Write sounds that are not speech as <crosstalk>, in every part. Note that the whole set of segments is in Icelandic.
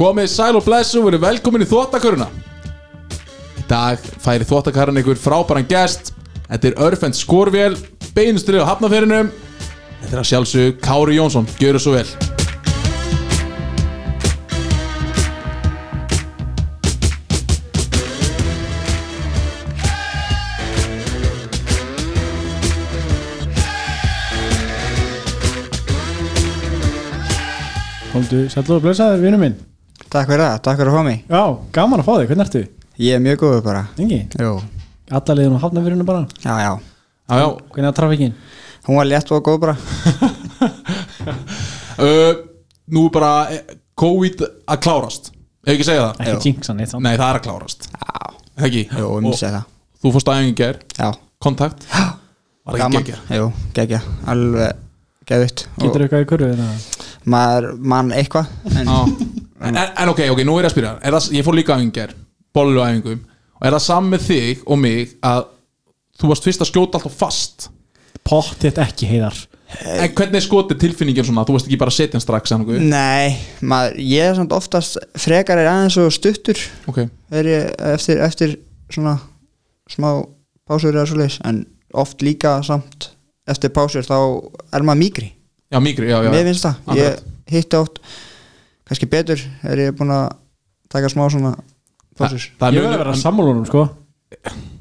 Komið sæl og blessu og verið velkomin í þvottaköruna. Í dag færi þvottakarran ykkur frábæran gest. Þetta er Örfend Skorvél Beinustrið á hafnaferinum Þetta er að sjálfsög Kári Jónsson. Gjöru svo vel. Komdu, sætlu og blessaður, vinnu minn Takk fyrir það, takk fyrir að fá mig. Já, gaman að fá þig, hvernig ertu? Ég er mjög góður bara. Engi, Jú, alla liðin á hafnafyrinu bara? Já, já. Já, já. Hvernig er trafikinn? Hún var létt og góð bara. <laughs> Uh, Nú er bara eh, COVID að klárast. Ef ekki segja það? Ekki jinxan eitt samt. Nei, það er að klárast. Já, Ekki? jú, ég myndi segja það. Þú fórst aðeins í ger Já, Kontakt? Var það ekki geggjað? Jú, geggja, alveg geðvitt Getur eitthvað í kurvu þetta? Maður mann eitthvað En Já. En, en, ok, ok, nú er ég að spyrja. Er það, Ég fór líka æfingar, bollu æfingum Og er það saman með þig og mig Að þú varst fyrst að skjóta alltaf fast? Pottitt ekki heiðar. En hvernig er skotið tilfinningin svona Þú varst ekki bara að setja hann strax? Nei, maður, ég er samt oftast frekar er aðeins og stuttur. Ok, er ég eftir, eftir svona smá pásur eða svo leis en oft líka samt eftir pásur þá er maður mýgri. Já, mýgri, já, já Mér finnst það, ég hitti oft kannski betur er ég búin að taka smá svona pásur Það er Ég að mjög vera sammálunum sko.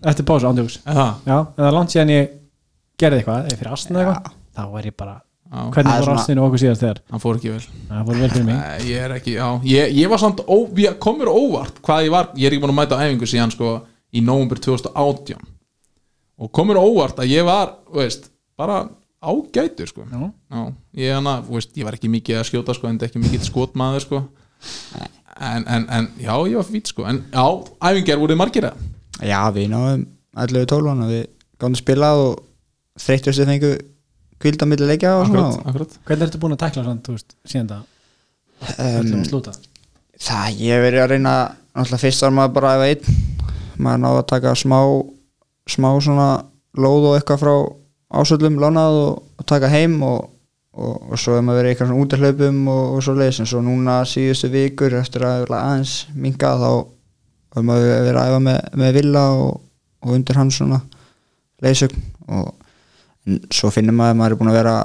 Eftir pásu, ándjóks Það, það er langt síðan ég gerði eitthvað Eða fyrir astna eitthvað. Þá var ég bara já, Hvernig Það er var svona- astinu okkur síðast þegar? Hann fór ekki vel. Það fór vel fyrir mig. Nei, ég er ekki, já Ég, ég var samt, ó, ég kom mér á óvart Hvað ég var, ég er ekki búin að mæta á æfingu síðan sko Í nóvumber 2018 Og kom mér á óvart að ég var, þú veist Bara ágætur sko Já. Já, ég, hana, veist, ég var ekki mikið að skjóta sko, en ekki mikið skotmaður sko. en, en, en já, ég var fýtt sko. en já, æfingar voruð margir eða? Já, við náðum 11-12 og við gáðum að spila og þreyttustu fengu kvilda milli leikja og svona akkurat, Hvernig ertu búin að tekla svona, þú veist, síðan það um, að slúta Það, ég hef verið að reyna náttúrulega fyrst var maður bara að einn maður náði að taka smá smá svona lóð og eitthvað frá ásöldum lánað og, og taka heim og, og, og svo hef maður verið eitthvað svona útahlaupum og, og svo leiðis en svo núna síðustu vikur eftir að vera aðeins minga þá hef maður verið að æfa með, með villa og, og undir hans svona leiðsögn. Og en svo finnir maður að maður er búin að vera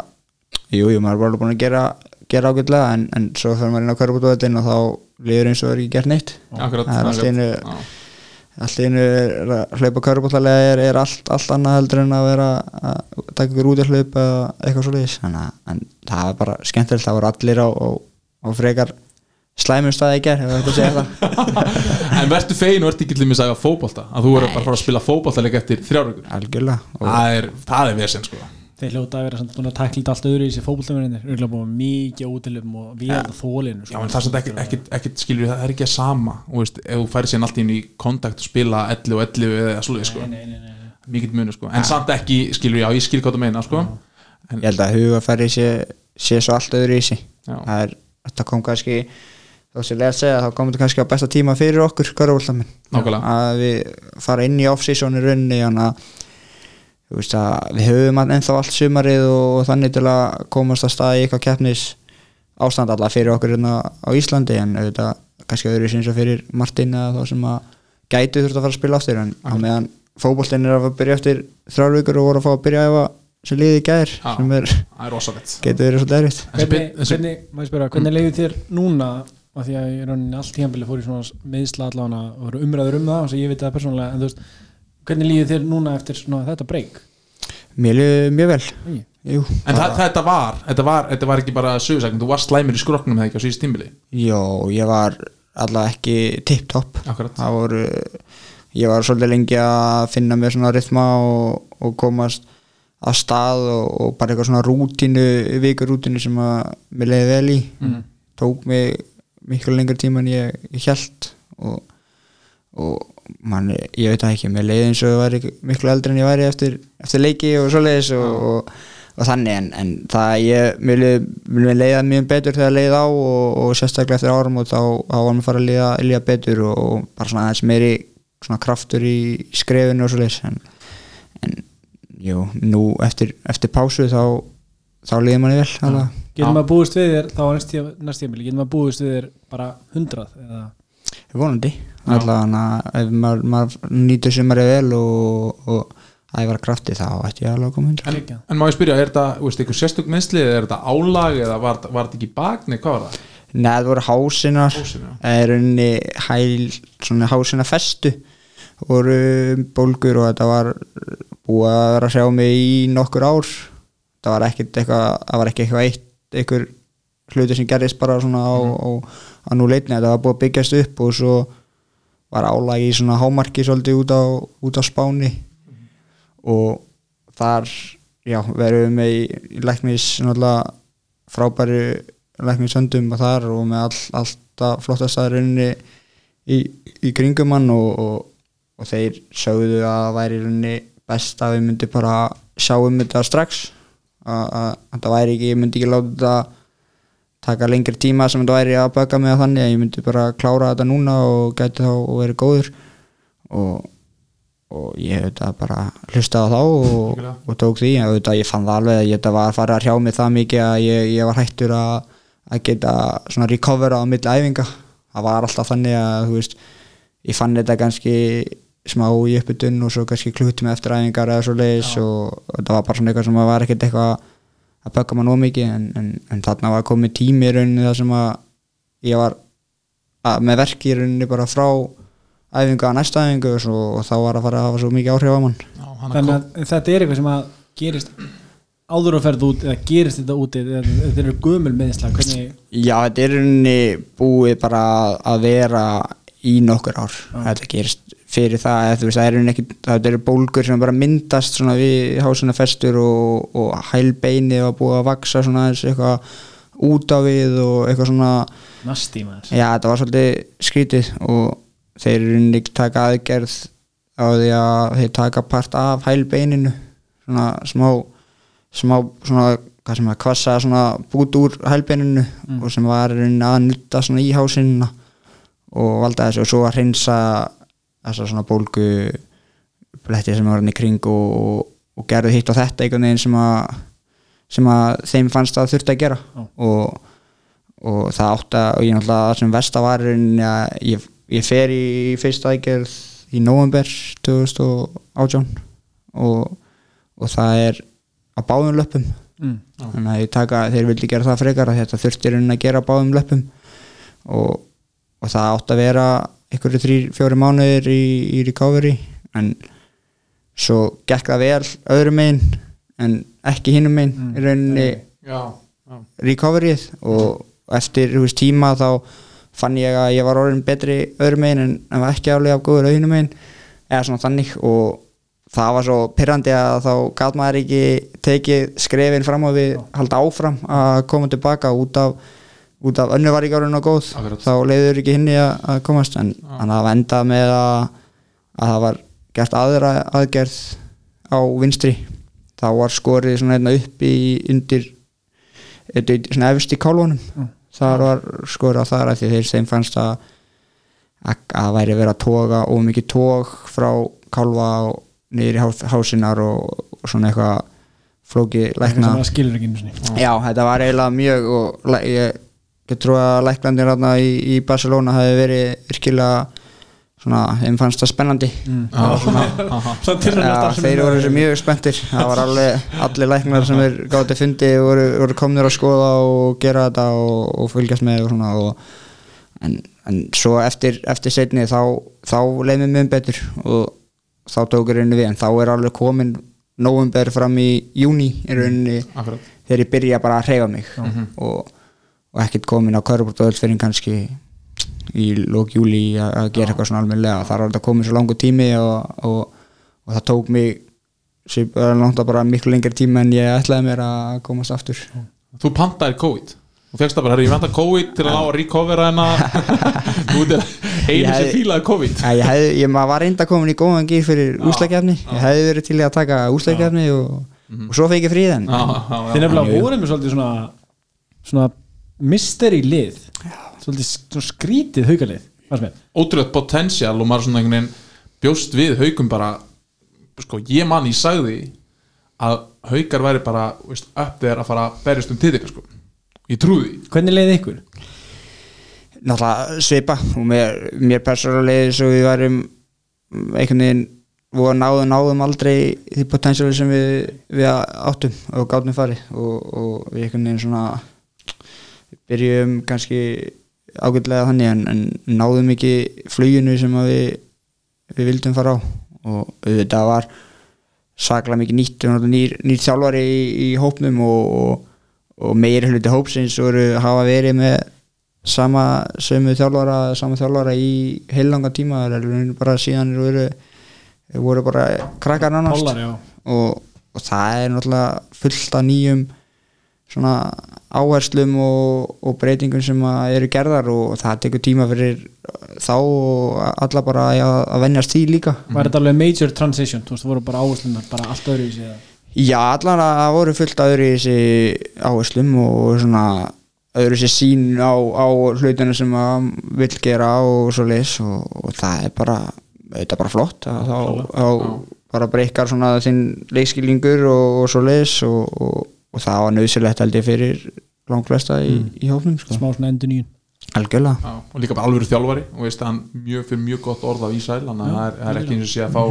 jú, jú, maður er bara búin að gera gera ágætlega en, en svo fyrir maður inn á kvörubútuveldin og þá líður eins og er ekki gert neitt. Akkurat, Það er allt í akkurat. einu- Í einu er að hlaupa kvörubútulega er, er allt, allt annað heldur en að vera að taka ykkur út í hlaup eða eitthvað svo leiðis en það var bara skemmtilegt það voru allir á, á, á frekar slæmum staði í ger ef það er að segja það. <laughs> En verður fegin og ert ekki til mig að sagja fótbolta að þú verður bara að fara að spila fótbolta leik eftir þrjárvíkur algjörlega. Og það er, það er vesen sko Þeir hljóta að vera samt búin að takla þetta allt öðru í þessi fótboltamörinir Örgulega búin mikið útilum og við ja. þólinu Já, en það er samt ekkert, ekkert, ekkert skilur það er ekki að sama og veist, ef þú færi sér allt inn í kontakt og spila 11 og 11 eða slúið sko, Nei, nei, nei, nei. mikið munu sko. En samt ekki, skilur, já, ég skil hvað það meina sko. Ég held að hugafæri sé, sé svo allt öðru í Já. það er, þetta kom kannski þó sem lega að segja, þá komum þetta kannski á besta tíma fyrir okkur, Nákvæmlega. að við fara inn í off-season við höfum að ennþá allt sumarið og þannig til að komast að staði í eitthvað keppnis ástand alla fyrir okkur hérna á Íslandi en auðvitað kannski öðru sinns og fyrir Martin eða þá sem að gætu þurft að fara að spila aftur en á meðan fótboltinn er að að byrja eftir þrjár vikur og voru að fá að byrja að efa sem liði í gær Já. sem er, það er getur verið svolítið Þessi Hvernig, maður spyrja, hvernig leiði þér núna? Af því að ég rauninni allt tíðanbili fór í svona meðsla allavega og umræður um það og ég veit það persónulega en þú veist, hvernig líði þér núna eftir svona þetta breyk? Mér liði mjög vel. Jú, en það, þetta var, þetta var, þetta var ekki bara sögursækning, þú varst slæmur í skroknum eða ekki á síðust tímbili Jó, ég var allavega ekki voru ég var svolítið lengi að finna mér svona rytma og, og komast að stað og, og bara eitthvað svona rútínu, vikurútínu sem að mér leiði vel í Mm. tók mig miklu lengur tíma en ég, ég held og, og man, ég veit ekki, mér leiði eins og ég væri miklu eldri en ég væri eftir, eftir leiki og svoleiðis og, og, og þannig en, en það ég, mér leiði, mjög betur þegar leiði á og, og sérstaklega eftir árum og þá, þá var mér fara að líða betur og, og bara svona aðeins meiri svona kraftur í, skrefinu og svoleiðis en, en jú, nú eftir, eftir pásu þá, þá líði manni vel alveg getur maður búist við þér þá á næst tíma- næst tímabili, getur maður búist við þér bara 100 eða vonandi allavega ef maður, maður nýtur sumarið vel og, og æfara krafti þá ætti ég alveg að koma hundra en, má ég spyrja, er þetta, eitthvað sérstök meðsli eða er þetta álag eða var, var þetta ekki bak, nei, hvað var það? Nei, það voru hásinar já. er unni hæl svona hásina festu voru bólgur og þetta var búið að vera að sjá mig í nokkur ár. Það var ekkert eitthvað það var ekki eitthvað eitt eitthvað hluti sem gerðist bara svona á, á, á nú leitni, þetta var búið að byggjast upp og svo var álag í svona hámarki svolítið út á, út á spáni. Og þar já, verðum við í, í læknis frábæri læknishöndum og þar og með all, alltaf flottast að rauninni í, í kringum hann og, og, og þeir sögðu að það væri í rauninni best að við myndi bara sjá um þetta strax. Að, það væri ekki, ég myndi ekki láta þetta taka lengri tíma sem þetta væri að böka mig að þannig að ég myndi bara klára þetta núna og gæti þá og verið góður. Og, og ég auðvitað bara hlustaði á þá og, og tók því. En auðvitað ég fann það alveg að ég þetta var að fara að hrjá mig það mikið að ég, ég var hættur að, að geta svona recovera á milli æfinga. Það var alltaf þannig að þú veist ég fann þetta kannski smá í uppbytun og svo kannski klúttum eftir æfingar eða svo leiðis og, og þetta var bara svona eitthvað sem var ekkert eitthvað að böka maður nóg mikið en, en, en þarna var komið tími í rauninni þar sem að ég var að, með verki í rauninni bara frá æfingu að næsta æfingu og, svo, og þá var að fara að hafa svo mikið áhrif á mann. Þannig að þetta er eitthvað sem að gerist áður að ferða út eða gerist þetta úti eða þetta eru gömul meðislega hvernig, Já, þetta er í rauninni búið bara að vera í nokkur ár. Þetta gerist fyrir það eða, þú veist, það er ekki, þetta eru bólgur sem bara myndast svona við hásuna festur og, og hælbeini var búið að vaksa eitthvað út á við og eitthvað svona maður. Já, þetta var svolítið skrítið og þeir eru rauninni taka aðgerð á því að þeir taka part af hælbeininu svona smá smá svona hvað sem að kvassa svona bút úr hælbeininu og sem var að nutta svona í hásinna og valda þessu og svo að hreinsa þessa svona bólgu bletti sem var hann í kring og, og gerði hitt og þetta einhvern veginn sem að sem að þeim fannst að þurfti að gera Já. og, og það átt að og ég náttúrulega það sem versta var í rauninni að ég, ég fer í fyrsta aðgerð í november 2018 og, og það er á báðum löpum mm. þannig að ég taka, þeir vildi gera það frekar að þetta þurfti í rauninni að gera á báðum löpum og, og það átt að vera einhverju þrýr, fjóri mánuðir í, í recovery en svo gekk það vel öðrum megin en ekki hinum megin í rauninni Já, já, recoveryð og eftir veist, tíma þá fann ég að ég var orðin betri öðrum megin en, en var ekki aflega af góður auðnum megin eða svona þannig og það var svo pyrrandi að þá gat maður ekki tekið skrefin fram og við halda áfram að koma tilbaka út af út af önnu var ekki orðin og góð Akkurat. þá leiður ekki hinni að, að komast en hann hafa endað með að, að það var gert aðra aðgerð á vinstri. Þá var skorið svona einna upp í undir er svona efst í kálfunum. Mm. þar var skorið á þar að því þeir þeim fannst að að væri verið að toga og mikið tog frá kálfa og niður í há- hásinar og, og svona eitthvað flóki lækna. sem Já, þetta var eiginlega mjög og læ- ég trú að læklandir hérna í, í Barcelona hafi verið virkilega svona, þeim fannst það spennandi. Mm. <laughs> Já, þeir voru þessu mjög spenntir. Það var alveg, allir læknar sem er gátti fundi voru, voru komnir að skoða og gera þetta og, og fylgjast með og svona og, en, en svo eftir, eftir setni þá, þá leið mér mjög betur og þá tókur rauninni við. En þá er alveg komin november fram í júni í rauninni akkurat. þegar ég byrja bara að hreyfa mig. Og, og ekkert komin á körfbúrt fyrir kannski í lók júli að að gera eitthvað svona almennilega. Þar var þetta komin svo langur tími og, og, og það tók mig langt að bara miklu lengri tíma en ég ætlaði mér að komast aftur. Þú pantaðir COVID. Og fegst það bara, herri, ég vant að COVID til að ná að recovera hennar <laughs> Þú ert Ég einu sem fílaði COVID. Æ, ég, hefði, ég var reynda komin í góðan gýr fyrir úslækjafni ég hefði verið til í að taka úslækjafni og, og svo fekk ég fríðan. Þeir nefnilega Jú. voru með svolítið svona svona mystery lið svolítið skrítið mér ótrúlega potential og maður svona einhvern veginn bjóst við haugum bara sko, ég man ég sagði að haugar væri bara veist, upp þegar að fara að berjast um titil sko. ég trúi því hvernig leiði ykkur? náttúrulega svipa og mér, mér persónulega svo við værum einhvern veginn og náðum, náðum aldrei því potensiáli sem við, við áttum og gátum farið og, og við einhvern veginn svona byrjum kannski ágætlega þannig en, en náðum ekki fluginu sem við, við vildum fara á. Og þetta var saklega mikið nýtt nýr, nýr þjálfari í, í hópnum og, og, og meiri hluti hópsins voru hafa verið með sama sömu þjálfara sama þjálfara í heilanga tíma. Bara síðan voru, voru bara krakkar já. Og, og það er náttúrulega fullt af nýjum svona áherslum og, og breytingum sem eru gerðar og það tekur tíma fyrir þá og alla bara að, að venjast því líka. Var þetta alveg major transition, þú veist, það voru bara áherslunar bara allt öðru í sig eða? Já, allan að það voru fullt öðru í þessi áherslum og svona öðru sér sín á, á hlutinu sem að vill gera og svo leis og, og það er bara þetta er bara flott að þá, bara breykar svona þinn leikskilningur og, og svo leis og, og, og það var nöðsilegt held ég fyrir langflesta í, í hófnum sko. smá svona endur nýjun algjörlega. Já, og líka bara alvöru þjálfari og veist að hann mjög fyrir mjög gott orð af Ísæl þannig að það er, er ekki eins og sé að fá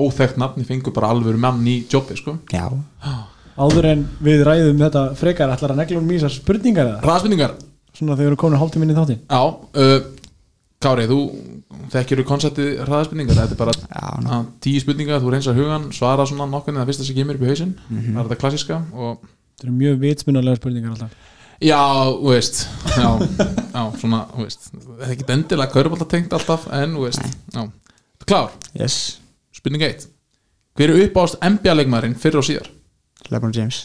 óþekkt nafn, ég fengur bara alvöru mann í jobbi sko. Já, áður en við ræðum þetta frekar ætlar að negla um ísar spurningar eða? Hraðspurningar, svona þegar við erum komin hálftíminni í þáttin já uh, Kári, þú þekkir þú konceptið hraðspurningar þetta er bara Já, tíu spurningar, þú reynsar hugan svara svona nokkurni það fyrsta sem kemur upp í hausinn. Það er þetta eru mjög vitsmunarlega spurningar alltaf. Já, þú veist Já, já svona, þú veist Það er ekki endilega kaurubólta tengt alltaf En, þú veist, já. Klár, yes, spurning 1 Hver er uppáðast NBA-leikmaðurinn fyrir og síðar? Lebron James.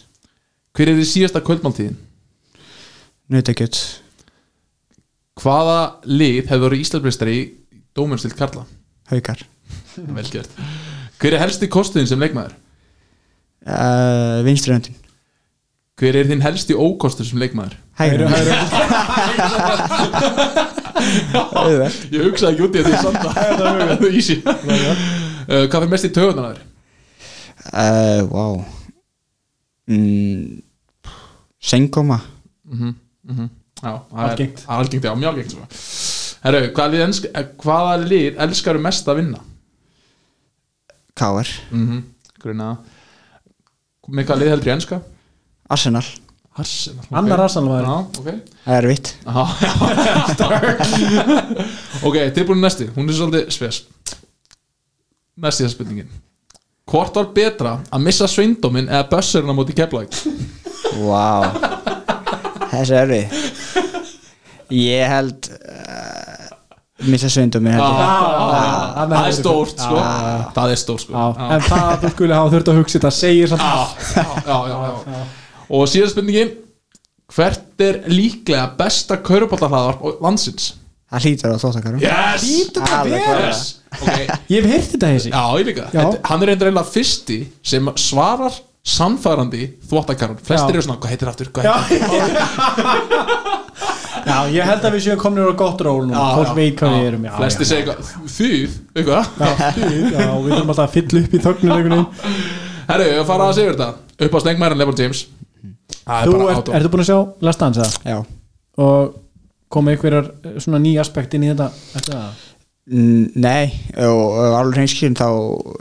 Hver er því síðasta kvöldmáltíðin? Nautakjöt. Hvaða lið hefur verið Íslandsmeistari í dómennstilt Karla? Haukar. Vel gert. Hver er helsti kostuðin sem leikmaður? uh, Vinströndin Hver er þinn helsti ókostur sem leikmaður? Hægri Ég hugsaði ekki út í þetta Það er easy uh, Hvað fyrir mest í uh, mm, Mhm, mhm. Já, það er- Algengt. er Algengt, já, mjög algengt svo. Herru, hvaða lið, elsk, eh, hvaða lið elskaru mest að vinna? Káar Mm -hmm. Gruna Með hvaða lið heldur ég enska? Arsenal. Arsenal ok. Annar Arsenal maður. Já, ok. Það er vitt. Ok, tilbúin næsti, hún er svolítið spes. Næsti það spurningin. Hvort var betra að missa sveindóminn eða bössurinn á móti keflæk? Wow Þessi er við Ég held uh, Missa ég. Ah, Það er stórt, sko. Það er stórt, sko. Já, en það að þú skulle hafa þurft að hugsa þetta segir samt. Já, já, já, já. Og síðan spurningin Hvert er líklega besta kaurubállahlaðarp landsins? Það hlýtur á þóttakarum Yes! Alveg klárlega. yes. okay. <laughs> Ég hef heyrt þetta þessi Já, ég líka Já. Hann er reyndar eiginlega fyrsti sem svarar sannfærandi þvóttakarun Flestir Já. eru svona, hvað heitir aftur? Hvað heitir <laughs> Já, ég held að við séum komin á gott ról nú Fólk veit hvað við erum já, segja eitthvað, þýð, eitthvað já, stuð, já, við þurfum alltaf að fylla upp í þögnum Herru, fara að segja þetta Upp á stengmærin Lebron James Það Þú er bara ert, ertu búin að sjá Last Dance eða? Já Og koma einhverjar eh, svona ný aspekt inn í þetta Þetta það? Mm, Nei, og, og alveg hreinskilin þá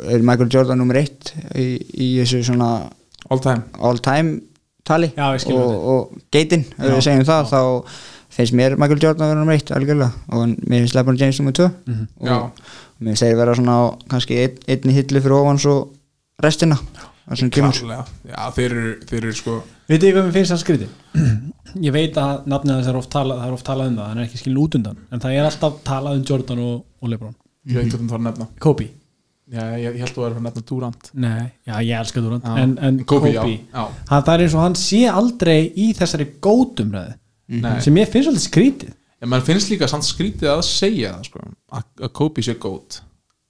er Michael Jordan nummer eitt í, í þessu svona All time all time tali Já, ég skil og, þetta. og geitin, ef Já, við segjum það þá finnst mér Michael Jordan að vera nummer eitt algjörlega og mér finnst LeBron James nummer tvö Mhm. Já. og mér þeir vera svona kannski ein, einni hillu fyrir ofan svo restina það. Já, þeir eru, þeir eru sko Vitið þið hvað mér finnst það skrítið? Ég veit að nafnið þess er oft talað, það um það, hann er ekki skilin út undan en það er alltaf talað um Jordan og, og Lebron Ég veit hvernig það var nefna Kobe? Já, ég, ég held að þú er að nefna Durant Nei, já ég elska Durant Já. en, en Kobe, Kobe, já, já. Hann, það er eins og hann sé aldrei í þessari gótumræði Nei. sem ég finnst svolítið skrítið Já, mann finnst líka samt skrítið að segja það sko, að, Kobe sé gót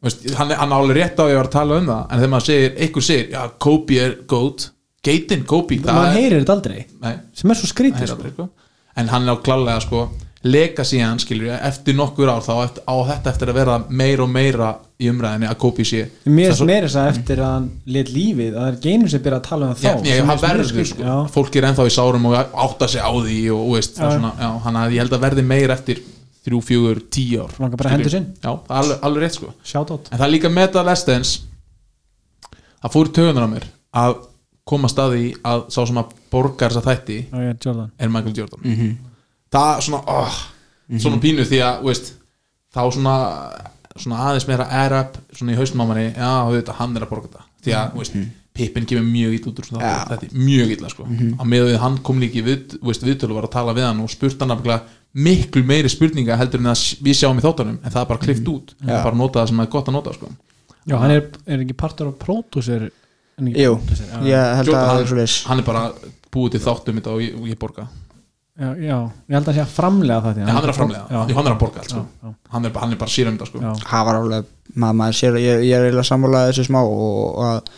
Veist, hann, hann á alveg rétt á að vera að tala um það en þegar maður segir, einhver segir, já, Kobe er gót geitin Kobe maður heyrir þetta aldrei nei, sem er svo skrítið sko. sko. en hann er á klálega sko, legacy hann skilur eftir nokkur ár þá eftir, á þetta eftir að vera meira og meira í umræðinni að Kobe sé Mér er meira þess að eftir að hann lit lífið að það er geinum sem byrja að tala um það Já, þá ég, sem hann verður sko, Já. fólk er ennþá í sárum og átta sig á því og, og veist, Já. svona, já, hann að ég held að verði meira eftir þrjú, fjögur, tíu ár Langar bara hendur sinn. Já, alveg, alveg rétt sko En það er líka með það lestens Það fór tögunar á mér að koma staði að sá sem að borgar þessa þætti Já, ég er Jordan. er Michael Jordan. Það er svona oh, svona pínu því að veist, þá svona, svona aðeins meira air up svona í haustum á manni já, þetta, hann er að borga þetta. Því að veist, Pippin kemur mjög illa út úr svona, Já. þetta er mjög illa sko. á með við hann kom líki við, veist, viðtölu var að tala við hann og spurt hann nefnilega miklu meiri spurninga heldur en að við sjáum í þáttunum en það er bara klift út. Já. bara nota það sem er gott að nota sko. Já, hann er, er ekki partur af ekki Jú, ég held að er hann, hann er bara búið til þáttum þetta og ég, ég borga. Já, já, ég held að sé að framlega það Nei, hann er að framlega, já, hann er að borga allt sko. já, já, hann, er, bara- hann er bara sírum þetta sko. það var alveg, maður, maður sér ég, ég er eiginlega sammálaðið þessu smá og, og að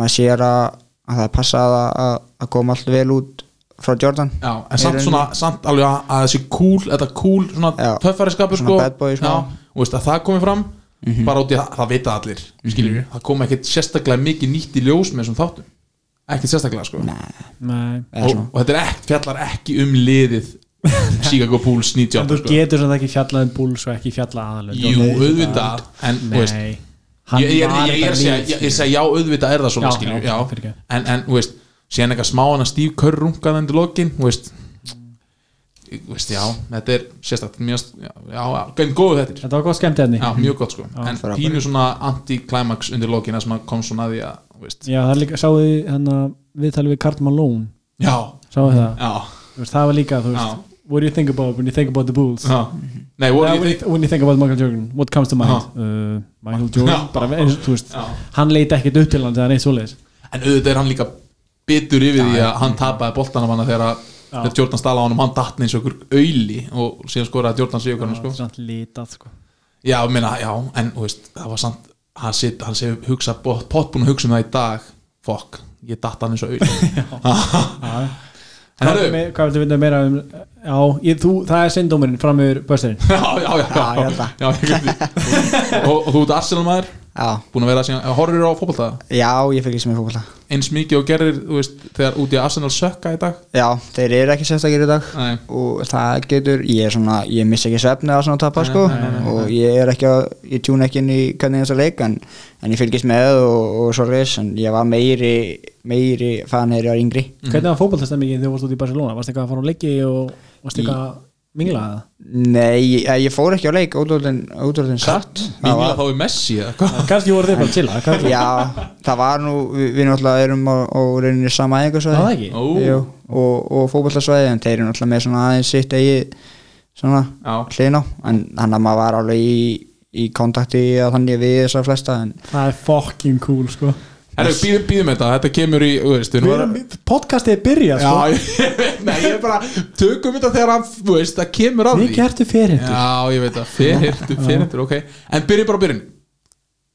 maður sér að, að það er passað að, að, að koma allt vel út frá Jordan. Já, en samt svona, samt alveg að, að þessi cool, þetta cool, svona Já. töffari skapur Svona sko, og veist að það komi fram bara út í að það vita allir skiljum við, það kom ekkert sérstaklega mikið nýtt í ljós með þessum þáttum. Ekkert sérstaklega sko. Nei, og, og þetta er ekki, fjallar ekki um liðið Chicago Bulls En 98 þú sko. getur svona ekki fjallað um Bulls og ekki fjallað aðalega Jú, auðvitað. en, veist, ég, ég, ég, ég, ég, er að segja, já, auðvitað er það svona Já, já, en, en, þú veist síðan eitthvað smá hann að Steve Kerr rungaði endur lokin, þú veist veist, já, þetta er sérstakt mjög, já, já, já, góðu þetta Þetta var gott skemmt efni Já, mjög gott sko. En pínu svona anti-climax undir lokina sem kom svona að því að þú veist, Já, það er líka, sáðu þið hérna viðtalið við Cart Malone? Já, Sáðu það, veist, það var líka, þú veist Já. What do you think about when you think about the Bulls? Já. Nei, when, ég you, when you think about Michael Jordan What comes to mind? Uh, Michael Jordan, Já. bara eins, þú veist Já. Hann leit ekkert upp til hans eða neitt svoleiðis. En auðvitað er hann líka bitur yfir því að hann tapaði boltan af hana þegar, að-. Þegar Jordan stala á hann og hann datt eins og ykkur auðli og síðan skoraði Jordan ykkur sko. Litað, sko. Já, meina, já, en veist, það var samt hann sé, hann sé hugsa, pott búin að hugsa um það í dag. Fokk, ég datt hann eins og. <laughs> En Hvað viltu vita meira um Já, ég, þú, það er syndómurinn fram yfir bösturinn <laughs> já, já, já, Já, já, já, og, og þú ert Arsenal maður búin að vera síðan, horfir á fótbolta? Já, ég fylgist með fólkvölda eins mikið og gerir, þú veist, þegar út í Arsenal sökka í dag? Já, þeir eru ekki sérstakir í dag. Nei. og það getur, ég er svona ég missi ekki svefni að svona tapa Nei, sko. nei, nei, nei, og ég er ekki að ég tjúna ekki inn í hvernig þess að leik en, en ég fylgist með og, og svo reys en ég var meiri, meiri fan þegar ég var yngri. Hvernig var fótballtastemmingin þegar þú varst út í Barcelona? Varst eitthvað að fara á leiki og varst eitthvað að mingla það? Nei, ég, ég fór ekki á leik útvöldin satt. Það Mingla var- þá í Messi eða hvað? <laughs> Kannski voru þið bara að chilla kannski- Já, það var nú við, við náttúrulega erum á, á rauninni sama það Jú, og, og fótballasvæði en þeir eru náttúrulega með svona aðeins sitt eigi svona hlýðin á en hann að maður var alveg í, í kontakti að þannig við þessar flesta en Það er fucking cool sko býðum, býðum þetta, þetta kemur í, þú veist, erum, podcastið er byrjað sko. <laughs> Ég nei, ég er bara tökum þetta þegar hann, þú veist, það kemur að því. Mikið ertu fyrirhendur Já, ég veit það, fyrirhendur, fyrirhendur, ok. En byrjum bara á byrjun.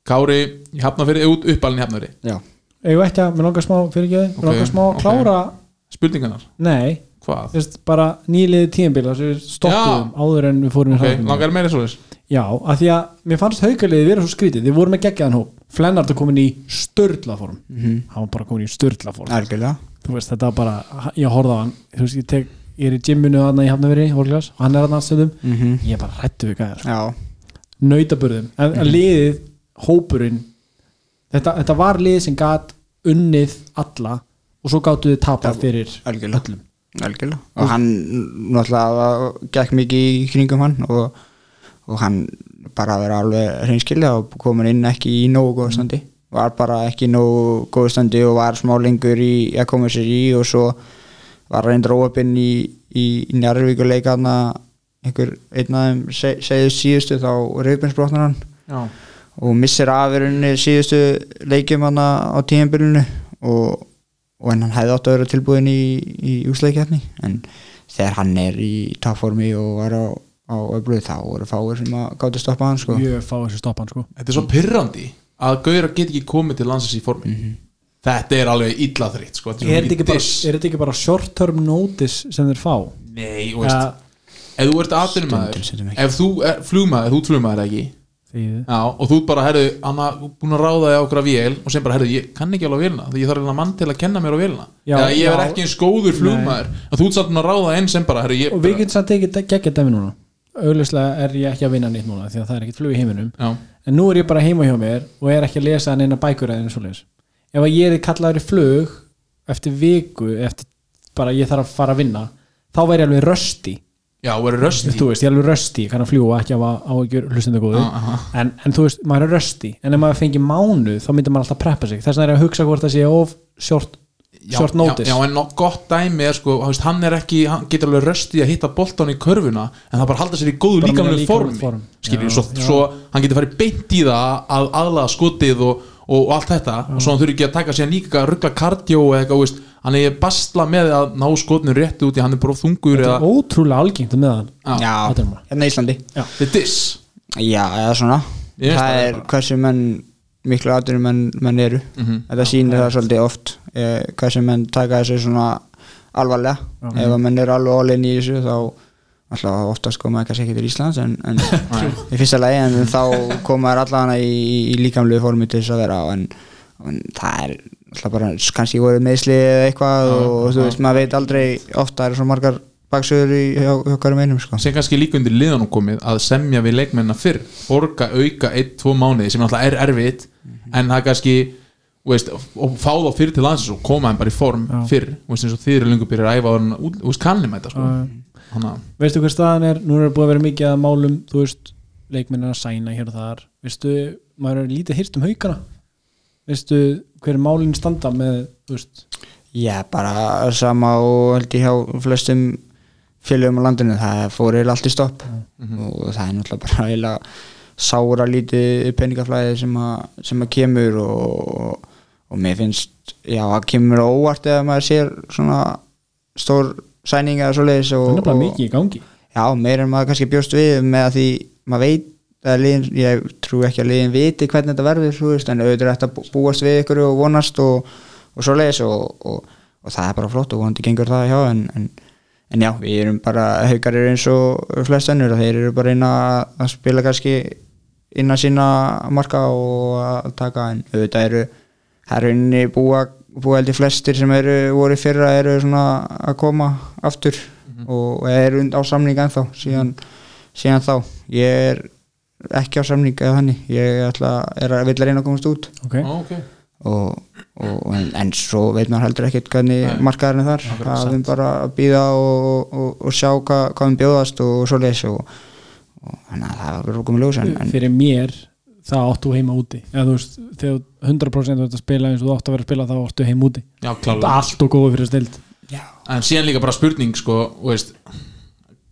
Kári, ég hafna fyrir, út uppalinn í hafnari já, Ég veit ekki að, mér langar smá fyrirgeði Mér Ok, langar smá að ok. klára Spurningarnar, Nei, veist, bara nýliði við stoppuðum áður en við fórum í Ok, hraðbrautina. langar meira svo þess Já, af því að mér fannst haukaliði vera svo skrítið. Þið vorum með geggjaðan hóp. Flennart er komin í störlaform mm Mhm. Hann var bara komin í störlaform algjörlega. Þetta var bara, ég horfði á hann. Þú veist, ég, tek, ég er í gymminu þarna í Hafnaveri og hann er þarna stöðum mm Ég er bara hrættu við gæðar Já, Nautaburðum, en mm liðið Hópurinn þetta, þetta var liðið sem gat unnið alla Og svo gáttu þið tapað fyrir algjörlega. öllum algjörlega. Og hann náttúrulega gekk mikið í kringum hann og, og hann bara vera alveg hreinskilja og komin inn ekki í nógu góðu standi. Var bara ekki í nógu góðu standi og var smá lengur í að koma sér í og svo var reyndur óöpinn í, í, í Njarvíkuleika hann einhver einn af þeim se, segðu síðustu þá reyfinsbrotnar hann. Já, og missir afurinn síðustu leikjum hann á tíðanbyrjunu og, og en hann hefði átt að vera tilbúin í, í úsleikjarni en þegar hann er í tapformi og var á, á öfluð þá voru fáir sem að gátt að stoppa hann sko. Ég fá þessi stoppan sko þetta er svo pirrandi að Gauðra get ekki komið til landsins í formi Þetta er alveg illa þrýtt, sko Er svo þetta ekki, mikið bara- diss. er þetta ekki bara short term notice sem þeir fá? Nei, og veist Ja, ef þú ert stundum ekki. ef þú er flugmaður, þú flugmaður ekki. Já, og þú bara, herru, hann er búin að ráða þig á okkur að vél og sem bara, herru, ég kann ekki alveg á vélina því ég þarf eiginlega mann til að kenna mér á vélina. Já, eða ég er ekki eins góður flugmaður. En þú ert samt að ráða einn sem bara, herru, ég og við getum samt ekki geggja dæmi núna. Augljóslega er ég ekki að vinna nýtt núna því að það er ekkert flug í heiminum. Já, en nú er ég bara heima hjá mér og er ekki að lesa neina bækur eða eins og leis ef að ég er kallaður í flug eftir viku, eftir bara að að þá væri ég alveg rösti já, verður rösti þú veist, ég er alveg rösti, ég kann að fljúa ekki á ekki hlustundu góðu Já, aha. en, en þú veist, maður er rösti en ef maður fengi mánu, þá myndir maður alltaf preppa sig. Þess vegna er ég að hugsa hvort það sé of short, já, short notice. já, já, en gott dæmi er sko, hann er ekki hann getur alveg rösti að hitta boltan í körfuna en það bara halda sér í góðu líkamlegu formi, form. skiljum, Já, svo, svo hann getur farið beint í það að aðlaða skotið og, og, og allt þetta. Og svo hann þurfi ekki að taka sér líka ruggla kardió eða eitthvað, hann er basla með að ná skotinu rétt út í hann er bara of þungur þetta eða, er ótrúlega algengt með hann. Já, er hérna í Íslandi. Þetta er diss. Já, eða svona. Ég Það það er hversu menn miklu aðurum menn, menn eru. Mhm. Þetta sýnir það svolítið oft eh, hversu menn taka þessu svona alvarlega. Ef að menn eru alveg all in í þessu þá alltaf oftast koma það kannski ekki til Íslands en, en <laughs> í fyrsta lagi en þá koma þær allavega í, í líkamlegu formi til þess að vera en, en það er bara kannski voru meðsli eða eitthvað og þú veist maður veit aldrei ofta það eru svo margar baksöður í hverjum einum sko. sem kannski líka undir liðanum komið að semja við leikmennina fyrr borga auka 1-2 mánuði sem náttúrulega er erfitt en það kannski þú veist, og fá þá fyrir til landsins og koma þeim bara í form Já. fyrr veist, eins og þið eru lengur byrjar að æfa veist kannum þetta sko. Hanna, veistu hver staðan er, nú er búið að vera mikið að málum þú veist, leikmennir að sæna hér og þar veistu, maður er lítið hýrt um haugana veistu hver er málin standa með, veist? Já, bara sama og held ég hjá flestum félögum á landinu, það fór eiginlega allt í stopp. Og það er náttúrulega bara eiginlega sára lítið peningaflæði sem, að- sem að kemur og, og mér finnst já, það kemur óvart eða maður sér svona stór sæning eða svoleiðis og, það er og, mikið í gangi. Já, meir en maður kannski bjóst við með að því maður veit liðin, ég trú ekki að liðin viti hvernig þetta verður, en auðvitað er þetta bú- búast við ykkur og vonast og, og svo leiðis og, og, og það er bara flott og vonandi gengur það hjá en, en, en já, við erum bara haukar eru eins og flest önnur og þeir eru bara inn að spila kannski inn að sína marka og að taka en auðvitað eru inni búa, búa heldur flestir sem eru voru fyrra eru svona að koma aftur og eru á samning ennþá síðan, síðan þá. Ég er ekki á samning eða þannig. Ég ætla, er að vilja reyna að komast út. Okay. Ó, ok. og, og, en, en svo veit maður heldur ekkert hvernig Nei. markaðurinn er þar. Það er bara að býða og, og, og sjá hvað, hvað við bjóðast og svo leis og, og þannig að það verður komið ljós en, fyrir mér það áttu heima úti. Eða þú veist, þegar þú 100% þú ert að spila eins og þú áttu að vera að spila þá áttu heima úti. Já, allt og góðu fyrir stild. En síðan líka bara spurning sko, veist,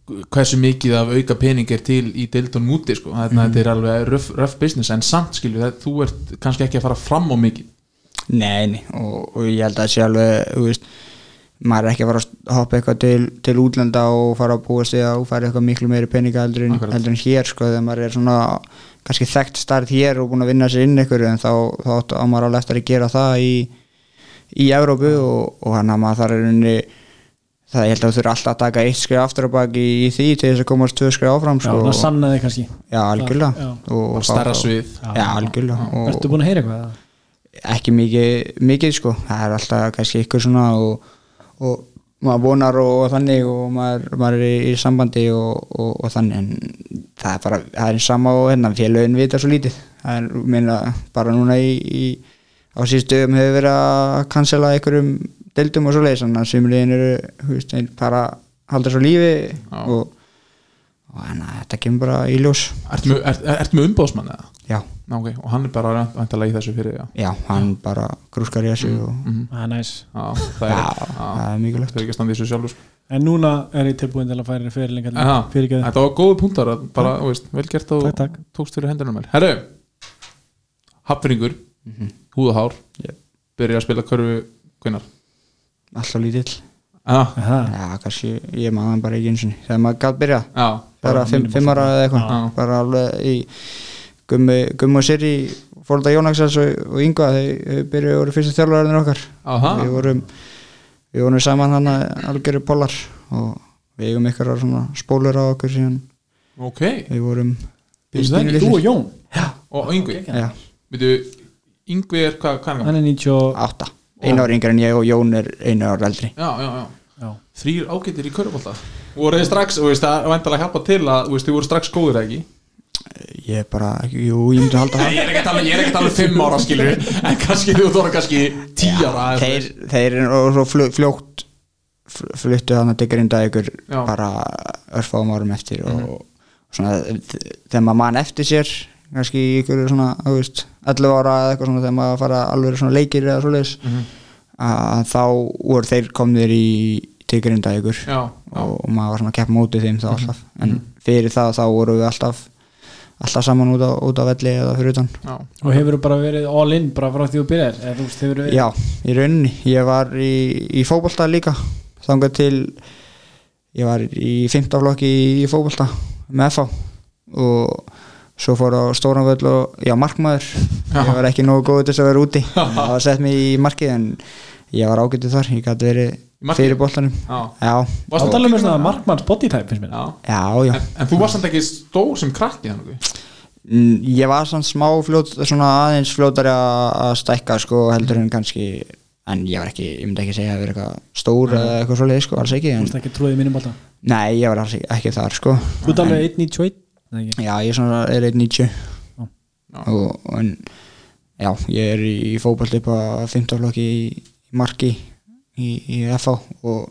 hversu mikið af auka pening er til í deildunum úti sko. Þarna, þetta er alveg rough, rough business. En samt skilju, það, þú ert kannski ekki að fara fram á mikið. Nei, nei, og, og ég held að þú veist, maður er ekki að fara að hoppa eitthvað til, til útlanda og fara að við að þú færi eitthvað miklu meiri peninga heldur en, heldur en hér, sko, þegar maður er svona kannski þekkt starf hér og búin að vinna sér inn ykkur en þá, þá áttu- á maður alveg eftir að gera það í, í Evrópu og, og hann að maður þar er unni það ég held að þú þurfi alltaf að taka eitt skrif aftur á baki í því til þess að komast tvö skrif áfram, já, sko, það og, sannaði kannski. Já, algjörlega. Já. og, og starra fá- svið. Já, algjörlega. Og, ertu búin að heyra eitthvað? ekki mikið, mikið sko. Það er alltaf kannski ykkur svona og, og maður vonar og, og þannig og maður, maður er í, í sambandi og, og, og þannig en það er bara, það er eins sama og hérna félögin vita svo lítið. Það er, minna, bara núna í, í á síðustöðum hefur verið að cancela einhverjum deildum og svo leiðis þannig að sumliðin eru, þeir bara halda svo lífi Já. og, og að þetta kemur bara í ljós. Ertu með, er, ertu með umbóðsmann eða? já, Ná, ok, og hann er bara vantalega í þessu fyrir já. já, hann bara grúskar í þessu og Mhm. það er næs. Já, það er, já, já, það er mikilvægt. Það er ekki að standa í þessu sjálfur sko. en núna er ég tilbúin til að færa fyrirlingar Aha, fyrir ekki Þetta var góðu punktar vel gert og tókst fyrir hendunum vel Herru, hafningur húðahár, Jep. byrja að spila körfu hvenar? alltaf lítill. Já, Já, kannski, ég maður bara ekki eins og þegar maður gætt byrja, já, bara á fimm, mínum fimm ára eða eitthvað, Já. bara alveg í gummi, gummi og Siri fórölda Jónaksas og, og Yngva þau þau byrjuðu voru fyrstu þjálfurarnir okkar. Við vorum við vorum saman hann að algjöru pólar og við eigum ykkur svona spólur á okkur síðan. Ok, við vorum? Þú og Jón, og Yngvi Já, veitu, Yngvi er hvað, hvað er hann? hann er 90 átta. Einu ári yngri en ég og Jón er einu ári eldri. Já, já, já. Já, þrýr ágættir í körfbólta voru þið strax, og veist, það vantilega að hjálpa til að þú veist, þið voru strax góður ekki? Ég er bara, jú, ég myndi halda Nei, það ég er ekki að tala, ég er ekki að tala um fimm ára skilur en kannski þú voru kannski tíu ára eða þeir, þeir eru fljótt fl- fluttu þannig að diggarinda ykkur Já. bara örfáum árum eftir og svona þ- þegar maður mann eftir sér kannski í ykkur svona, þú veist 11 ára eða eitthvað svona þegar maður fara alveg svona leikir eða svoleiðis að þá voru þeir komnir í diggarinda ykkur já, já, og, maður var svona að keppa mótið þeim þá alltaf. En fyrir það þá voru við alltaf alltaf saman út á, út á velli eða fyrir utan. Já, og hefur bara verið all in bara frá því þú byrjar eða þú veist, verið Já, í rauninni, ég var í, í fótbolta líka þangað til ég var í 15 flokki í fótbolta með FH og svo fór á stóran völl og já, markmaður. Ég var ekki nógu góð til þess að vera úti. Það var sett mig í markið en ég var ágætið þar, ég gæti verið fyrir. Já, Varstu Það að tala um svona markmanns body type finnst mér? Já. já, já. En, en þú varst samt ekki stór sem krakki þannig Mm, Ég var svona smá fljót, svona aðeins fljótari að stækka sko heldur en kannski en ég var ekki, ég myndi ekki segja að vera eitthvað stór eða eitthvað svoleið sko, alls ekki Þú veist ekki trúið í mínum bólta Nei, ég var alls ekki, ekki þar sko. Þú alveg 1.91 Nei, ekki. Já, ég er svona er 1.90 Já. og, og en, já, ég er í, fótbolti upp á 15 flokki í, í marki í, í FH og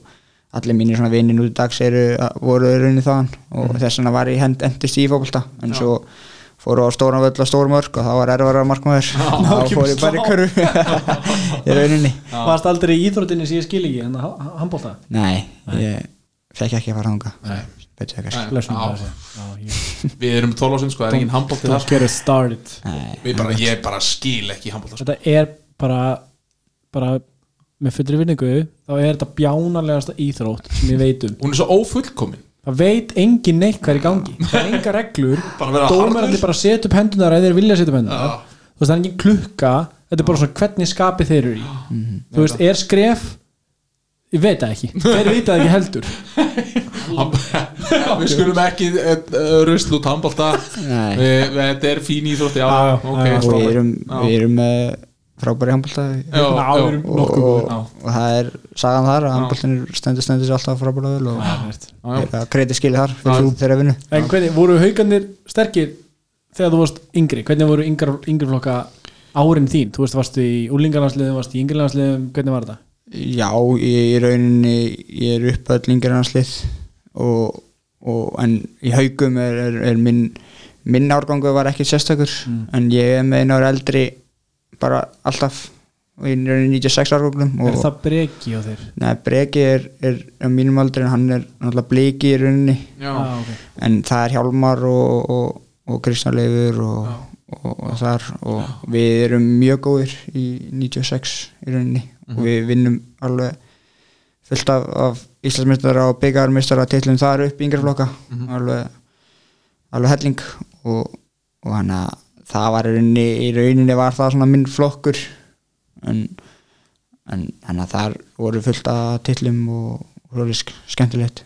allir mínir svona vinir nú í dags eru, voru raunin þaðan og þess vegna var ég hend, endist í fótbolta. En Já. svo fóru á stóran völl að stóra mörg og það var erfara markmaður. <laughs> Þá fór ég bara í körfu. <laughs> Í rauninni. Varst aldrei í íþróttinni sem ég skil ekki en að handbólta Nei, ég fekk ekki að fara að segja. Við erum 12 ásinn sko, það er engin handbólti Don't þar? ég bara skil ekki handbólta sko. Þetta er bara bara með fullri vinningu þá er þetta bjánalegasta íþrótt sem ég veit um. Hún er svo ófullkomin. Það veit engin neitt hvað er í gangi. Það er enga reglur. <laughs> Dómarandi bara setja upp hendunar eða þeir vilja setja upp hendunar Já. þú veist það er engin klukka. Þetta er bara svona hvernig skapi þeir eru í. <gasps> Þú veist er skref ég veit það ekki, þeir veit það ekki heldur. Við skulum ekki uh, rusl út handbólta Nei. við, við, þetta er fín íþrótt já, Já, já, ok, já, já. og við erum, við erum með frábæri handbólta og, og, og það er sagan þar að handbóltin stendur stendur sér alltaf frábæra vel og kreiti skilið þar fyrir þeirra vinnu. En hvernig, voru haugarnir sterkir þegar þú varst yngri, hvernig voru yngri, flokka árin þín, þú veist, varstu í úlingarlandsliðum, varstu í yngrilandsliðum hvernig var þetta? Já, ég í rauninni ég er upp öll yngir hanslið og, og en í haugum er, er, er minn minn árgangu var ekki sérstakur en ég er með einu ári eldri bara alltaf og ég er í 96 árgangum er það breki á þeir? Nei, Breki er, er á mínum aldri en hann er náttúrulega bliki í rauninni já. Ah, okay. en það er Hjálmar og, og, og Kristján Leifur og, og, og þar og við erum mjög góðir í 96 í rauninni og við vinnum alveg fullt af, af Íslandsmyndara og byggarmyndara tillum þar upp í yngri flokka. Alveg, alveg helling og, og hann að það var í rauninni, í rauninni var það svona minn flokkur. En en þannig að þar voru fullt af tillum og, og rolig sk- skemmtilegt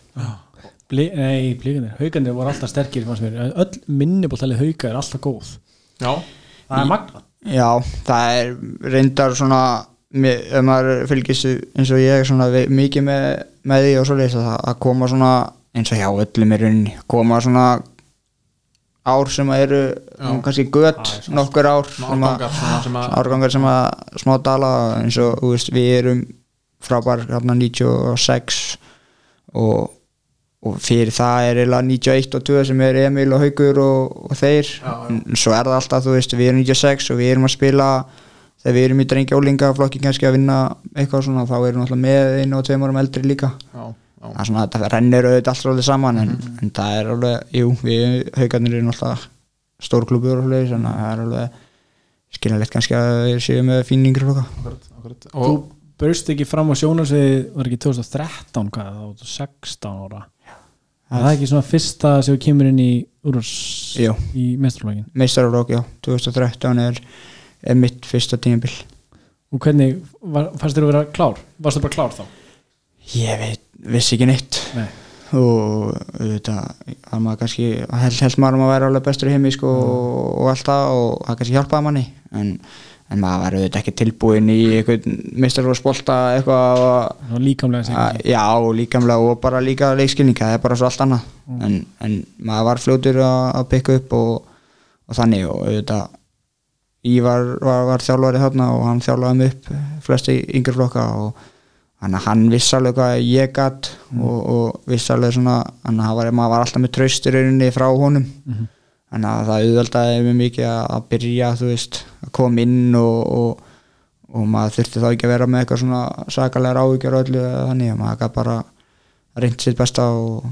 Bli, nei, blíkanir, haugarnir voru alltaf sterkir fannst mér. öll minnibóltalið hauga er alltaf góð. Já. það er magna Já, það er reyndar svona ef maður fylgist eins og ég svona mikið með, með því og svo leys að, að koma svona eins og hjá öllum er rauninni koma svona ár sem að eru nú kannski gött nokkur ár sem að- árgangar sem að árgangar sem að smá dala eins og veist, við erum frábær hérna 96 og, og fyrir það er eiginlega 91 og 2 sem er Emil og Haugur og, og þeir Já, já. svo er það alltaf, þú veist, við erum 96 og við erum að spila þegar við erum í drengja ólingaflokki kannski að vinna eitthvað svona þá erum við alltaf með einu og tveim árum eldri líka. Já, já. það er svona, þetta rennir auðvitað alltaf alveg saman en, en það er alveg, jú, við haugarnir erum alltaf stórklubur og svoleiðis, þannig að það er alveg skiljanlegt kannski að við séum með fín yngri flokka Akkurat, akkurat. þú og börst ekki fram á sjónarsvið var ekki 2013 hvað, þá varstu 16 ára? Það er ekki svona fyrsta sem þú kemur inn í úrvars í mestralógin meistaraflokk, já, 2013 er, er mitt fyrsta tímabil. Og hvernig, var, fannst þér að vera klár? varstu bara klár þá? ég veit, vissi ekki neitt. Nei. og auðvitað var maður kannski held, held maður að vera alveg bestur í heimi sko, og, og allt það og það kannski hjálpaði manni. En, en maður var auðvitað ekki tilbúin í einhvern mistarfólksbolta eitthvað og- líkamlega að, já, líkamlega og bara líka leikskilning það er bara svo allt annað. En, en maður var fljótur að, að pikka upp og, og þannig og auðvitað Ívar var, var þjálfari þarna og hann þjálfaði mig upp flesti yngri flokka og hann vissi alveg hvað ég gatt og, og vissi alveg svona að var, var alltaf með rauninni frá honum. Þannig að það auðveldaði mig mikið að, byrja þú veist, að koma inn og, og, og maður þurfti þá ekki að vera með eitthvað svona sakalega áhyggjur og öllu þannig að maður bara reynd sitt besta og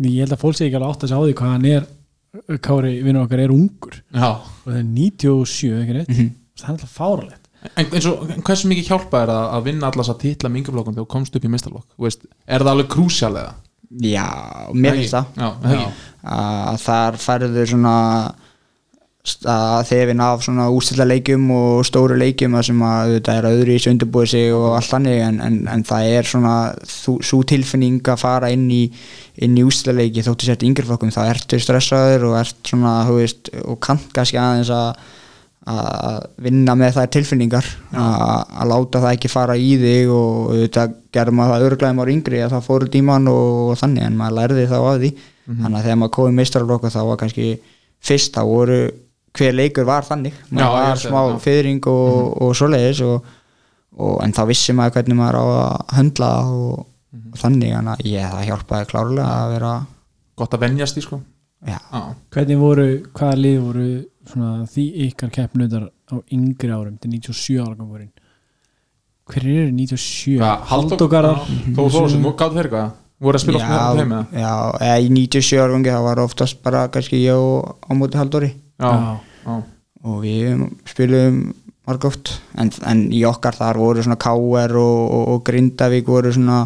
ég held að fólk sé ekki alveg átt að sjá því hvað hann er Kári vinnur okkar er ungur. Já, og það er 97 ekki rétt? Mhm. það er alltaf fáralegt en, eins og, en hversu mikið hjálpa er að, að vinna allas að titla mingaflokkum þegar þú komst upp í mistarlokk veist, er það alveg krúsjál eða? já, mér finnst það. Þar færður svona þefin af svona ústilla leikjum og stóru leikjum að sem að þetta er öðru í sundubúið sig og allt þannig en, en, en það er svona svo tilfinning að fara inn í inn í ústilla leiki þóttu sért yngreflokkum þá ertu stressaður og ert svona veist og kant kannski aðeins að að vinna með þær tilfinningar að láta það ekki fara í þig og þetta gerði maður það örglæði maður yngri að það fóru tíman og, og þannig en maður lærði þá að því. Þannig að þegar maður komið meistaralokku þá var kannski fyrst þá voru hver leikur var þannig. Já, maður ég var smá það, já. fyrring og, og svoleiðis og, og, en þá vissi maður hvernig maður á að höndla og, og þannig en að ég það hjálpaði klárlega að vera Gott að venjast í sko. Já, Já, hvernig voru, hvaða lið voru svona því ykkar keppnutar á yngri árum til 97 ára gangurinn? Hver eru 97? Hvað, Halldókarar Þó Þórsson, gáttu þeir eitthvað? Voru að spila já, oft heim eða? já, eða í 97 árgangi þá var oftast bara kannski ég á móti Halldóri. Já, já, og við spilum margóft. En, en í okkar þar voru svona K.R. og, og, og Grindavík voru svona,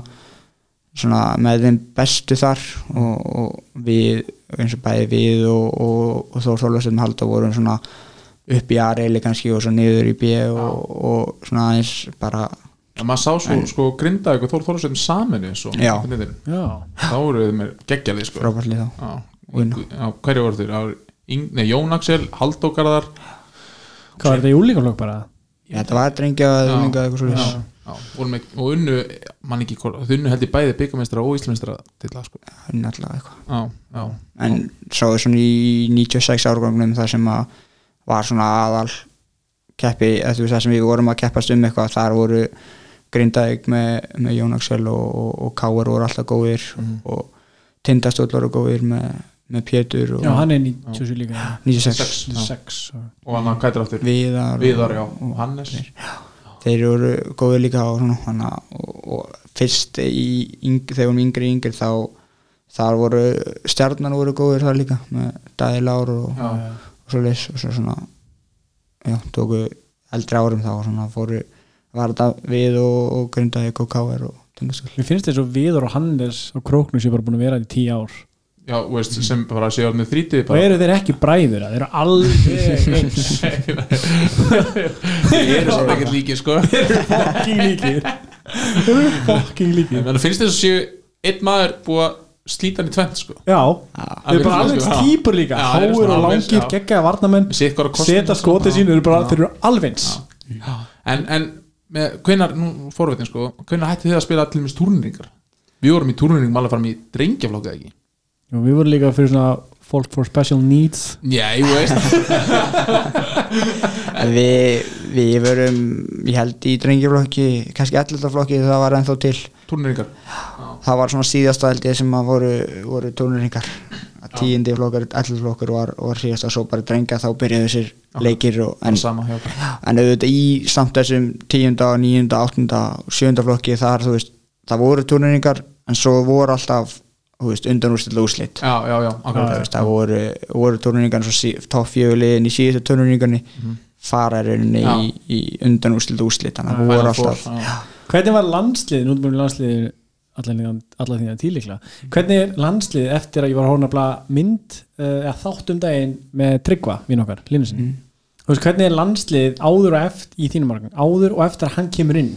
svona með þeim bestu þar. Og, og við eins og bæði við og, og, og Þór Þorlöfsson Halldór vorum svona upp í A-reili kannski og svo niður í B og, og svona aðeins bara Já, maður sá svo, sko, grinda ykkur Þór Þórsson saminu svo, Já. Hvernig þeir- já, þá voru þið með geggjali sko. frábærtlið þá já, og, já, hverju voru þeir? Það Nei, Jón Axel, Haldókarðar hvað var þetta í úlíkaflokk bara? Já, þetta var drengja eða unglinga eitthvað svo já, já, voru með, og unnu mann ekki, unnu held ég bæði byggamestara og íslumestara til það sko. náttúrulega eitthvað já, já, en svo er svona í 96 árgangnum þar sem að var svona aðal keppi, eða þú veist það sem við vorum að keppast um eitthvað, þar voru Grindavík með, með Jón Axel og, og, og Káur voru alltaf góðir og Tindastóll voru góðir með, með Pétur og já, hann er 97 líka 96 Já. 6 og hann hvað er aftur? Viðar, Viðar, já, og, og Hannes. þeir. Voru góðir líka og, svona, hana, og, og fyrst í, yng, þegar við vorum yngri yngri þá þar voru stjarnan voru góðir þar líka með Dæði Lár og, já, og svo leys og svo svona já, tóku eldri árum þá og svona fóru var þetta við og, og grundaði KKR og tindastöld mér finnst þess að Viður og Hannes og Króknus er bara búin að vera í 10 ár já, og veist, sem bara séu með þrítið og eru þeir ekki bræður þeir eru alveg þeir eru sem ekkert líki sko. Fucking líkir. Þeir eru fucking líkir. En finnst þess að séu einn maður búið að slíta hann í tvent sko? Já, þeir eru bara alveg típur líka. Þeir eru svona og langir, já. geggjaði varnamenn sko. skotið sín, þeir eru bara, þeir eru alveg en, en með, hvenar, nú fórvitin sko hvenar hætti þið að spila til mjög túrningar við vorum í túrningum alveg fram í drengjaflokka ekki við vorum líka fyrir svona folk for special needs. Já, ég veist. <laughs> Við, við verum ég held í drengjaflokki kannski ellutaflokki það var ennþá til. Túrningar það var svona síðasta held ég sem að voru, voru tónurringar tíindi flokkar, ellutaflokkur var, var síðasta svo bara drengja þá byrjuðu þessir leikir og, en, en auðvitað í samt þessum tíunda, níunda, áttunda sjönda flokki þar, þú veist, það voru turneringar en svo voru alltaf undanúrstil úslit já, já, já, Þú akkurat. veist, það voru, voru sí, topp fjögulegin í síðustu turneringarni fara er rauninni Já. í, í undanúrstil það alltaf já. hvernig var landslið, nú erum við landslið allar því að tílikla hvernig er landslið eftir að ég var hóna að blaða mynd uh, eða þátt um daginn með Tryggva, vinn okkar, þú veist, hvernig er landslið áður og eftir í þínum margum, áður og eftir að hann kemur inn?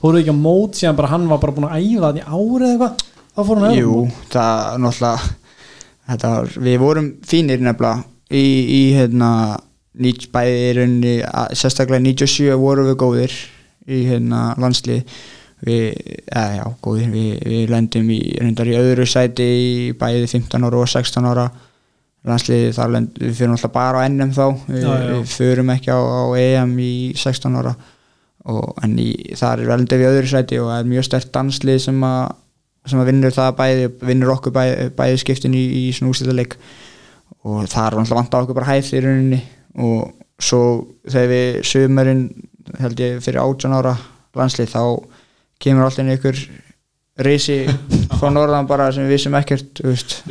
Fóruðu ekki á mót síðan bara hann var bara búin að æfa því árið eða eitthvað þá fór hann Jú, það náttúrulega var, við vorum fínir nefnilega. Í, í hérna nýt, bæði í rauninni að- sérstaklega 97 vorum við góðir í hérna landslið. Við, eða já, góðir við, við lendum í, reyndar í öðru sæti í bæði 15 ára og 16 ára landsliði þar lend, við fyrir náttúrulega bara á NM þá. Við, Já, já. við förum ekki á, á EM í 16 ára. Og, en í, þar er lendum við öðru sæti og það er mjög stert danslið sem að sem vinnur það bæði, vinnur okkur bæði, bæði skiptin í, í svona úrslitaleik. Og það er náttúrulega vant á okkur bara hæð í rauninni. Og svo þegar við sömurinn held ég fyrir 18 ára landslið þá kemur alltaf ykkur risi <laughs> frá norðan bara sem við vissum ekkert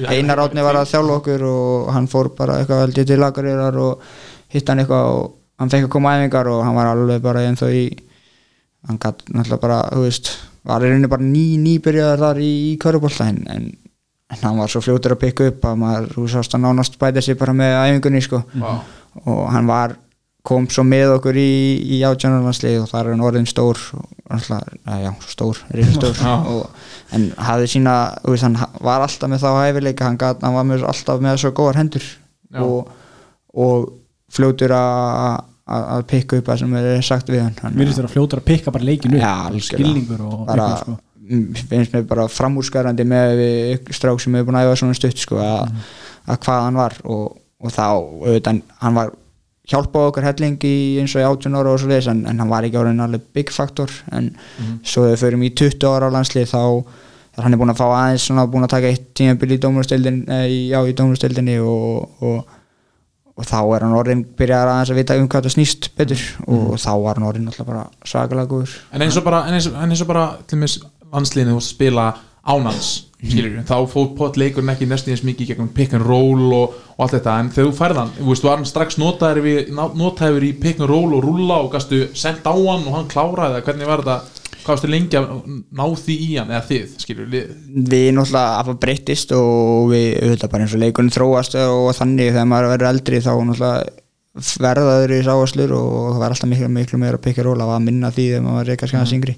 Einar Átni var að þjálfa okkur og hann fór bara eitthvað held ég til lagarirar og hitt hann eitthvað og hann fekk að koma æfingar og hann var alveg bara ennþá í hann gætt náttúrulega bara þú veist, var í rauninni bara ný nýbyrjaðar þar í, í körubólta en, en, en hann var svo fljótur að pikka upp að maður, þú sást að nánast bæta sig bara með æfingunni sko. Vá. og hann var kom svo með okkur í, í átjánarlandslið og þar er hann orðin stór já, stór, stór og, en hafði sína veist, hann var alltaf með þá hæfileika hann, hann var með, alltaf með svo góðar hendur. Og, og fljótur að að pikka upp það sem er sagt við hann. Mér finnst þér að fljótur að pikka bara leikinu algjörlega. skilningur og eitthvað, sko. mm, finnst mér bara framúrskarandi með strák sem hefur búin að æfa svona stutt sko, að, að hvað hann var. Og, og þá, auðvitað, hann var hjálpað okkur helling í eins og í 18 ára og svo leiðis en, en hann var ekki orðin alveg big factor. En svo þegar við förum í 20 ára á landslið þá er hann er búin að fá aðeins svona búin að taka eitt já í dómurstildinni og, og, og þá er hann orðin byrjar aðeins að vita um hvað það snýst betur. Og þá var hann orðin alltaf bara svakalega góður. En eins og bara, en eins, en eins og bara landsliðinu þú spila ánans skilur þá fóð pott leikurinn ekki næstu eins mikið í gegnum pick and roll og, og allt þetta. En þegar þú færðan, þú veist, var hann strax notaður í pick and roll og rúlla og gastu senda á hann og hann kláraði það hvernig var þetta, hvað varstu lengi að ná því í hann, eða þið, skilur við við náttúrulega að það breyttist og við auðvitað bara eins og leikunni þróast og þannig þegar maður verður eldri þá náttúrulega verðaður í sáaslur og það var alltaf miklu, miklu meira pikka ról að minna því þegar maður er kannski aðeins yngri.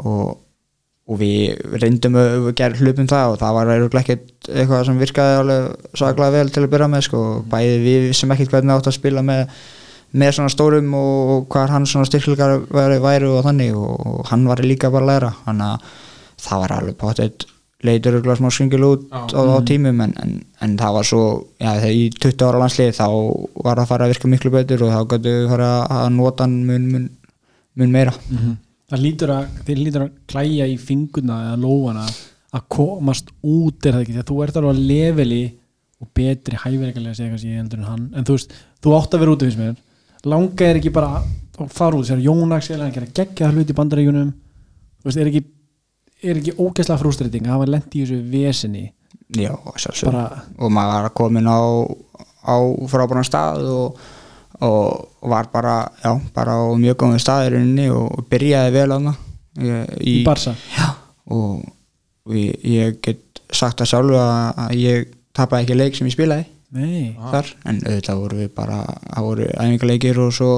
Og, og við reyndum að gerum hlupum það og það var ekkert eitthvað sem virkaði alveg saklega vel til að byrja með sko. bæði við sem ekkert hvernig átt að spila með, með svona stórum og hvað hann svona styrkleikar væri, væri og þannig og, hann var líka bara að læra. Þannig að það var alveg potið leitur og smá skringil út á, á tímum en, en, en það var svo já, í 20 ára landsliði þá var það að fara að virka miklu betur og þá gætu við fara að nota hann mun, mun, mun meira. Það lítur að þið lítur að klæja í fingurna eða lófana að komast út er það ekki, því að þú ert alveg að leveli og betri hæfileikalega segja kannski heldur en hann, en þú veist, þú átt að vera út af þess mér langa er ekki bara að fara út, sér Jónaks er að gera geggja hlut í bandaríkunum er ekki ekki ógæslega frústreiting að hafa lent í þessu vesinni já, bara, og maður var komin á, á frábæran stað og, og, var bara, já, bara á mjög góðum staðirinni og byrjaði vel að í Barsa já, og, ég, ég get sagt það sjálfu að, að ég tapaði ekki leik sem ég spilaði nei, þar, en auðvitað voru við bara það voru æfingarleikir og svo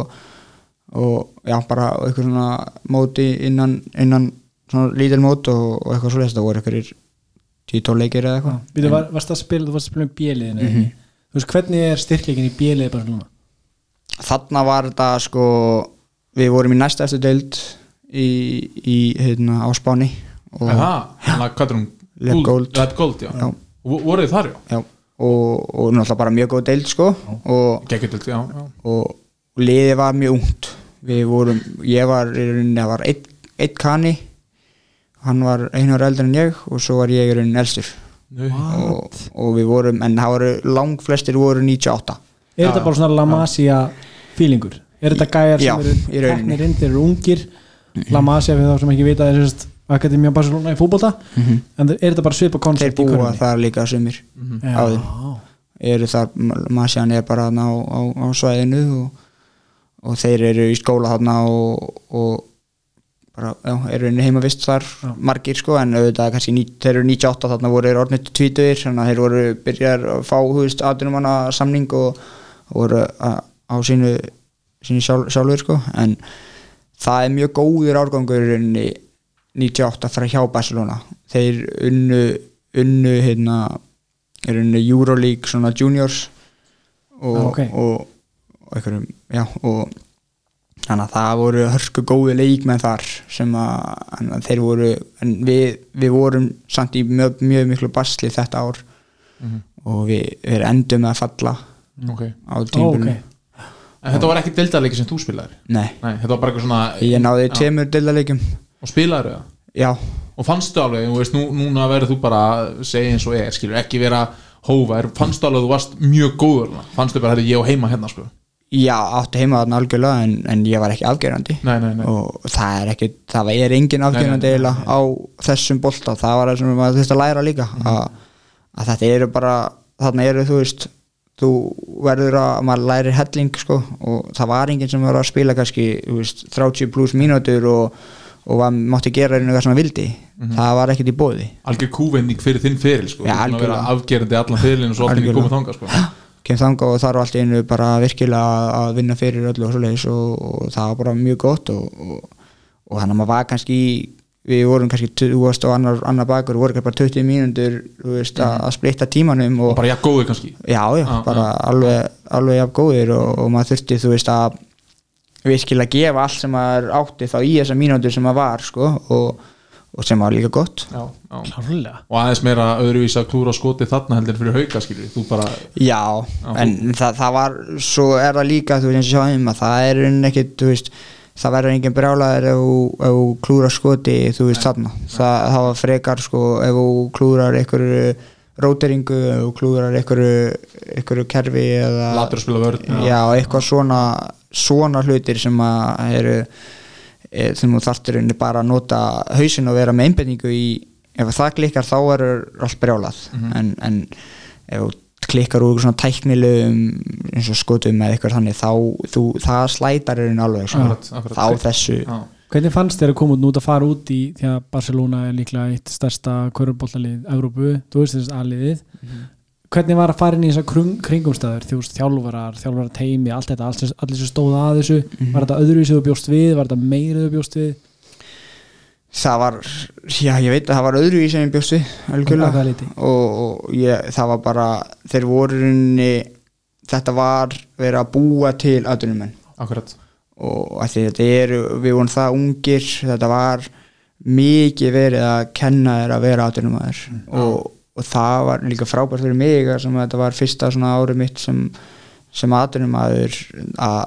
og já, bara eitthvað svona móti innan, innan svona lítil mót og, og eitthvað svo það voru eitthvað tíu leikir eða eitthvað. Býtu, var, varst að spila, þú varst að spila um bjöliðin mm -hmm. þú veist, hvernig er styrkleikin í bjöliði bara svona þarna var þetta sko við vorum í næsta eftir deild í, í hérna á Spáni og, en það, hann að hvað er hún? Let Gold. Gold, já, Já. Voruð þið þar, já? Já, og, og náttúrulega bara mjög góð deild sko. Og, Gekkjöld, já, já. og, og liðið var mjög ungt. Við vorum, ég var í rauninni, það var eitt, eitt kani. Hann var einu ára eldur en ég og svo var ég í rauninni elstur og, og við vorum, en það voru lang flestir voru 98 er þetta bara svona La Masia feelingur? Er þetta gæjar sem eru teknir inn, þeir eru ungir? La Masia fyrir þá sem ekki vita er sérst Akademia Barcelona í fótbolta. En er þetta bara svipa þeir koncept í búa körfunni? þar líka sumir Já. á þeim. Eru þar, Masjan er bara á, á, á svæðinu og, og þeir eru í skóla þarna og, og bara, já, eru heimavist þar margir sko, en auðvitað kannski ní, þeir eru 98 þarna voru þeir orðnit tvítuðir þannig að þeir voru byrjar að fá þú veist, atvinnumanna samning og, og voru á sínu, sínu sjálf, sjálfur sko, en það er mjög góður árgangur í rauninni 98 frá hjá Barcelona. Þeir unnu unnu hérna er unnu Euroleague svona juniors og, Ah, ok. og, og einhverjum, já og þannig að það voru hörsku góði leikmenn þar sem að, þeir voru en við, við vorum samt í mjög, mjög miklu basli þetta ár og við, við endum að falla ok. á Ó, tímbilinu ok. En þetta var ekki deildarleiki sem þú spilaðir? Nei, Nei, þetta var bara eitthvað svona ég náði tveimur deildaleikjum Og spilaðir það? Já, Og fannstu alveg, þú veist, nú, núna verður þú bara að segja eins og er, skilur, ekki vera hófær, fannstu alveg að þú varst mjög góður fannstu bara að ég á heima hérna, sko? Já átti heima þarna algjörlega en, en ég var ekki afgerandi. Nei, nei, nei, og það er ekki, það er engin afgerandi eiginlega á þessum bolta. Það var það sem maður þurfti að læra líka Mhm. að, að þetta eru bara þarna eru þú veist þú verður að, maður lærir helling sko, og það var enginn sem var að spila kannski þú veist, 30 pluss mínútur og, og var, mátti gera hvað sem maður vildi. Mhm. það var ekkert í bóði algjör kúvending fyrir þinn feril, sko. Vera algjörlega. afgerandi allan ferilinn og svo allir Algjörlega. komið þangað, sko. Kem þanga og þar var allt í einu bara virkilega að- vinna fyrir öllu og og, og það var bara mjög gott og, og, og þannig að maður var kannski í- við vorum kannski, þú veist, og annar, annar bakur voru kannski bara 20 mínútur þú veist, að, að splitta tímanum og, bara jafn góður kannski? Já, já, Já, bara alveg, alveg jafn góðir og, og maður þurfti, þú veist, að virkilega gefa allt sem maður átti þá í þessa mínútur sem maður var, sko og, og sem var líka gott. Já, já. Klárlega. Og aðeins meira öðruvís að klúra skoti þarna heldur en fyrir hauka, skilur Þú bara, Já, Já, en það, það var svo er það líka, þú veist, eins og sjá um að það er ekkit, þú veist það verður engin brjálaður ef þú- klúrar skoti, þú veist, þarna. Það, það var frekar, sko, ef þú klúrar einhverju róteringu ef þú klúrar einhverju einhverju kerfi eða latur að spila vörn já, eitthvað svona svona hlutir sem að eru e, sem þú þarftur inni bara að nota hausin og vera með einbendingu í ef það klikkar þá er allt brjálað Mhm. en, en ef þú klikkar úr svona tæknilegum eins og skotum eða eitthvað þannig þá þú, það slætar er alveg sko, Akkurat, akkurat. á þessu Já. Hvernig fannst þér að koma út að fara út í því að Barcelona er líklega eitt stærsta körubóllalið Evrópu, þú veist þess aðliðið hvernig var að fara inn í þessar kring, kringumstæður? Veist þjálfarar, þjálfarar teimi allt þetta, allt, allir sem stóða að þessu. Var þetta öðru sem þú bjóst við, var þetta meira þú bjóst við? Það var, já ég veit að það var öðru í sem ég bjóst við og, og ég, það var bara þeir voru í rauninni þetta var verið að búa til Akkurat. Og að því þetta eru, við vorum það ungir þetta var mikið verið að kenna þér að vera atvinnumæður og, og það var líka frábært fyrir mig sem þetta var fyrsta svona árið mitt sem, sem atvinnumæður að,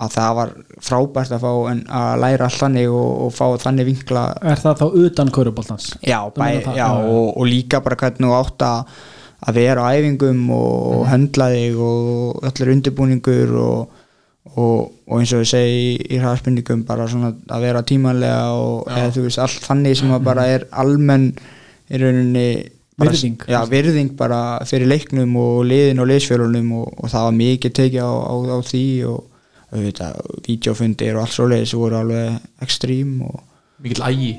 að það var frábært að fá en að læra allt þannig og, og fá þannig vinkla Er það þá utan körubóltans? já, bæ, já. Og, og líka bara hvernig átt að að vera á æfingum og Mhm. höndla þig og allir undirbúningur og, og, og eins og ég segi í, hraðspenningum bara svona að vera tímanlega og eða veist allt þannig sem að bara er almenn í rauninni Virðing. já, virðing bara fyrir leiknum og liðin og liðsfjölunum og, og það var mikið tekið á, á, á því og auðvitað, vídeofundir og allt svoleiðis voru alveg ekstrím og Mikill ægi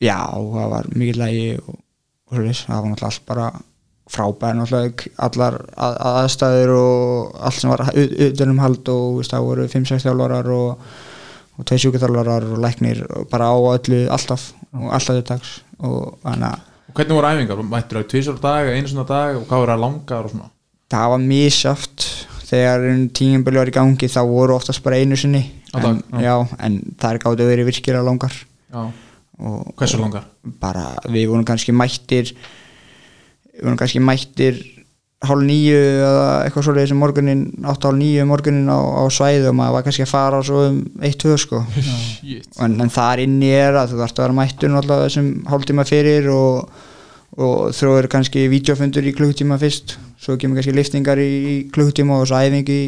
Já, það var mikið lægi og, og svoleiðis, það var náttúrulega allt bara frábæð náttúrulega allar að, aðstæður og allt sem var utanum hald og veist, það voru 5-6 þjálfarar og, og 2 sjúkþjálfarar og læknir og bara á öllu alltaf og alltaf til dags. Og þannig að Og hvernig voru æfingar? Mættur það tvisar á dag, einu svona dag og hvað voru það langar og svona? það var misjátt þegar tímabili var í gangi þá voru oftast bara einu sinni Á dag, en, já. já, en það er gátt að verið virkilega langar hversu langar? bara við vorum kannski mættir við vorum kannski mættir hálf nýju eða eitthvað svoleiðis um morgunin átt hálf nýju morgunin á, á svæðu og maður var kannski að fara svo um eitt, tvö sko. <laughs> En, en þar inni er að þú þarfst að vera mættur náttúrulega þessum hálftíma fyrir og, og þróður kannski vídeofundur í klukkutíma fyrst. Svo kemur kannski liftingar í, í klukkutíma og svo æfing í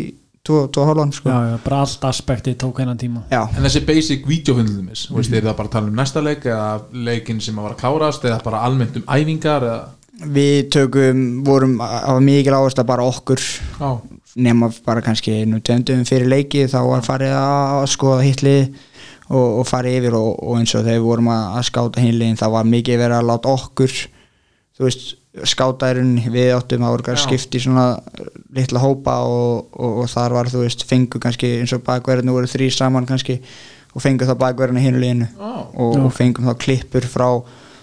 tvo, tvo hálfan sko. Já, já, bara allt aspekti tók hennan tíma. Já, En þessi basic videofundlumis, mm -hmm. er það bara að tala um næsta leik eða leikin sem að var að klárast eða bara almennt um æfingar eða við tökum vorum að mikil áhersla bara okkur Já, nema bara kannski einu töndum fyrir leiki þá var farið að skoða hitlið og, og farið yfir og, og eins og þegar við vorum að, að skáta hinliðin þá var mikið verið að láta okkur þú veist, skátærun við áttum að voru Já. skipt í svona litla hópa og, og, og þar var þú veist, fengu kannski eins og bakverðinu voru þrý saman kannski og fengum þá liðinu Ó. og, og fengum þá klippur frá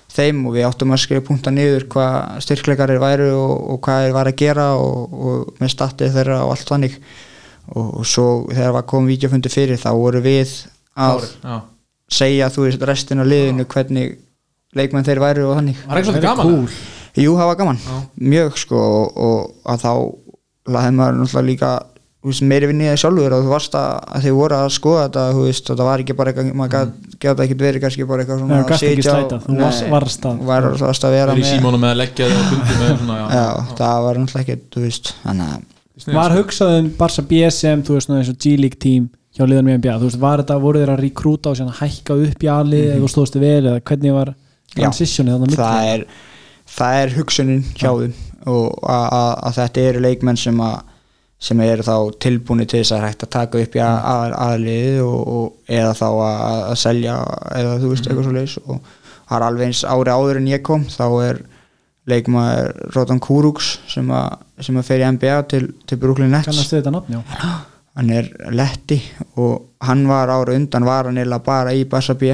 þeim og við áttum að skrifa punta niður hvað styrkleikar er væru og, og hvað er var að gera og, og með statið þeirra og allt þannig og, og svo þegar var komið vídeofundi fyrir þá voru við að Já. segja þú veist restin af liðinu hvernig leikmenn þeir væru og þannig Var ekki svolítið gaman? cool. Jú, það var gaman, Já. mjög sko og, og að þá laði maður náttúrulega líka meiri vinni það sjálfur og þú varst að, að þið voru að skoða þetta þú veist, og það var ekki bara eitthvað maður gat, geta ekki verið kannski bara eitthvað svona slæta, og- þú varst- að- var, varst að vera er með símónum með að leggja þig og fundi með svona, já. já, það var náttúrulega ekki, þú veist að Var sko. hugsað um Barca BSM þú veist, svona eins og G-League team hjá liðanum í NBA, þú veist, var þetta, voru þeir að rekrúta og hækka upp í alið Mhm. eða þú stóðstu vel eða hvernig var transitionið þannig að það er, það er hugsunin hjá þeim og að, að, að þetta eru leikmenn sem að sem eru þá tilbúni til þess að hægt að taka upp í að, aðliðið eða þá að, að selja eða þú veist eitthvað svo leis og það er alveg eins ári áður en ég kom þá er leikmaður Rótan Kúrúks sem að, sem að fer í NBA til, til Brooklyn Nets. Nafn, já. Hann er letti og hann var ára undan var hann eða bara í Bassa B.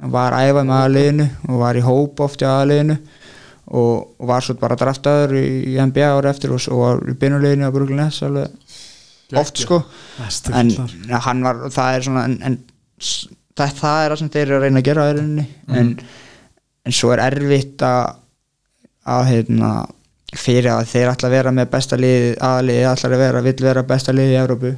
Hann var að æfa með aðliðinu og var í hóp oft í aðliðinu og, og var svo bara draftaður í, í NBA ára eftir og, og var í byrnuleginu á Brooklyn Nets alveg oft sko. En hann var, það er svona en, en það, það er það sem þeir eru að reyna að gera í rauninni. En, en svo er erfitt að að hérna fyrir að þeir ætla að vera með besta liði aðliði ætla að vera, vill vera besta liði í Európu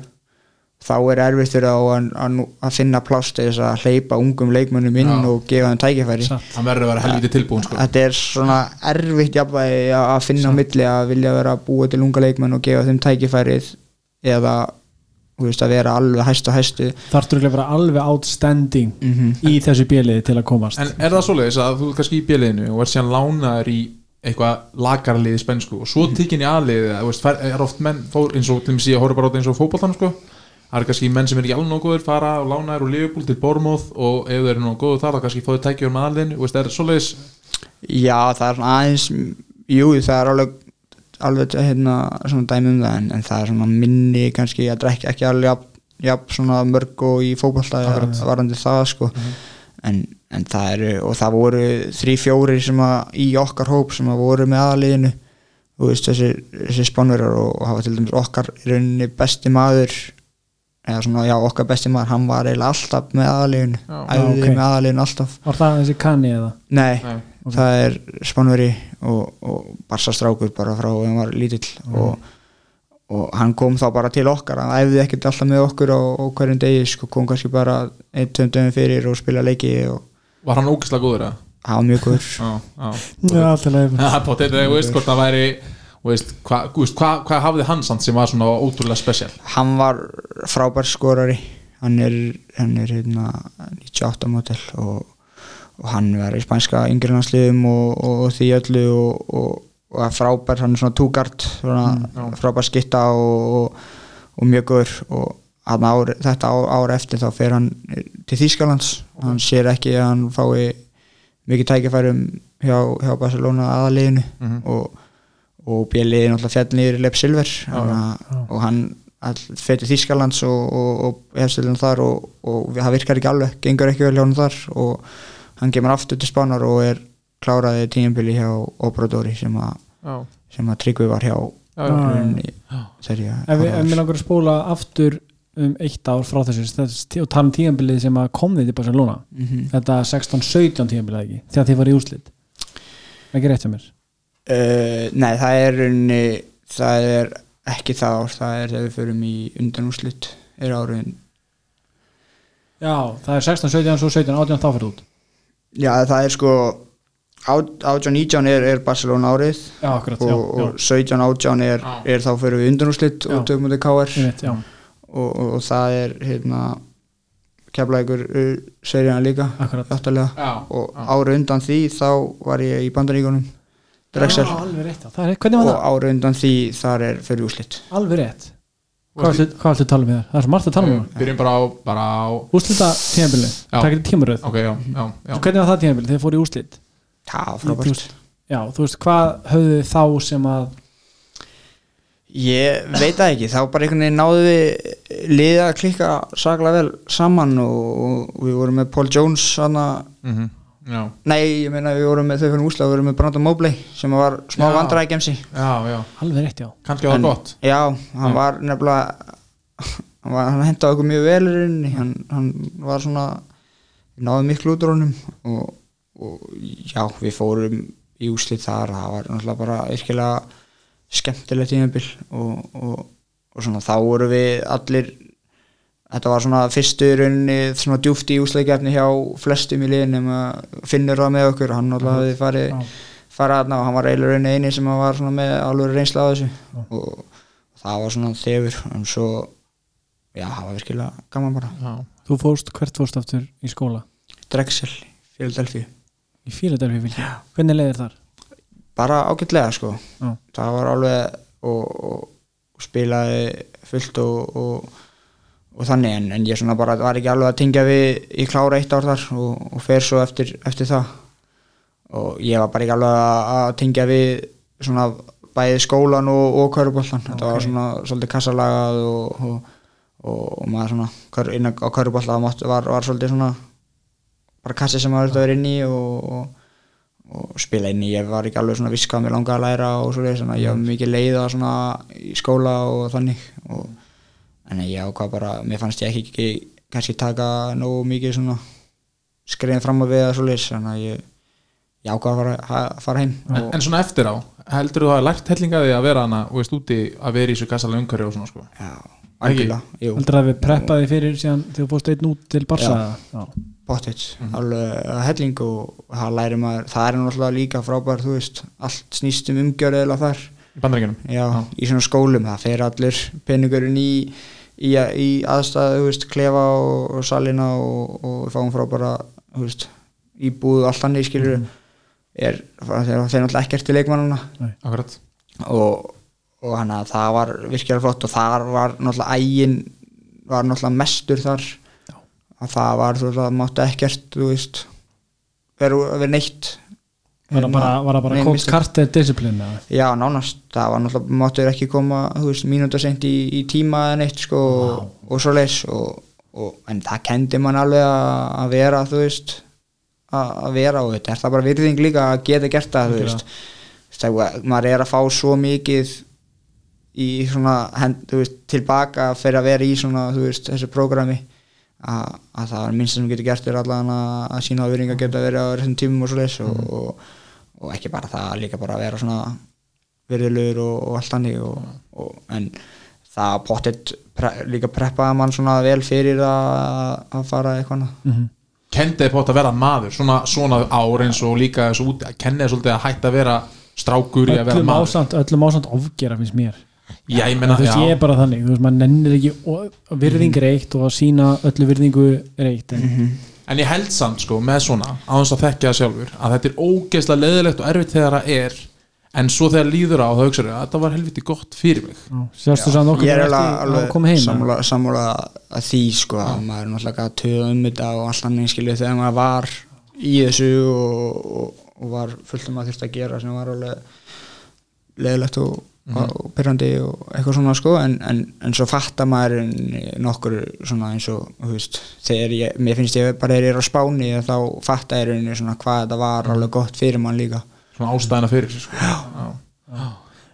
þá er erfitt fyrir að, að, að finna pláss til þess að hleypa ungum leikmönnum inn Já. og gefa þeim tækifæri. Hann verður að vera helviti tilbúin sko. þetta er svona erfitt jafnvægi að finna á milli að vilja vera að búa til unga leikmenn og gefa þeim tækifærið eða þú veist, að vera alveg hæst og hæstu þarftur ekki að vera alveg outstanding Mhm. í þessu bjöliði til að komast En er það svoleiðis að þú ert kannski í bjöliðinu og er síðan lánaður í eitthvað lagarlið í spensku og svo tikkin í aðliðið þú veist, fer- er oft menn, eins og til mig síðan horfður bara á þetta eins og fótboltan sko það er kannski menn sem er ekki alveg nóg góður fara og lánaður úr Liverpool til Bormóð og ef þeir eru nóg góður þar þá kannski fóðu tækjur með aðliðinu, þú veist, er svoleiðis? Já það er svona aðeins jú það er alveg alveg hérna svona dæmi um það en, en það er svona minni kannski að drekka ekki alveg jafn, jafn svona mörg og í fótballta varandi það sko. En, en það eru og það voru þrý fjóri sem að í okkar hóp sem að voru með aðaliðinu þú veist þessi, þessi spánverjar og, og hafa til dæmis okkar í rauninni besti maður eða svona já okkar besti maður hann var eiginlega alltaf með aðaliðinu Já. æfði Já, ok. með aðaliðinu alltaf. Var það þessi kanni eða? Nei, Nei. það er spánveri og, og barsa strákur bara frá þegar hann var lítill. Og, og hann kom þá bara til okkar. Hann æfði ekkert alltaf með okkur á, á hverjum degi sko, kom kannski bara einn, tveim dögum fyrir og spila leiki og Var hann ógislega góður eða? hann var mjög góður. Það er potið, þú veist hvort það væri þú veist, hvað hva, hva, hva hafði hann samt sem var svona ótrúlega spesial? Hann var frábær skorari. Hann er, hann er hérna 98 model og, og hann var í spænska yngirlandsliðum og, og, og því öllu og, og, og er frábær, hann er svona túgart svona frábær skitta og, og, og mjög góður og ár, þetta ár, ár eftir þá fer hann til Þýskalands. Hann sér ekki að hann fái mikið tækifærum hjá, hjá Barcelona aðaliðinu og, og bjeliði náttúrulega í Lepp Silver. Og hann til Þýskalands og, og, og hefstilin þar og, og það virkar ekki alveg, gengur ekki vel hjá hann þar og hann kemur aftur til Spánar og er kláraði tíumbili hjá Obradori sem að sem að Tryggvi var hjá þegar ég ef við ef við langar að spóla aftur um eitt ár frá þessu þess- og tala um tíðanbilið sem að kom þið til Barcelona. Mhm. þetta 16-17 tíðanbilið ekki? Þegar þið var í úslit ekki rétt hjá mér. Uh, nei, það er rauninni, það er ekki það ár, það er þegar við förum í undanúslit er áriðin já, það er 16-17 svo 17-18 þá fyrir út. Já, það er sko 18-19 er, er Barcelona árið já, akkurat, og, já, og 17-18 er, Já. er þá fyrir við undanúslit Já. og tökum KR já, já, já, og, og, og það er hérna keflaðið ykkur seríana líka Já, og já. árið undan því þá var ég í bandaríkunum Drexel. Já, alveg rétt, já. það er, hvernig var og það? árið undan því þar er fyrir úslit alveg rétt. Hvað hvað ætlu að tala um þér? það er svo margt að tala um það Byrjum bara á, bara á úslita tíðanbilið, Já. takk þetta tímaröð. Ok, já, já, já. hvernig var það tíðanbilið, þegar fóru í úslit Það var Þú frábært veist, já, þú veist, hvað höfðu þið þá sem að Ég veit það ekki, þá bara einhvern veginn náðu við liða að klikka saklega vel saman og, og við vorum með Paul Jones hana, mm Já, nei, ég meina við vorum með þau fyrir úsla, við vorum með Brandon Mobley sem var smá vandræði gemsi já, já. Alveg rétt já. Kannski var það gott. Já, hann Já. var nefnilega hann, var, hann hendaði okkur mjög vel í rauninni, hann, hann var svona við náðum miklu út úr honum og, og já, við fórum í úslit þar, það var náttúrulega bara virkilega skemmtilegt tímabil og, og, og svona þá voru við allir þetta var svona fyrstu í rauninni svona djúft í úsleikefni hjá flestum í liðin nema finnur það með okkur hann náttúrulega hafði farið Já. fara þarna og hann var eiginlega rauninni eini sem var svona með alveg reynsla á þessu. Og það var svona þefur en svo já, það var virkilega gaman bara. Já, þú fórst, hvert fórst aftur í skóla? Drexel, Philadelphia í Fíladelfi fylgji, hvernig leiðir þar? Bara ágætlega sko. Já. það var alveg og, og, og spilaði fullt og, og, og þannig en, en ég svona bara var ekki alveg að tengja við í klára eitt ár þar og, og fer svo eftir, eftir það. Og ég var bara ekki alveg að, að tengja við svona bæði skólan og, og köruboltan þetta var svona svolítið kassalagað og, og, og maður svona inn á körubolta var, var svolítið svona bara kassi sem maður þurfti að vera inn í og, og og spila inn í, ég var ekki alveg svona viss hvað mér langaði að læra og svo leiðis, þannig að ég var mikið leiða svona í skóla og þannig. Og en ég ákvað bara, mér fannst ég ekki, ekki kannski taka nógu mikið svona skreiðin fram á við að svo leiðis, þannig að ég, ég ákvað að fara, að fara heim en, og en svona eftir á heldur þú að lært hellingaði að vera hana og veist úti að vera í þessu kassalega umhverju og svona sko? Já, algjörlega, jú, heldur það við preppaði fyrir síðan þegar þú fórst einn út til Barsa já. bóttið, alveg að helling og það læri maður, það er náttúrulega líka frábær, þú veist, allt snýst um umgjörð eða þar. Í bandaríkjunum? Já, í svona skólum, það fer allir peningurinn í, í, í aðstæðu, þú veist, klefa og, og salina og, og við fáum frá bara, þú veist, íbúð og allt þannig, skilur er, þeir náttúrulega ekkert til leikmannuna og, og hann að það var virkilega flott og þar var náttúrulega ægin var náttúrulega mestur þar. Að það var, þú veist, það mátti ekkert, þú veist vera neitt var það bara, var það bara. Carter discipline eða? Já, nánast, það var náttúrulega máttur ekki koma, þú veist, mínúta sent í, í tíma eða neitt, sko, og, og svo leis og, og, en það kendi mann alveg að vera, þú veist að vera og þetta er það bara virðing líka að geta gert það, þú veist þegar maður er að fá svo mikið í svona, hend, veist, tilbaka fyrir að vera í svona, veist, þessu prógrami að, að það er minnst sem getur gert er allan að, að sína að virðing að geta verið á þessum tímum og svo leis og, og, og ekki bara það, líka bara að vera svona virðilegur og, og allt hannig og, og, en það pottet pre, líka preppaði mann svona vel fyrir að, að fara eitthvað annað. Mhm. kendiði pott að vera maður svona, svona ár eins og líka kenniði svolítið að hætta að vera strákur í að vera maður. ásamt, öllum ásamt ofgera finnst mér. Já, ég meina, þú veist, ég er bara þannig, þú veist, maður nennir ekki virðing er eitt og að sína öllu virðingu eitt en en ég held samt sko með svona á þess að þekkja það sjálfur að þetta er ógeðslega leðilegt og erfitt þegar það er en svo þegar líður á þá hugsaður að þetta var helviti gott fyrir mig. Já, sérstu sann okkur er eftir alveg, að koma heim sammála að því sko að maður er náttúrulega að töða um þetta og allt annað skilju þegar maður var í þessu og, og, og var fullt um að þurft að gera sem var alveg leðilegt og, og pyrrandi og eitthvað svona sko en, en, en svo fattar maður nokkur svona eins og veist, þegar ég, mér finnst ég bara þegar ég er á spáni þá fattar ég svona hvað þetta var alveg gott fyrir mann líka. Svona ástæðina fyrir sig, sko. já.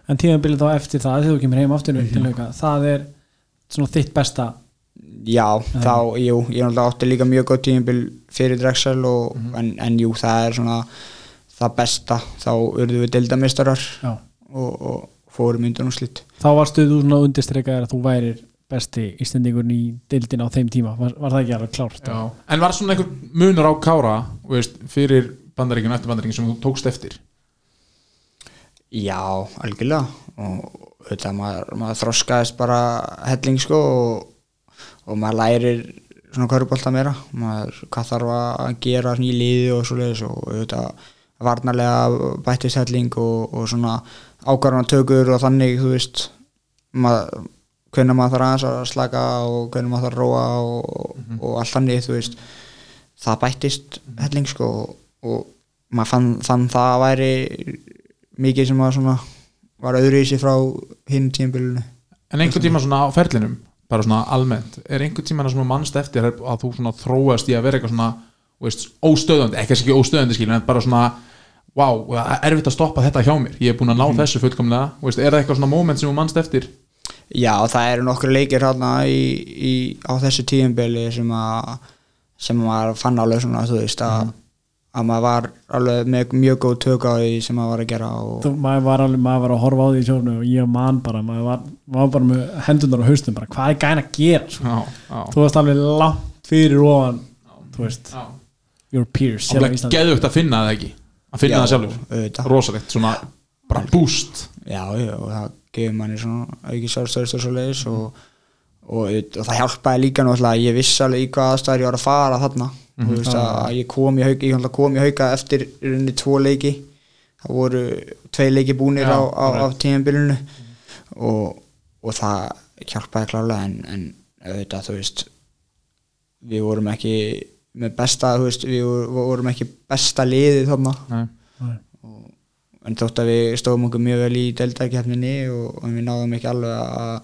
en tímabilið þá eftir það þegar þú kemur heim aftur til hauka það er svona þitt besta? Já, þá, jú, ég náttúrulega átti líka mjög gott tímabil fyrir Drexel og, en, en jú, það er svona það besta, þá urðu við deildamistarar já. og, og fórum undan úr slitt þá varstu þú svona undirstreikaðir að þú værir besti ístendingur í deildin á þeim tíma. Var, var það ekki alveg klárt? Já. en var svona einhver munur á kára þú veist, fyrir bandaríkjum eftir bandaríkjum sem þú tókst eftir? Já, algjörlega. Og þetta maður, maður þroskaðist bara helling sko og, og maður lærir svona körubólta meira. Maður, hvað þarf að gera í liði og svo leiðis og þetta varnarlega bættist helling og, og svona ákvarðanatökur og þannig þú veist maður, hvernig maður þarf aðeins að slaka og hvernig maður þarf að róa og, og allt þannig þú veist. Það bættist helling sko og maður fann, fann það að væri mikið sem að svona var öðru í sig frá hinn tímbilinu En einhvern tíma svona á ferlinum bara svona almennt, er einhvern tíma svona mannst eftir að þú svona þróast í að vera eitthvað svona, veist, óstöðandi ekki ekki óstöðandi skilur, en bara svona wow, er erfitt að stoppa þetta hjá mér ég er búin að ná þessu fullkomlega, þú veist, er það eitthvað svona moment sem þú mannst eftir? Já, það eru nokkru leikir hérna í, í, á þessu tíumbili sem að sem maður fann alveg svona, þú veist að, að maður var alveg með mjög góð tök á því sem maður var að gera og Þú, maður, var alveg, maður var að horfa á því í sjónu og ég man bara, maður var, maður var bara með hendunar á haustum bara, hvað er gæn að gera? Já, já, þú varst alveg langt fyrir ofan þú veist, já. your peers Það á er Íslandi. geðugt að finna það ekki að finna það sjálfur, rosalegt svona bara boost. Já, já, og það gefur manni svona auki sjálfstöðust og svo leiðis og, og, og það hjálpaði líka náttúrulega ég vissi alveg í hvað aðstæður ég var að fara þarna. Þú veist að ég kom í hauka ég kom í hauka eftir í rauninni tvo leiki. Það voru tvei leiki búnir Já, á, á, á alright. tímabilinu og, og það hjálpaði klálega en, en auðvitað þú veist við vorum ekki með besta, þú veist, við vorum ekki besta liðið þarna. Nei. en þótt að við stóðum okkur mjög vel í deltakefninni og, og við náðum ekki alveg að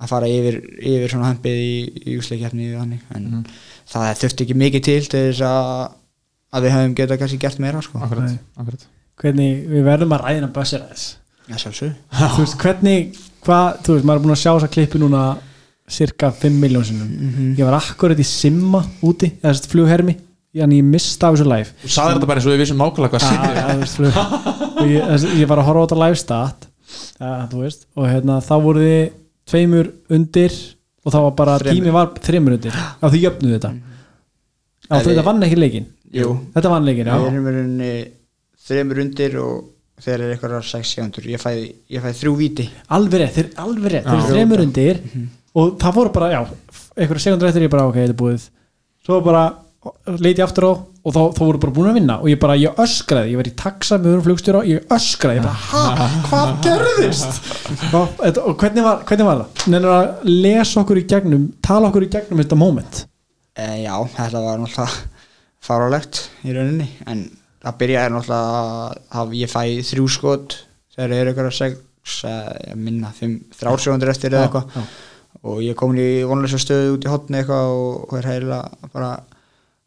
að fara yfir, yfir svona hempið í, í úsleikefni þannig. En Mhm. það þurfti ekki mikið til til þess að að við hefum getað kannski gert meira sko. akkurat, akkurat. Hvernig, við verðum að ræðina bössir aðeins Já, sjálfsög þú veist, hvernig, hvað, þú veist, maður er búin að sjá þessa klippi núna cirka 5 miljónsinnum Mhm. ég var akkurat í Simma úti, eða þess flughermi en ég mista af þessu live. Þú sagði þetta bara eins og við vissum nákvæmlega hvað flug. og ég, ég var að horfa á þetta live stat og hérna þá voru þið tveimur undir og það var bara, tími var þreimur undir já, þið jöfnuðu þetta. Já, Nei, þetta við- vann ekki leikin Jú, þetta vann leikin, já. Þreymur undir og þeir eru eitthvað 6 sekundur ég fæ, ég fæ þrjú víti. Alveg rétt, þeir eru alveg rétt, þeir eru þreimur undir og það voru bara, já, einhverja sekundur eftir ég bara, ok, þetta er búið. Svo bara leiti ég aftur á og þá, þá voru bara búin að vinna. Og ég bara, ég öskraði, ég var í taxa með öðrum flugstjóra, ég öskraði ég bara, ha, hvað gerðist? Og, þetta- og hvernig var, hvernig var það? Nefnir að lesa okkur í gegnum tala okkur í gegnum þetta moment. E, Já, þetta var náttúrulega fárálegt í rauninni. En það byrjaði náttúrulega að ég fæ þrjú skot þegar eru eitthvað 6 eh, minna, 5, 3 sekundur eftir eða eitthvað. Og ég kom í vonlösa stöðu út í hotni eitthvað og, og er heila bara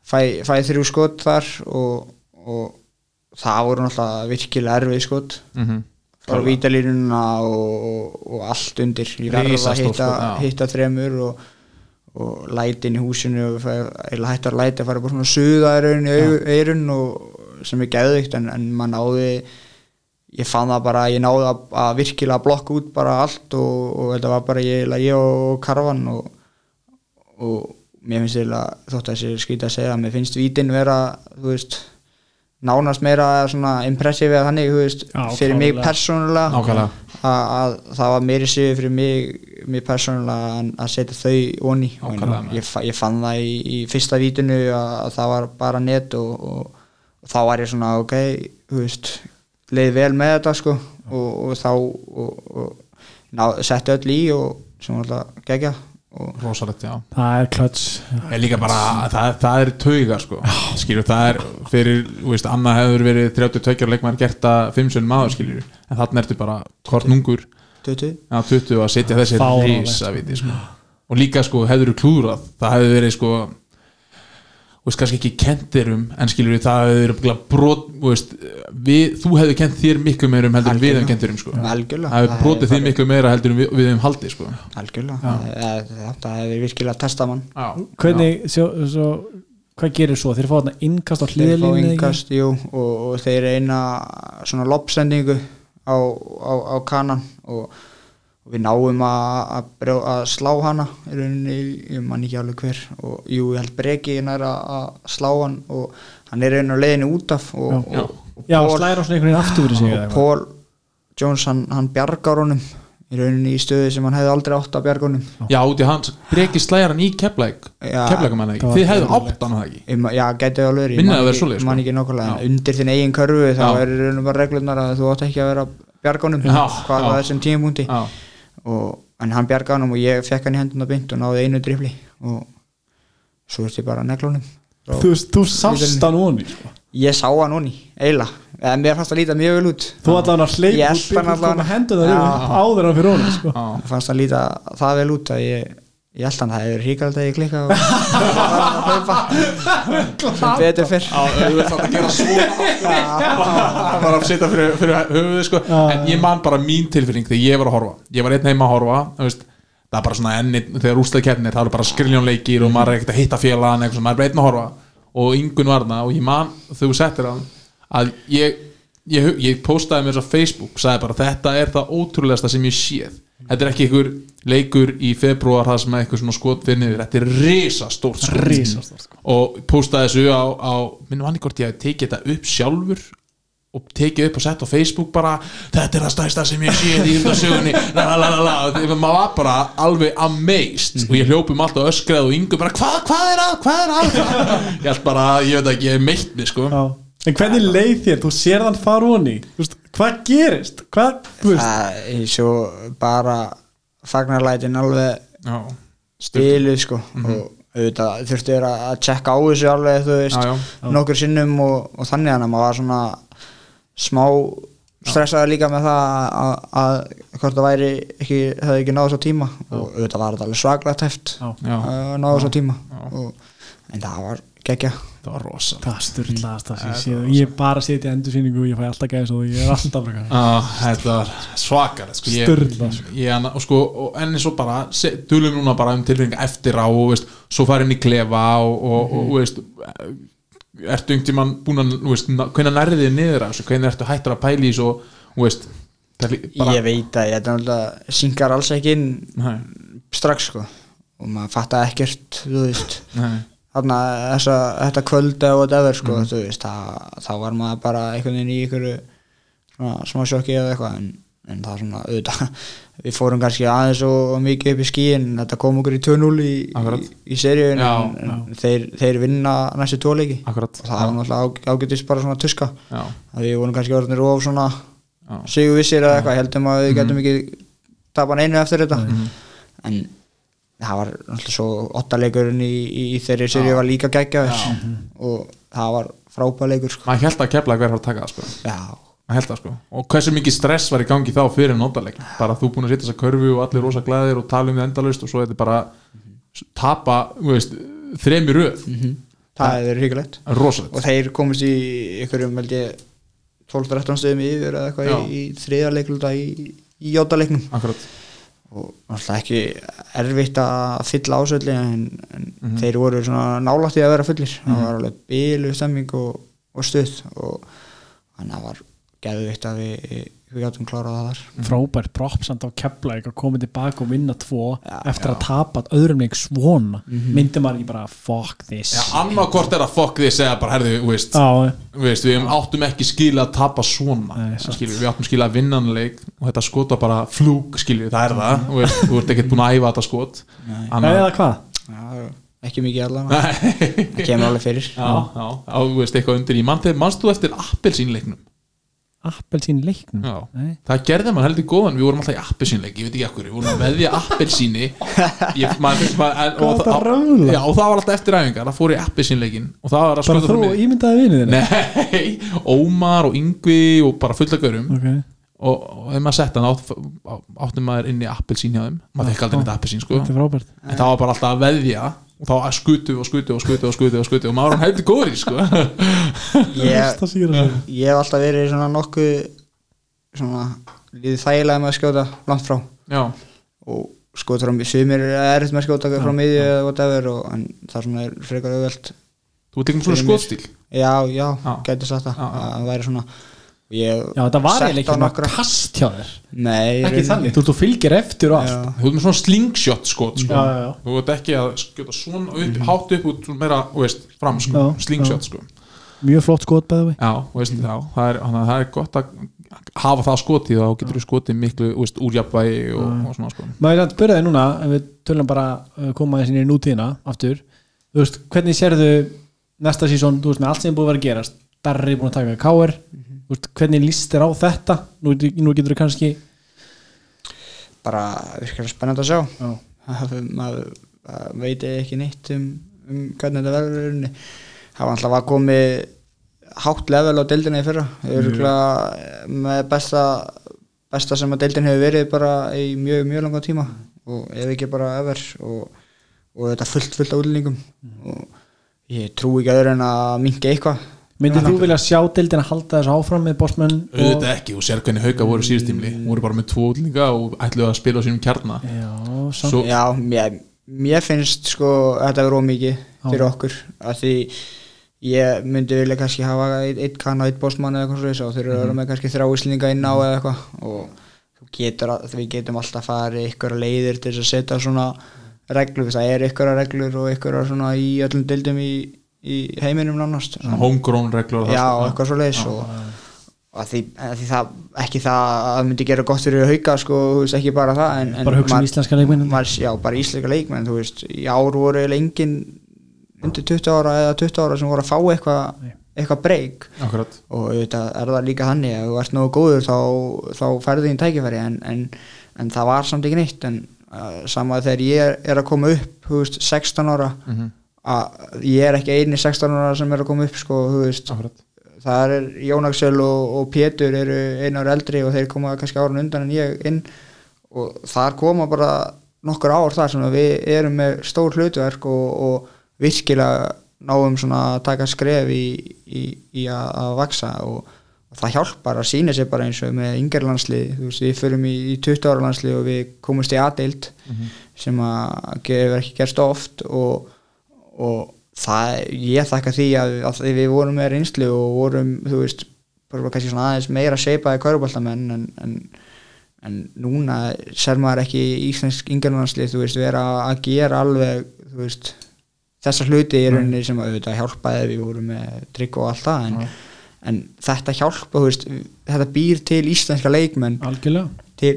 fæ, fæ þrjú skot þar og, og það voru náttúrulega virkilega erfið skot. Mhm. frá vítalínuna og, og, og allt undir. Ég verði að hitta, hitta þremur og, og lætin í húsinu eða hættu að læta að fara bara svona suða í rauninni í eirun sem er geðvikt en, en maður náði ég fann það bara, ég náði að, að virkilega blokka út bara allt og, og þetta var bara ég, ég og Karvan og, og mér finnst eiginlega þótt að þessi skýta að segja mér finnst vítin vera, þú veist nánast meira svona impressív eða þannig, þú veist, Já, fyrir mig persónulega. Að, að það var meiri sig fyrir mig, mig persónulega að setja þau onni. Og ég, ég fann það í, í fyrsta vítinu að, að það var bara net og, og, og þá var ég svona ok, þú veist leið vel með þetta sko og, og þá og, og ná, setti öll í og sem alltaf gegja og rosalegt, já. Það er klöts. Er líka bara, það, það er tauga sko. skilur, það er fyrir þú veist, Anna hefur verið 32 ára leikmæður gert að 5 sunn maður, skilur en þarna ertu bara kornungur. 20 á 20 að setja þessi Fáránlegt. risa viti, sko. og líka sko, hefur þú klúðrað? Það hefur verið sko veist, kannski ekki kentir um en skilur það hefur verið bara brot veist, við, þú hefur kent þér miklu meira um heldur en við hefum kentir um sko. það hefur brotið þig miklu meira heldur en við, við hefum haldið sko. algjörlega, það, það hefur virkilega testað mann. Já, hvernig, svo, svo, hvað gerir svo? Þeir fá þarna innkast á þeir fá yngast, jú, og, og þeir eina svona lobsendingu á, á, á kanan og, og við náum að, að, brjó, að slá hana í rauninni, ég man ekki alveg hver. Og jú, ég held breki nær að, að slá hann og hann er einu leiðinu út af og, Já. og, og, já, Paul- slæra á svona einhvern veginn aftur sig og. Paul Jones hann, hann bjargar honum í rauninni í stöðu sem hann hefði aldrei átt að bjarga honum. Já, út í hans breki slæjar hann í keflæk keflækum hann ekki, þið hefðu átt hann það ekki? Ma- Já, gæti alveg verið, ég man að vera ekki- sko. ekki nokkulega, undir þinn eigin körfu þá Já. er raunum bara reglunar að þú átt ekki að vera bjarganum Já, hvað var þessum tímpunkti já, og, en hann bjargaði hann og ég fekk hann í henduna bynd og náði einu drifli og svo erst ég bara neglunum þú, veist, þú sást hann onni sko. ég sá hann núni, eiginlega eða mér fannst það líta mjög vel út Þú allan að hleyp Ég Þú elpa byrjar hann að koma allan. hendur það Já. áður hann fyrir honum sko. Fannst það líta það vel út að ég ég held hann það hefur hríkald að ég klikka og var að hlaupa <laughs> sem betur fyrr. Þú veist að gera svona <laughs> bara að setja fyrir, fyrir höfuðu sko. En ég man bara mín tilfinning þegar ég var að horfa. Ég var einn heima að horfa það er bara svona enni þegar úrstæði keppnir það eru bara skriljónleikir og maður er ekkert að hitta félagann maður er bara einn að horfa. Og yngun var þarna og ég man þegar þú settir hann að ég, ég, ég, postaði mér svo Facebook sagði bara þetta er það ótrúlegasta sem ég séð. Þetta er ekki einhver leikur í februar það sem er eitthvað svona skotfinnir þetta er risastórt skot. Risastórt, sko. og postaði þessu á, á minnum hann hvort ég hef tekið þetta upp sjálfur og tekið upp og sett á Facebook bara þetta er það stærsta sem ég séð í þetta sögunni <laughs> la la la la la. Og þegar maður var bara alveg amazed. Og ég hljópum alltaf öskrað og yngur bara hvað, hvað er að, hvað er að? <laughs> Ég held bara, ég veit ekki, ég er meitt mig sko. Já. En hvernig leið þér? Þú sér þann fara honi Hvað gerist? Hvað, það er svo bara fagnarlætin alveg já, spiluð sko og auðvitað þurftu þér að að tjekka á þessu alveg þú veist Já, já. nokkur sinnum og, og þannig að maður var svona smá stressaði líka með það að, að hvort það væri ekki, hefði ekki náðu svo tíma og auðvitað var þetta alveg Já. Já. að náðu svo tíma og, en það var geggja það var rosa Það styrlaðast það sem ég séð Ég er bara að setja endursýningu og ég fæ alltaf gæðis og ég er alltaf Ah, þetta var svakar sko, ég, Sturlað, sko. ég, ég, og sko, og enn eins og bara se- tölum núna bara um tilfinninga eftir á og veist, svo farin í klefa og, og, og veist, ertu einhvern tímann búin að hvenær nærðið þið niður að hvenær ertu hættur að og þú veist, er bara, ég veit að þetta náttúrulega synkar alls ekki inn nei, strax sko og maður fattar ekkert þú veist. Nei, þarna þessa, þetta kvöld eða whatever sko, þú veist, það, þá var maður bara einhvern veginn í einhverju svona, smá sjokki eða eitthvað en, en það svona, auðvitað <laughs> við fórum kannski aðeins og, og mikið upp í skíin þetta kom okkur í 2-0 í, í, í seríun en, en þeir, þeir vinna næstu tóleiki og það var náttúrulega ágætist bara svona tuska. Við vorum kannski orðinir of svona já, sigur vissir eða eitthvað, heldum að við getum ekki tapan einu eftir þetta. Mhm. en það var náttúrulega svo ottaleikurinn í, í, í þeirri serju var líka geggjaður. Og það var frábæleikur sko. maður held að kepla hver var að taka það sko. Maður held það sko. Og hversu mikið stress var í gangi þá fyrir nótaleg bara þú búin að setja þessa körfu og allir rosa glæðir og tala um þið endalaust og svo er þetta bara tapa, þú veist, þremi röð. Það hefur verið hryggulegt rosalegt. Og þeir komist í einhverjum held ég 12-13 stöðum yfir eða eitthvað í, í þriðja leikluta í, í jótaleiknum akkurat og náttúrulega ekki erfitt að fylla ásöldi en, en Mhm. þeir voru svona nálægt í að vera fullir það var alveg bílu stemming og, og stuð og þannig að það var geðvikt að við, við gáttum klárað það þar. Frábært propsand á kepla að koma tilbaka og vinna tvo Já, eftir já. að tapa öðrum leik svona. Myndi maður ekki bara fuck this. Já, annarkvort er að því að segja bara, herðu, þú veist, Já, veist við áttum ekki skila að tapa svona Nei, skilur, við. Áttum skila að vinna hann leik og þetta skot var bara flúk, skilur, það er það. Þú veist, þú ert ekkert búin að æfa þetta skot. Eða hvað? Já, ekki mikið allan Nei. það kemur alveg fyrir. Já, já, já, þú veist, eitthvað undir í. Mann mannst þú eftir appelsínleiknum Appelsín leiknum? Já, Nei. það gerði mann heldur góðan við vorum alltaf í appelsínleik, ég veit ekki ekkur við vorum að veðja appelsíni. Ég, <laughs> man, man, en, og, það- raula? já, og það var alltaf eftir æfingar það fór í appelsínleikin og það var að Bara skjóta þú ímyndaði vinið Nei, <laughs> Ómar og Yngvi og bara fulla gaurum Ok, og, og ef maður sett hann átt, áttum maður inn í appelsín hjá þeim. Maður fekk aldrei neitt appelsín sko. En það var bara alltaf að veðja og þá skutu og skutu og skutu og skutu og skutu. Og maður var hann heldur góður í sko. <laughs> Ég, ég hef alltaf verið svona nokkuð svona líðið þægilega með að skjóta langt frá. Já, og skjóta frá sumir er erfitt með að skjóta frá miðju eða whatever og, en það svona er frekar auðvelt þú ert ekki með svona skotstíl já, já, Já. gæti sagt það. Það væri svona ég Já, þetta var eiginlega ekki svona nokkra- kast hjá þér. Nei, Ekki þannig, þú, þú fylgir eftir og allt. Já. þú ert með svona slingshot skot sko. Já, já, já. þú ert ekki að skjóta svona upp, hátt upp út meira, þú veist, fram sko. Já, slingshot sko. Mjög flott skot bæði við Já, þú veist, já, það er, það er gott að hafa það skotið og þá getur þú skotið miklu þú veist, úrjafvægi og, og svona sko. Maður er að spyrja þig núna ef við tölum bara uh, koma þessi í nútíðina aftur, þú veist, hvernig sérðu næsta sísón, þú veist, með allt sem búið að vera að gerast. Darri búin að taka káir þú veist, hvernig líst þér á þetta? Nú, nú getur þú kannski bara virkilega spennandi að sjá. Maður veit ekki neitt um, um hvernig þetta verður það var alltaf að komi hátt level á deildinni í fyrra. Örgulega með besta besta sem að deildin hefur verið bara í mjög, mjög langa tíma. Og ef ekki bara ever. Og, og þetta fullt fullt af útlendingum. Og ég trú ekki öðru en að minka eitthvað Myndið þú vilja sjá deildin að halda þessu áfram með Bosman auðvitað ekki og sér hvernig hauka voru síðustímli voru bara með tvo útlendinga og ætluðu að spila á sínum kjarna. Já, Já, mér, mér finnst sko þetta er ómikið fyrir okkur. Af því ég myndi vilja kannski hafa eitt, eitt kann og eitt bóstmann eða eitthvað svo og þeir eru að vera með kannski þrjá íslendinga inn á eða eitthvað. Og þú getur, að- við getum alltaf farið ykkur leiðir til þess að setja svona reglur, það er ykkur reglur og ykkur svona í öllum dildum í, í heiminum nánast. Homegrown reglur og það, Já, sko. eitthvað svo leiðis og, og að því, að því það, ekki það að það myndi gera gott fyrir hauka sko, þú veist, ekki bara það en, en Bara hugsa um íslenska leikmenn já, bara íslenska leikmenn þú veist, í ár voru eiginlega engin undir 20 ára eða 20 ára sem voru að fá eitthvað eitthvað breyk og auðvitað er það líka þannig að þú ert nógu góður þá, þá færðu þín tækifæri en, en, en það var samt ekki neitt en uh, sama þegar ég er, er að koma upp þú veist, 16 ára Mhm. Að ég er ekki eini 16 ára sem er að koma upp sko, það er Jón Axel og, og Pétur eru einu ára eldri og þeir koma kannski árun undan en ég inn. Og þar koma bara nokkur ár þar sem við erum með stór hlutverk og, og virkilega náum svona að taka skref í, í, í að, að vaksa og, það hjálpar að sína sér bara eins og með yngerlandslið, þú veist, við förum í, í 20 ára landslið og við komumst í aðdeild sem að gefur ekki gerst oft og, og það, ég þakka því að, að við vorum með reynslu og vorum, þú veist, bara kannski svona aðeins meira seipaði kauruboltamenn en, en, en núna ser maður ekki íslensk yngjörnarslið, þú veist, vera að gera alveg, þú veist þessa hluti í rauninni sem að auðvitað hjálpaði við vorum með trygg og allt það en, en þetta hjálpa, þú veist þetta býr til íslenska leikmenn Algjörlega, til,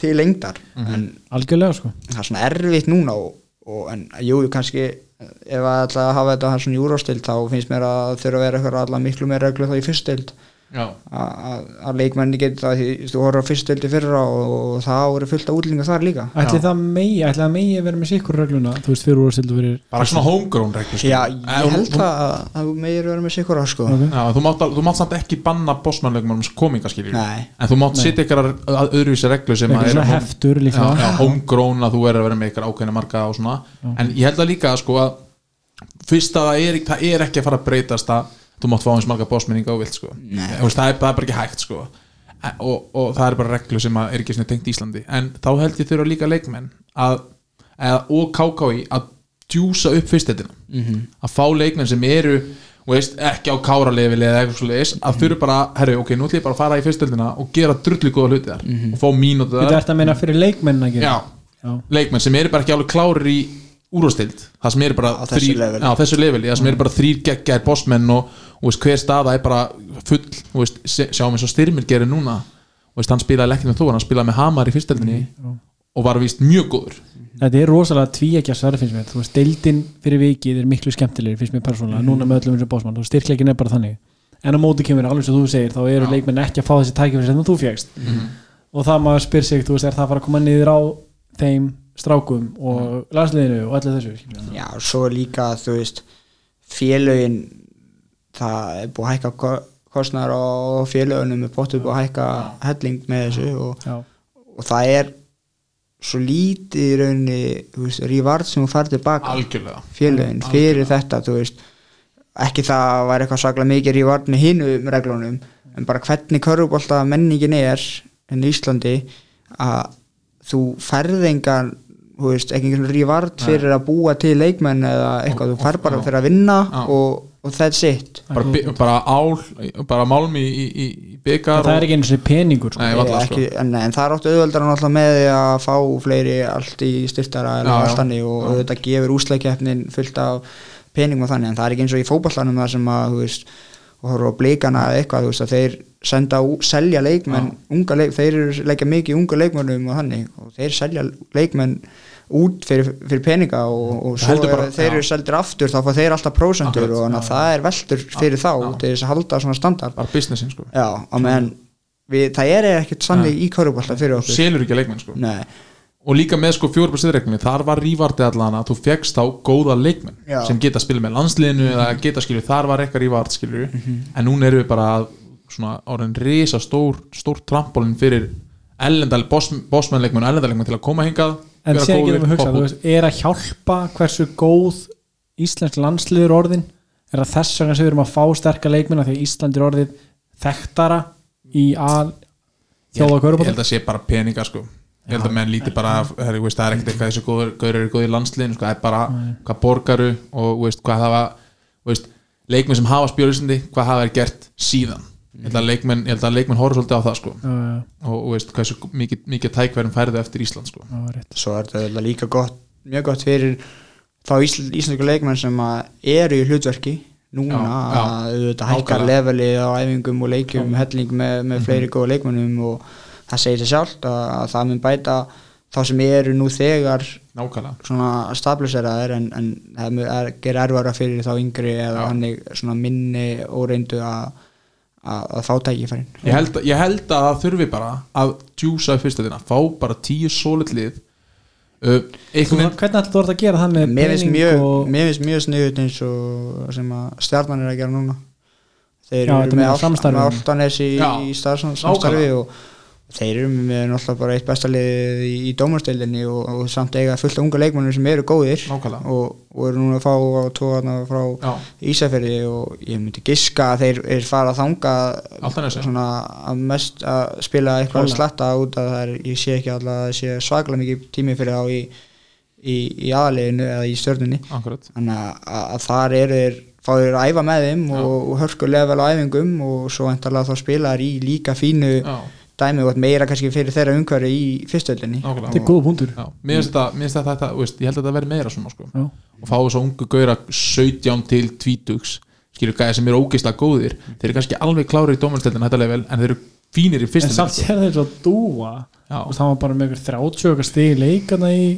til lengdar en algjörlega sko. það er svona erfitt núna og, og en jú, kannski ef að að hafa þetta svona júróstild þá finnst mér að þurfa að vera eitthvað allar miklu meira reglu þá í fyrstild að að leikmenni getur það því þú horfður á fyrstildi fyrra og, og það voru fullt af útlinga þar líka. Ætli það megi, ætli það megi vera með sikkur regluna Þú veist, fyrir úrstildu fyrir Bara svona homegrown reglur sko. Já, ég held það að það meir vera með sikkur sko. Þú mátt, al- þú mátt samt ekki banna bossmannleikum kominga skiljur Nei. En þú mátt setja ykkur að öðruvísi reglu sem að home- heftur já, líka. Já, homegrown að þú er að vera með ykkur ákveðna marka og svona. En ég held að líka sko að Er, er þú mátt fá eins marga bossmenninga og vilt sko. Þú veist, það, er, það er bara ekki hægt sko. En- og, og það er bara reglu sem að er ekki tengt Íslandi. En þá held ég þurfa líka leikmenn að, að, og KKI að djúsa upp fyrstetina -hmm. að fá leikmenn sem eru þú veist, ekki á káralefili eða eitthvað svo leiðis að þurfa bara, herru, ok, nú ætlum ég bara að fara í fyrstöldina og gera drullu góða hluti þar og fá mínútu Þetta þar ert að meina fyrir leikmenn að gera? Já, Já. leikmenn sem eru bara ekki alveg klárir í úrvastild, það sem eru bara Á þessu þrír- leveli. á þessu leveli, það sem eru bara þrýr geggjaðir bossmenn og, og veist, hver staða er bara full, þú veist, sjáum eins og styrmir gerir núna, og veist, hann spilaði ekki með þú, hann spilaði með Hamar í fyrstöldinni og var víst mjög góður. Þetta er rosalega tvíekja sverð finnst mér. Þú veist, deildin fyrir vikið er miklu skemmtilegri finnst mér persónulega, núna með öllum eins og bósmann og styrkleikin er bara þannig. En á móti kemur alveg sem þú segir, þá eru leikmenn ekki að fá þessi tækifæri sem þú fjækst er strákum og landsliðinu og allir þessu. Já, svo líka þú veist félögin það er búið að hækka ko- kostnaðar og félögunum er búið að hækka helling með þessu og, og það er svo lítið í rauninni veist, rívart sem þú fær tilbaka algjörlega. félögin fyrir þetta þú veist, ekki það var eitthvað saklega mikið rívart með hinum reglunum en bara hvernig körfubólta menningin er en í Íslandi að þú færð engan þú veist, ekki einhvern rívart fyrir að búa til leikmenn eða eitthvað, þú færð bara já. fyrir að vinna Já. og, og that's it bara, bara ál, bara málmi í, í, í byggar það er ekki eins og peningur sko. Nei, varla, ekki, en, en það er áttu auðveldar náttúrulega með því að fá fleiri allt í styrtara Já, eða já. og auðvitað gefur úsleikeppnin fullt af peningum og þannig en það er ekki eins og í fótballanum það sem að þú veist, og horfa á blikana eða eitthvað þú veist, að þeir senda, ú- selja leikmenn unga leik, þeir eru leikja mikið í unga leikmennum og þannig og þeir selja leikmenn út fyrir, fyrir peninga og, og svo bara- ef þeir eru seldir aftur þá fá þeir alltaf prósentur Akkurat, og þannig að það er veldur fyrir þá já. til þess að halda svona standard. Bara businessin sko. Já, meðan við, það er ekkert sannleik í körubólta fyrir okkur. Selur ekki leikmenn sko. Nei, og líka með sko bara þar var rívarti allan að þú fegst þá góða leikmenn Já. sem geta spilað með landsliðinu eða geta skilju, þar var eitthvað rívart skilju en núna erum við bara að svona orðin risa stór, stór trampolin fyrir ellendal ellendaleikmenn til að koma hingað en við hugsað, poppa þú út. veist, er að hjálpa hversu góð íslensk landsliður orðin? Er að þess vegna sem við erum að fá sterka leikmenn af því að Ísland er orðið þekktara í að þjóða ég körubóta held að sé bara peninga sko. Ég held að menn líti bara herri, veist, það er ekkert eitthvað þessi góður, eru góð í landsliðinu sko, það er bara hvað borgaru og veist, hvað veist, leikmenn sem hafa spjóðlýsindi hvað hafa er gert síðan ég held að leikmenn, ég held að leikmenn horfa svolítið á það sko. Já, já, og, og veist, hversu mikið, mikið tækverðin færðu eftir Ísland sko. Já, rétt. svo er þetta líka gott, mjög gott fyrir þá ísl, íslensku leikmenn sem að eru í hlutverki núna Já, já. að auðvitað hækkar levelið á æfingum og leikjum helling með, með fleiri góða leikmennum og það segir sér sjálft að, að það mun bæta þá sem eru nú þegar nákvæmlega. svona stabiliseraðir en, en það er, ger erfara fyrir þá yngri eða Já. hannig svona minni óreyndu að að að fá tækifærin. Ég held, að- ég held að það þurfi bara að djúsa upp fyrstöldina, fá bara tíu solid lið. Uh, hvernig ætlar þú að gera það með mér finnst mjög, og mjög sniðut eins og sem að stjarnan er að gera núna. Þeir Já, eru með, með Altanes í, Já, í starfsamstarfi nákvæmlega. og þeir eru með náttúrulega bara eitt besta lið í, í dómarsteildinni og, og samt eiga fullt af unga leikmennir sem eru góðir og, og eru núna að fá á tóðana frá Já. Ísafjörði og ég myndi giska að þeir er fara að þanga svona að mest að spila eitthvað slatta út að það er, ég sé ekki alltaf að það sé svaklega mikið tími fyrir þá í, í, í aðaleginu eða í stjörnunni. Akkurat. Þannig að, að þar eru þeir fá þeir að æfa með þeim og, og hörkulega vel á æfingum og svo endalega þá spila þeir í líka fínu Já, dæmi og meira kannski fyrir þeirra umhverfi í fyrstöldinni þetta er góða punktur. Já, mér finnst þetta, ég held að þetta verði meira svona sko. Og fá þess að ungu gauðra 17 til 20 skilur gæði sem eru ógeðslega góðir þeir eru kannski alveg klárir í level en þeir eru fínir í en fyrsta samt sér þeir svo að dúa. Og það var bara með ykkur 30 okkar stig leikana í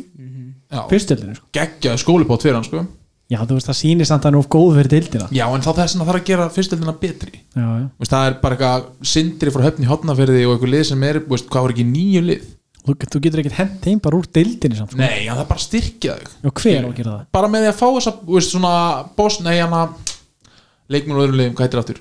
Já, fyrstöldinu sko. geggjaði skólipót fyrir hann sko. Já þú veist það sýnir samt að hann er of góð fyrir dildina Já, en þá þess að það þarf að gera fyrstildina betri já, já. Veist, það er bara eitthvað sindri frá höfni hotnaferði og eitthvað lið sem er, veist, hvað var ekki nýju lið Þú, þú getur ekkert hent þeim bara úr dildinni samt sko. Nei, já, það er bara styrkja þau já, hver á að gera það? bara með því að fá þess að, veist, svona boss, nei, hana leikmenn og öðrum liðum, hvað heitir aftur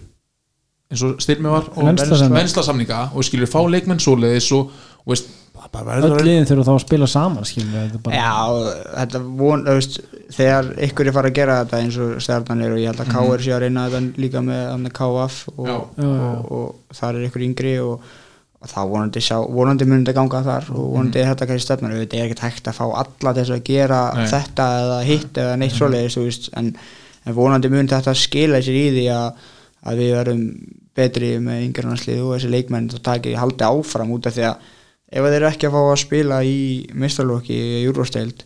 eins og styrmi var og Venslasamninga. og skilur fá leikmenn svoleiðis og, og veist, öll liðin þurfa þá að spila saman er bara, Já, þetta von, veist, þegar ykkur er farið að gera þetta eins og stjarnan er og ég held að KR sé að reyna þetta líka með, KF og, og, og, og þar er ykkur yngri og, og þá vonandi, vonandi mun þetta ganga þar og vonandi er þetta kannski stefnar þetta er ekkert hægt að fá alla þess að gera Nei. þetta eða hitt eða neitt svoleiðis þú veist, en, en vonandi mun þetta skila sér í því að, að við verum betri með yngjarnarslið og þessi leikmenn það taki haldi áfram út af því að ef þeir eru ekki að fá að spila í mistarlokki í júrósteild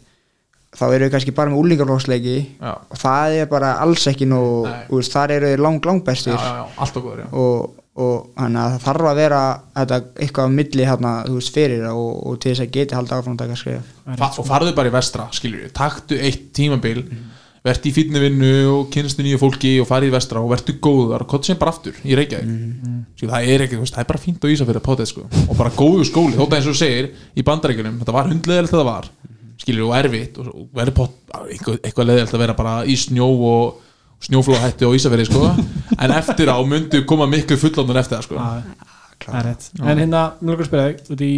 þá eru þeir kannski bara með úlingarflóksleiki Já. og það er bara alls ekki nú Nei. úr, þar eru þeir lang, lang bestir já, já, góður, og, og að það þarf að vera þetta, eitthvað á milli hérna, þú veist, fyrir og, og til þess að geti halda áfram að taka skrif Fa og farðu bara í vestra, skilur við. Taktu eitt tímabil verði í fínni vinnu og kynstu nýju fólki og farið í vestra og verðu góðar og kottu sem bara aftur í Reykjavík mm. það er ekki, það er bara fínt á Ísafjörði að páta sko. og bara góðu skóli, þótt að eins og segir í bandaríkjunum, þetta var hundleðilegt þetta var skilur og erfitt og og verður pott, eitthvað, eitthvað leðilegt að vera bara í snjó og snjóflóðhætti á Ísafjörði sko. en eftir á myndu koma miklu fullóndan eftir það sko. það rétt en hérna, mér að spyrja þig út í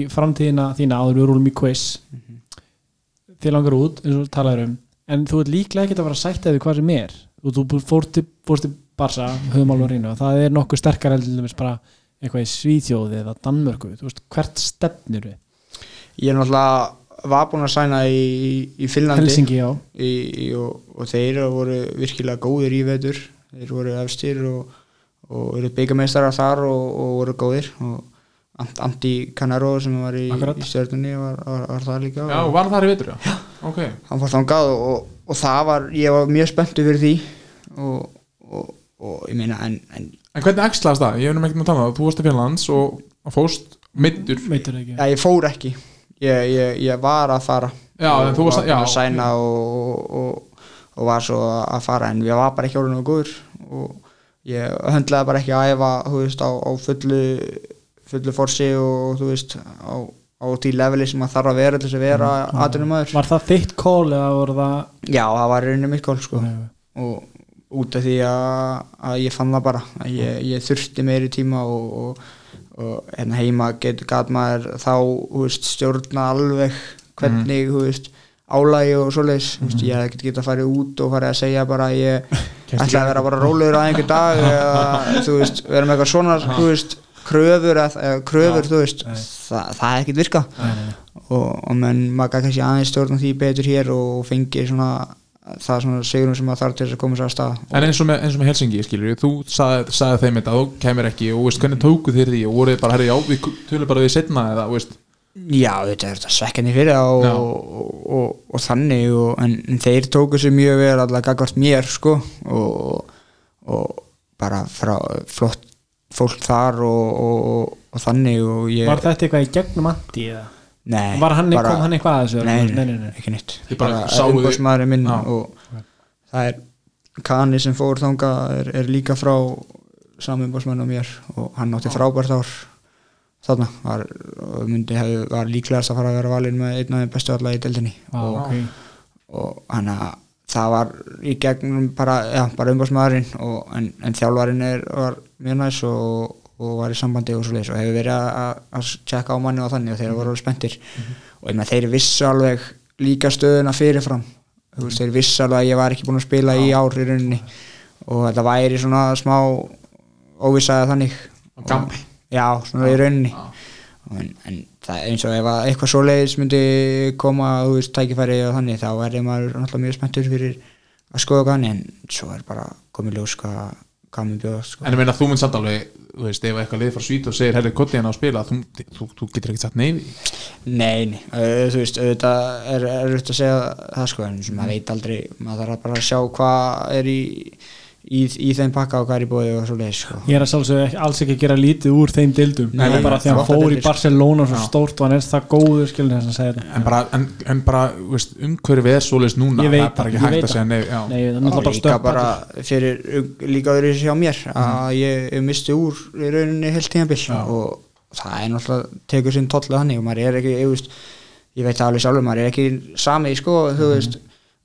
en þú ert líklega ekkert að að sætta við hvað sem er. Og þú fórst til, fórst til Barsa höfum alveg reynu og það er nokkuð sterkar eitthvað í Svíþjóði eða Danmörku, þú veist, hvert stefnir við? ég er náttúrulega var búinn að sæna í, í Finnlandi. Helsingi, já, í, í, og, og þeir voru virkilega góðir í vetur. Þeir voru efstir og, og eru byggameistarar þar og, og voru góðir. Og Ant- Antti Canaro sem var í, í stjörnunni var, var, var það líka. Já, og var þar í vetur, já, ok. Hann fór þangað og, og það var ég var mjög spenntu fyrir því og, og, og ég meina en, en en hvernig ekslaðast það, ég hef nefnum ekkert með að tala um það. Þú varst til Fjarlands og fórst ekki. Ja, ég fór ekki. Ég, ég, ég var að fara. Já, og en þú varst að- var já, að sæna og, og, og var svo að fara en ég var bara ekki orðin og góður. Og ég höndlaði bara ekki að æfa þú veist á, á fullu fullu forsi og þú veist á, á því leveli sem maður þarf að vera til þess að vera mm. atvinnumæður Var það þitt kól eða voru það já, það var rauninni mitt kól sko. og út af því að, að ég fann það bara að ég, ég þurfti meiri tíma og, og, og hérna heima getur gat maður þá veist, stjórna alveg hvernig þú veist, álægi og svoleiðis. Mm ég get geta að fara út og fara að segja bara að ég <laughs> ætla að vera bara rólegur á einhver dag eða þú veist, vera með eitthvað svona þú veist, kröfur eða kröfur, þú veist, það, það er ekkert virka og, og menn maður kannski aðeins stjórna því betur hér og fengi svona það svona sigurum sem maður þarf til þess að koma sér að stað. En eins og með, eins og með Helsingi, skilur þú sagði, sagði þeim þetta, þú kemur ekki og veist, hvernig tóku þér því og voruð bara, herri, já, við tölum bara við setna eða, veist? Já, þetta er svekkjandi fyrir og, og, og, og þannig en, en þeir tóku sér mjög vel alltaf gagvart mér sko og bara frá flott fólk þar og þannig ég, Var þetta eitthvað í gegnum andi eða? Nei, Var hann, bara, kom hann eitthvað að þessu? Nei, nei, nei, ekki nýtt bara umbásmaðurinn minn á. og það er Kani sem fór þánga er, er líka frá samumbásmann á mér og hann átti frábært ár þarna var, var líklegast að fara að vera valin með einn af þeim bestu alla í deildinni ah, og, okay. og hann að það var í gegnum bara, ja, bara umbásmaðurinn en, en þjálfarinn er, var mjög næst og, og var í sambandi og svo leiðis og hefur verið að, tjekka á manni og þannig og þeir voru alveg spenntir mm -hmm. og einnig, þeir vissu alveg líka stöðuna fyrirfram mm -hmm. þeir vissu alveg að ég var ekki búin að spila ah. í ár í rauninni og þetta væri svona smá óvissaði þannig og já, svona í rauninni en, en það eins og ef eitthvað svo leiðis myndi koma þú veist, tækifæri og þannig þá er maður náttúrulega mjög spenntur fyrir að skoða hvað en svo er bara komið ljós hvað hvað mér bjóða sko. En ég meina þú mynd samt alveg, þú veist, ef eitthvað lið frá svít og segir herrið kollið hann á spila, þú, þú, þú getur ekkert satt neyfi Nei, nei, þú veist, auðvitað er auðvitað að segja það sko en maður veit aldrei, maður þarf bara að sjá hvað er í í, í þeim pakka og hvað er í bóði og svo leiðis sko. Ég er að sjálfsög alls ekki að gera lítið úr þeim dildum, Nei, en bara því að hann fór í Barcelona svo stórt og hann er það góður skilin þess að segja þetta. En bara, en, en bara veist, umhverfið er svo leiðis núna Ég veit það er bara ekki hægt að segja nei, já. Nei, það er náttúrulega stöpp bara fyrir líka öðru hjá mér að ég, ég misti úr í rauninni heilt tímabill og það er náttúrulega tekur sinn tollu þannig og maður er ekki, ég, veist, ég veit það alveg sjálfur, maður er ekki sami sko, þú veist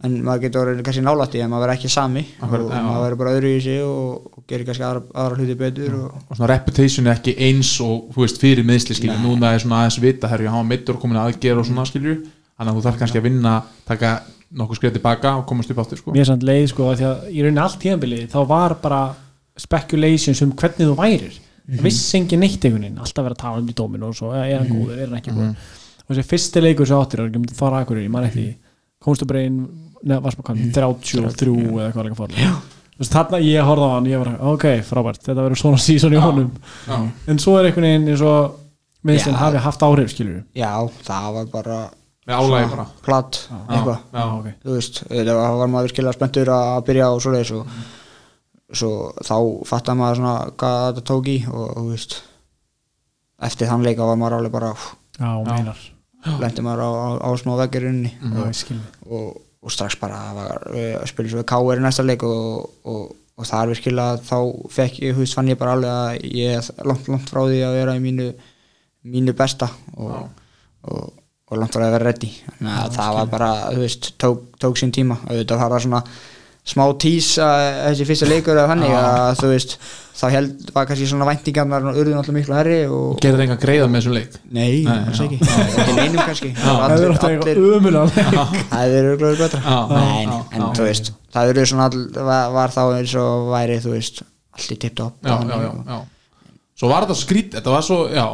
en maður getur verið kannski nálætti en maður verður ekki sami Akkurat, og maður verður bara öðru í sig og, og gerir kannski aðra, aðra hluti betur og, og svona reputation er ekki eins og þú veist, fyrir meðsli skilju, núna er svona aðeins vita herri, hann var mittur og komin að aðgera og svona skilju. Þannig að þú þarf kannski að vinna, taka nokkuð skrið tilbaka og komast upp áttur sko. Mér er samt leið sko að því að í rauninni allt tíðanbilið þá var bara speculations um hvernig þú værir. Það vissi engin neitt einhvern veginn. Alltaf verið að tala um í dóminu og svo er hann góður, er hann ekki góður? Og þessi fyrsti leikur sem áttir er ekki fara akkur í, mann eftir því. Komstu bara inn, neða kannan 33 eða eitthvað leika fórlega þarna ég horfði á hann, ég var ok, frábært þetta verður svona <laughs> sísón í honum. Já. en svo er einhvern veginn eins og minnst en hafi haft áhrif skilur já, það var bara með álægi bara. platt eitthvað. Já, ok. Þú veist, það var maður virkilega spenntur að byrja og svo leiðis og svo þá fattar maður svona hvað þetta tók í og þú veist eftir þann leika var maður alveg bara Já, meinar. lendi maður á, á, á smá Já, ég skil. Mig. og, og strax bara var, uh, spilur svo K.R. í næsta leik og, og, og það er virkilega þá fekk ég, veist, fann ég bara alveg að ég er langt, langt frá því að vera í mínu mínu besta og, og, og langt frá því að vera reddi þannig að það var bara, þú veist, tók, tók sín tíma. Og þetta var það svona smá tís að þessi fyrsta leikur eða þannig að þú veist þá held var kannski svona væntingarnar og urðu náttúrulega miklu herri gerði engan greiða með þessum leik? Nei, alls ekki. Ekki neinum kannski. Það er alltaf eitthvað umulega það er örgulega <laughs> betra. En þú veist það eru svona all, var, þá eins og væri þú veist allt í tipptopp svo var þetta skrít, þetta var svo já,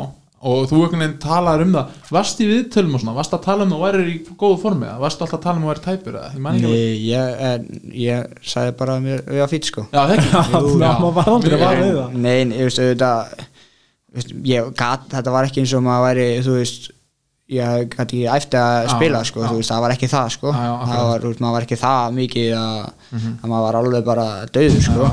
og þú einhvern veginn talaður um það. Varst í viðtölum og svona, varst að tala um að þú væri í góðu formi, varst alltaf að tala um að þú væri tæpur eða, ég man ekki. Nei, ég, en, ég sagði bara að mér við var fýtt sko. Já, það ekki Já, maður var aldrei að vara við það. Nei, en, ég veist, veist, ég gat, þetta var ekki eins og maður væri, þú veist ég gæti ekki eftir að spila sko, þú veist, það var ekki það sko. Það var, maður var ekki það mikið að, að maður var alveg bara döður sko,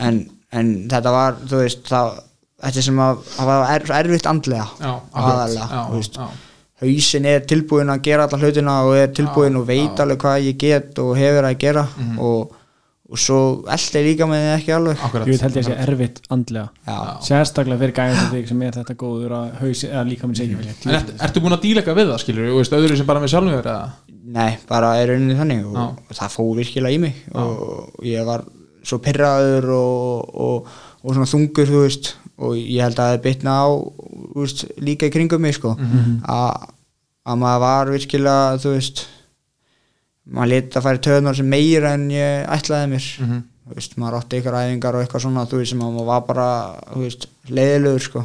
en þetta var, þú veist það, þetta sem að, það var er, erfitt andlega já, aðalega, hausin er tilbúin að gera alla hlutina og er tilbúin Já, og veit já. alveg hvað ég get og hefur að gera Mhm. og, og svo eldi líka með þið ekki alveg. Akkurat ég held ég að sé erfitt andlega. Já, sérstaklega fyrir gæðin sem þig sem er þetta góður að hausi, eða líka minn segi En ert, ertu búin að díla eitthvað við það, skilur þú veist, öðru sem bara með eða? nei, bara er rauninni þannig og, og það fór virkilega í mig og ég var svo pyrraður og, og, og svona þungur þú veist og ég held að það bitna á veist, líka í kringum mig sko. Að að maður var virkilega þú veist maður leta að færi töðunar sem meira en ég ætlaði mér. Mhm. þú veist, maður átti ykkur æfingar og eitthvað svona þú veist, sem að maður var bara veist, leiðilegur sko.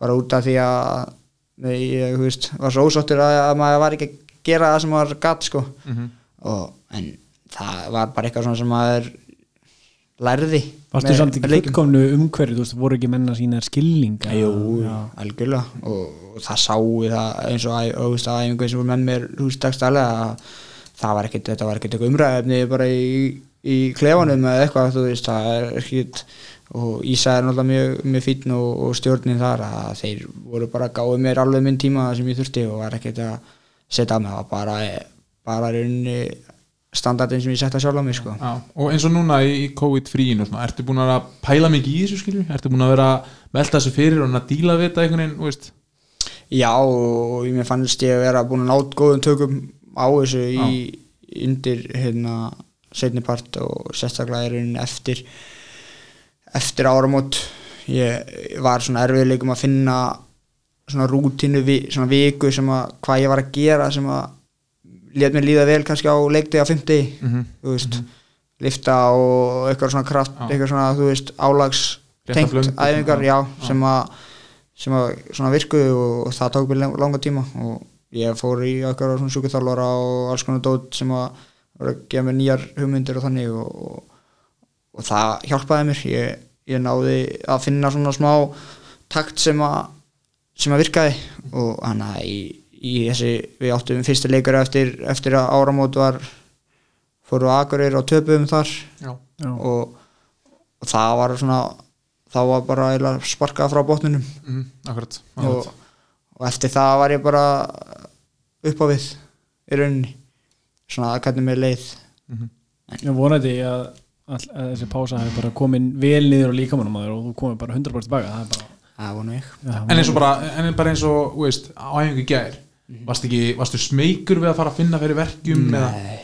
Bara út af því að ég veist, var svo ósáttur að, að maður var ekki að gera það sem maður gatt sko. Mhm. og, en það var bara eitthvað svona sem maður lærði varstu með- samt ekki fullkomnu umhverju þú veist, voru ekki menna sína skilning Jú, algjörlega og, það sáu það eins og að æfingu sem voru með mér að það var ekkit, þetta var ekkit eitthvað umræðefni bara í, í klefanum eða eitthvað þú veist, það er ekkit og Ísa er náttúrulega mjög, mjög fínn og, og stjórnin þar að þeir voru bara að gáðu mér alveg minn tíma sem ég þurfti og var ekkit að setja að mig, það var bara bara rauninni standardin sem ég setta sjálf á mig sko. Já, og eins og núna í, í COVID-fríinu svona, ertu búin að pæla mikið í þessu skilur? Ertu búin að vera að velta þessu fyrir og að díla við þetta einhvern veginn, Já og mér fannst ég að vera búin að nátt góðum tökum á þessu í undir hérna setni part og sérstaklega er raunin eftir eftir áramót. Ég var svona erfiðleikum að finna svona rútínu vi, svona viku sem að hvað ég var að gera sem að lét mér líða vel kannski á leikdegi á fimmti Mhm. þú veist lifta og eitthvað svona kraft Já. eitthvað svona þú veist álags tengt æfingar já. já, sem að sem að svona virkuðu og, og það tók mér lang- langa tíma og ég fór í okkar svona sjúkuþjálfara og alls konar dót sem að gefa mér nýjar hugmyndir og þannig og, og, og það hjálpaði mér ég, ég náði að finna svona smá takt sem að sem að virkaði og hann að í, í þessi, við áttum fyrsta leikara eftir, eftir að áramót var fóru á Akureyri og töpuðum þar. Já, Já. og, og það var svona þá var bara sparkað frá botninum. Mhm, akkurat, og, akkurat. og eftir það var ég bara upp á við í rauninni. Svona að hvernig mér leið. Ég vonandi að, að, að þessi pása hefur bara komin vel niður á líkamannum að og þú komið bara 100% tilbaka það er bara það vonu ég. Já, En eins og bara, en bara eins og, veist, á æfingu í gær varstu ekki, varstu smeykur við að fara að finna fyrir verkjum eða Nei,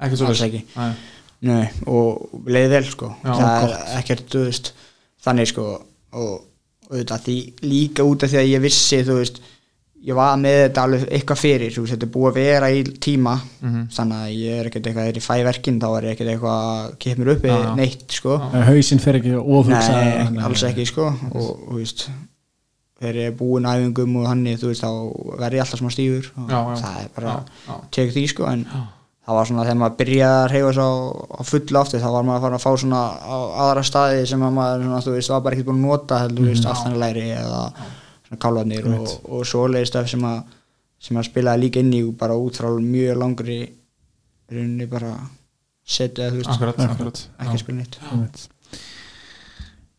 alls ekki. Nei. nei, og leið vel sko Já, það gott. er ekkert, þú veist þannig sko og, og þetta því líka út af því að ég vissi þú veist, ég var með þetta alveg eitthvað fyrir, þú veist, þetta er búið að vera í tíma Mhm. þannig að ég er ekkert eitthvað þegar ég fæ verkin, þá er ég ekkert eitthvað að kemur upp Já, já. neitt sko hausinn fer ekki ofugsa Nei, alls ekki sko og, og þú veist þegar ég er búinn æfingum og þú veist þá verð ég alltaf smá stífur og Já, já. það er bara Já, já. tek því sko en það var svona þegar maður byrjaði að reyfa svo á, fulla aftur þá var maður að fara að fá svona á aðra staði sem að maður svona, þú veist var bara ekki búinn að nota veist, aftanlæri eða svona kálvarnir og, og svoleiði stöf sem að sem að spilaði líka inn í bara út frá mjög langri rauninni bara setja akkurat ekki Já. spila neitt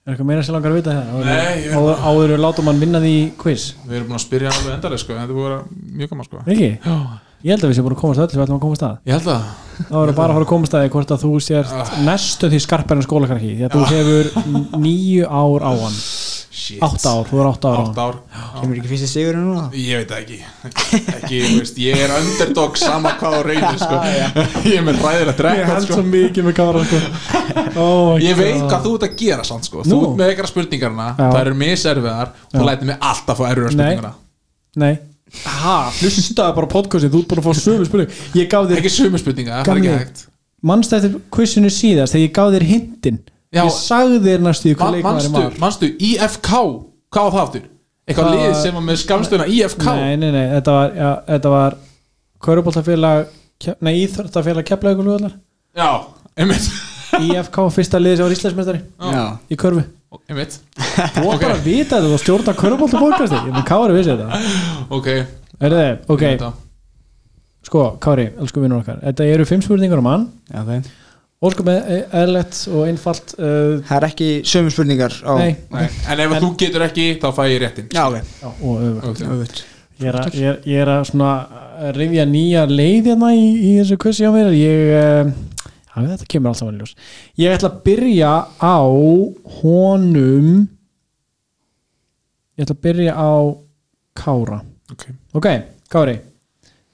er eitthvað meira sem langar að vita það Nei, ég- áður, látum hann vinna því quiz. Við erum búin að spyrja alveg endalega sko, þetta vera mjög gaman sko. Ekki? Ég held að við séum búin að komast sem við ætlum að komast að. Ég held að þá erum bara að fara að komast að hvort að þú sért næstu því skarpar en skólakarki því að þú hefur nýju ár á hann Shit. Átta ár, þú er átta ár. Á Átt hann ár kemur ekki fyrsti sigurinn núna? Ég veit ekki. Ekki, veist, ég er underdog sama hvað á reynir sko. Ég er með ræðilegt ég rekord held sko. svo mikið með kára sko. <laughs> oh Ég veit hvað þú ert að gera samt sko. Þú ert með eitthvað spurningarna Já. Það eru miserfiðar Þú Já. lætir mig alltaf fá erfiðar Nei. spurningarna nei. Ha, hlustaði bara podcastið, þú ert bara að fá sömu spurning ég gaf þér, Ekki sömu spurninga, það er ekki hægt. mannst eftir quizinu síðast þegar ég gaf þér hintin Já. ég sagði þér næstu hvað Manstu, var manstu, IFK Hvað var það aftur? Eitthvað Hvað- lið sem var með skamstöðuna IFK nei, nei, nei, þetta var, já, þetta var Köruboltafélag nei, Íþróttafélag Keflavíkurlúðallar Já, einmitt. IFK, fyrsta liði sem var Íslandsmeistari já, í körfu. Einmitt. Þú var bara að vita þetta og stjórna Köruboltafókasti ég með Kári vissi þetta. Ok, er þið, ok, það. sko Kári, elsku vinnur okkar þetta eru fimm spurningar um hann. Já ok óskum eðlert og einfalt uh, það er ekki sömu spurningar á nei, Nei, En ef þú getur ekki, þá fæ ég réttin já ok já, og. Öfugt. Ég er, að, að svona að rifja nýja leið hérna í, í þessu kussi á mér ég uh, Já, þetta kemur alls saman í ljós Ég ætla að byrja á honum Ég ætla að byrja á Kára Ok, Ok, Kári,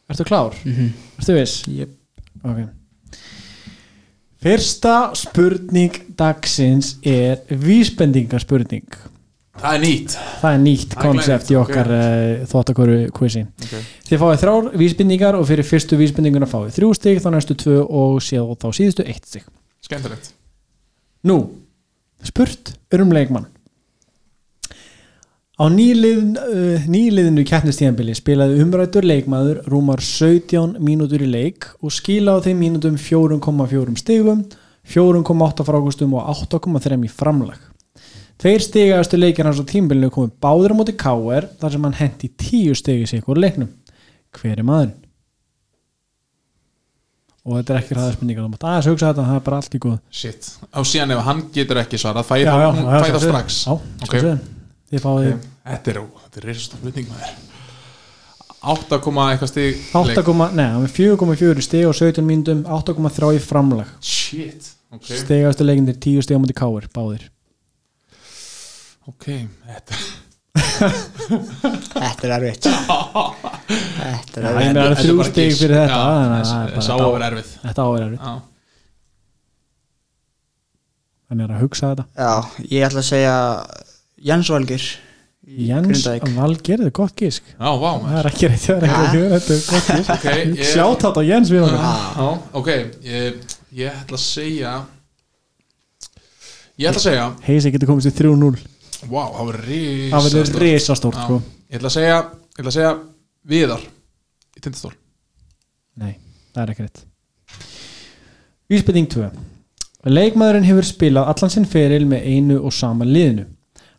ertu klár? Mhm. Ertu viss? Jep. Ok Fyrsta spurning dagsins er vísbendingarspurning það er nýtt. Það er nýtt konsept í okkar okay. þóttakoru quizi okay. Þið fáið þrjár vísbendingar og fyrir fyrstu vísbendinguna fáið þrjú stig, þá næstu tvö og séð þá síðustu eitt stig. Skemmtilegt. Nú, spurt er Á nýliðin, uh, nýliðinu keppnistíðanbili spilaði umrættur leikmaður rúmar 17 mínútur í leik og skila á þeim mínútum 4,4 stigum 4,8 frákustum og 8,3 í framlag Tveir stigaðastu leikir hans á tímbilinu komu báður á móti KR þar sem hann hendi 10 stigi sig úr leiknum Hver er maðurinn? Og þetta er ekki ræðarspurningar þú mátt aðeins hugsa þetta, það er bara allt í góð Shit, á síðan ef hann getur ekki svarað fæ Já, það, já, hún já, fæ það sjálfsögðu. strax Já, Ok. Þið fáið Ok, Þetta er, þetta er reisast flutning maður. 8, eitthvað stig 8, leik. nei, hann er 4,4 stig og 17 mínútum 8,3 í framlag. Shit, ok. Stigastu leikindir 10 stig á múti káir, báðir. Ok, þetta Þetta er erfitt. Þetta er erfitt. það Þetta er þrjú bara stig fyrir þetta, þannig er að vera erfið. Þetta áverður, Já, hann er að hugsa þetta. Já, ég ætla að segja Jens Valgir Jens Grindavík. Valgerði, gott gísk. Já, vá það maður er ekki reitt, það er ekki reitt þetta er gott gísk. Ok, ég sjátt á Jens við okkur Já, ok ég, ég ætla að segja Ég ætla að segja. Heisi getur komist í 3-0 Vá, það verður það verður risastórt. sko. Ég ætla að segja Ég ætla að segja Viðar Í tindastól. Nei, það er ekki reitt Vísbending 2 Leikmaðurinn hefur spilað allan sinn feril með einu og sama liðinu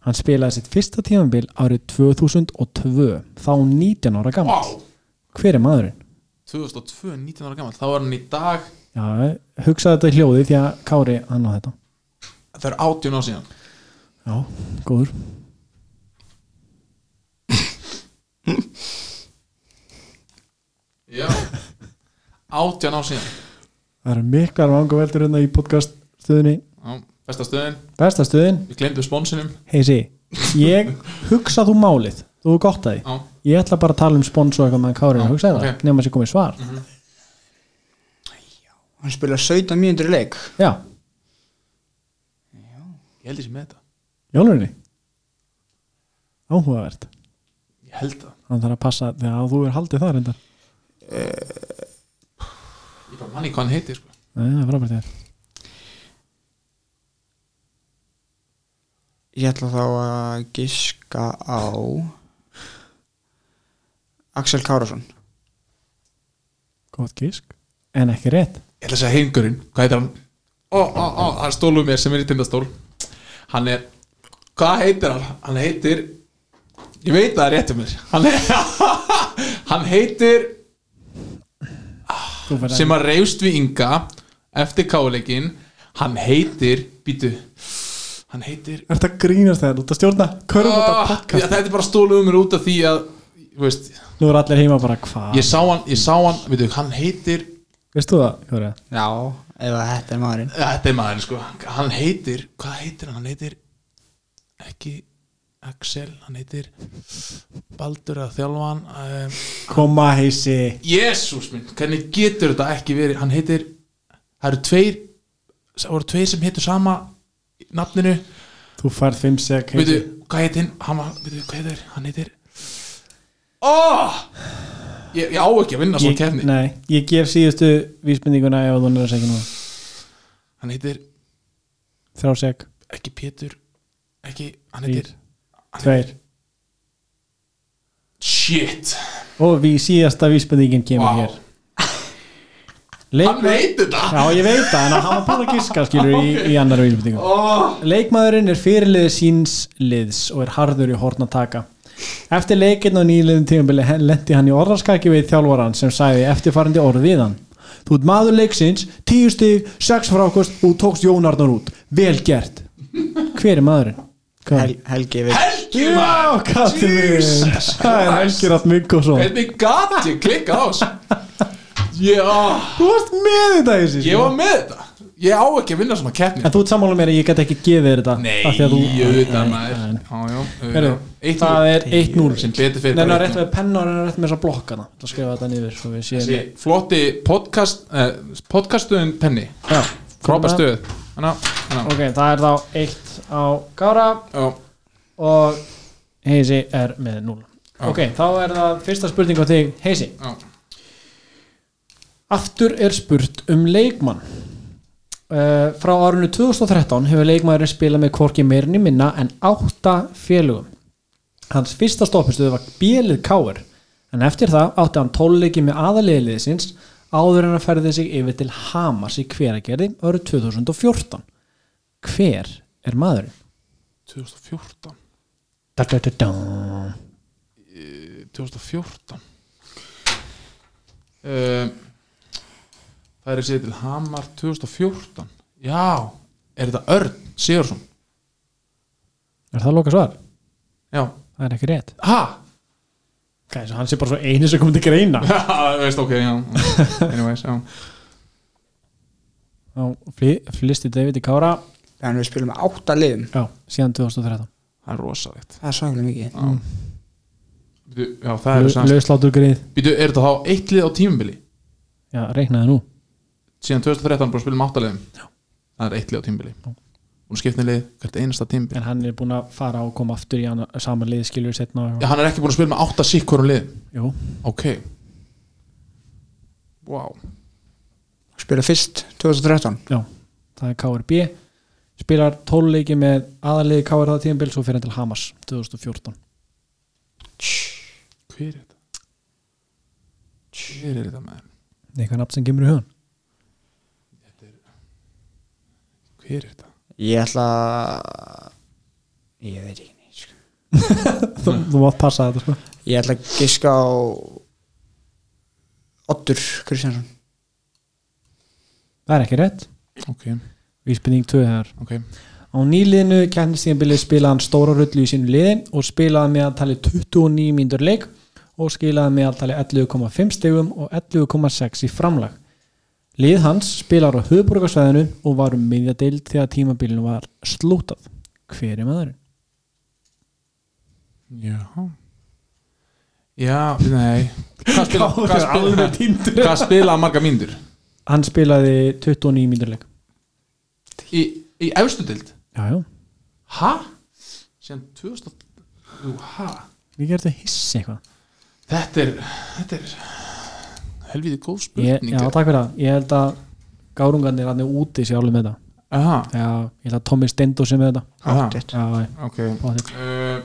hann spilaði sitt fyrsta tímabil árið 2002 þá 19 ára gammal hver er maðurinn? 2002, 19 ára gammal Þá var hann í dag. Já, hugsaði þetta í hljóði því að Kári hann á þetta. Það er 18 á síðan. Já, góður. Já. 18 á síðan. Það eru miklar vanga veldur hérna í podcast stöðinni Já, besta stöðin. Besta stöðin, Við glemdum sponsinum. Heisi Ég hugsa þú málið, þú er gott að því. Já, Ég ætla bara að tala um spons og eitthvað með Kári Já, og hugsa ok. það, nema sér komið svar. Hann spila 17 mínútur í leik. Já, ég held ég sé með þetta. Jólurinni Áhugavert. Ég held það. Hann þarf að passa þegar þú er haldið þar enda Ég bara manni hvað hann heitir sko. Nei, það er frábært þér Ég ætla þá að giska á Axel Kárasson Gótt gísk, en ekki rétt. Ég ætla að segja heimgurinn Hvað heitir hann? Ó, ó, ó, hann stólu mér sem er í tindastól. Hann er Hvað heitir hann? Hann heitir Ég veit það er rétt um mér. Hann, <laughs> hann heitir sem að reyfst við Inga eftir káleikin hann heitir býtu hann heitir Er þetta grínast þegar þú ert að stjórna? Körfbóta Ah, já, podcast þetta er bara stólu um mér út af því að þú veist, Nú er allir heima bara hvað ég sá hann, ég sá hann veitu, hann heitir, Veist þú það, Jóri? Já, ef að þetta er maðurinn. Ja, þetta er maður sko. Hann heitir, hvað heitir hann? hann heitir ekki Axel, hann heitir Baldur að þjálfan um, Koma heisi. Jésús minn, hvernig getur þetta ekki verið? Hann heitir, það eru tveir það voru tveir sem heitir sama nafninu, Þú færð 5 sek veitu, hvað heitir hann hann, veitu, hvað heitir, hann heitir oh! ég, ég á ekki að vinna svona kefni Nei, ég gef síðustu vísbendinguna ef þú nefnir að segja nú hann heitir Þrjá sek, ekki Pétur ekki, hann heitir Þrír. tveir. shit, Og við síðasta vísbendingin kemur Vá. hér hann Leik... veit þetta Já, ég veit það, en hann var búin að giska skilur í, í annar vísbendingum oh. Leikmaðurinn er fyrirliði síns liðs og er harður í horn að taka. Eftir leikinn og nýliðin tímabili lendi hann í orðarskaki við þjálfaran sem sagði eftirfarandi orð við hann. Þú ert maður leiksins, tíu stig, sex frákost og tókst Jón Arnar út. Vel gert. Hver er maðurinn? Hel, Helgi við Helgi maður. Jesus Það er Helgi Ratt Mikkelson. hvernig gat ég klikka á þessu já, Þú varst með þetta þessi. ég var með þetta. Ég á ekki að vinna svona keppni. En þú ert sammála mér að ég get ekki gefið þér þetta Nei, af því að þú- auðvitað Nei, maður. nei. Já, já, Heyrðu, auðvitað Það er 1-0 sem betur fyrir Nei, ná, bara rétt 1-0. með penna og rétt með þessa blokkana. Það skrifa þetta niður svo við séum Þessi flotti podcast eh, podcastuðin penni. Já, frábær stöð. Hanna, hanna Ok, það er þá 1 á Gára Já, og Heisi er með 0 Já. Ok, þá er það fyrsta spurning á þig Heisi. Já, Aftur er spurt um leikmann. Uh, Frá árinu 2013 hefur leikmæðurinn spilað með hvorki meirinni minna en 8 félugum Hans fyrsta stoppistuð var Bélið Káir en eftir það átti hann tólleiki með aðaliðliðsins áður en að ferði sig yfir til Hamas í hveragerði árið 2014 Hver er maðurinn? 2014 Da, da, da, da. 2014 uh, Það er að segja til Hamar 2014 Já, er þetta Örn Sigursson? Er það loka svar? Já, Það er ekki rétt. Ha? Gæs, hann sé bara svo einu sem komið til greina. <laughs> Já, þú veist, ok, já. Anyways, já. Á, fli- Flisti David í Kára. Þannig við spilum með átta liðum. Já, síðan 2013 Það er rosalegt. Það er svaklega mikið. Já, Býtu, já það er sanns Lauslátur greið Býtu, er þetta þá eitt lið á tímubili? Já, reiknaði nú Síðan 2013 bara spilum áttaliðum Það er eitt lið á tímubili Hún skiptir lið hvert einasta tímubili En hann er búin að fara og koma aftur í saman lið skilur setna Já, hann er ekki búin að spila með átta sík hverjum lið Jú, Ok. Wow Spila fyrst 2013 já, það er KRB Spilar tóluleiki með aðaliði KR það tímabil Svo fyrir hann til Hamas 2014 Hver er þetta? Hver er þetta maður? Eitthvað nafn sem kemur í hugan Er þetta? Ég ætla að- Ég veit ekki neitt sko. <laughs> Þú, þú mátt passa þetta sko Ég ætla að giska á Oddur Kristjánsson Það er ekki rétt Ok, Vísbending 2 þegar ok Á nýliðinu kennistíðanbilið spilaði hann stóra rullu í sínu liði og spilaði með að tali 29 mínútur leik og skilaði með að tali 11,5 stegum og 11,6 í framlag. Lið hans spilar á höfuborgarsvæðinu og var um miðjadeild þegar tímabilinu var slútað. Hver er maðurinn? Já Já, nei Hvað spila, <laughs> hvað spila, hvað spila marga mínútur? Hann spilaði 29 mínútur leik. Í, í efstu dild? Já, já. Ha? Síðan 2000 Jú, ha? Við gerðum hissi eitthvað. Þetta er Þetta er helviti góð spurning já, takk fyrir það. Ég held að gárungarnir hann er úti sér alveg með þetta. Aha, Já, ég held að Tommy Stendos er með þetta. Já, ok. Uh,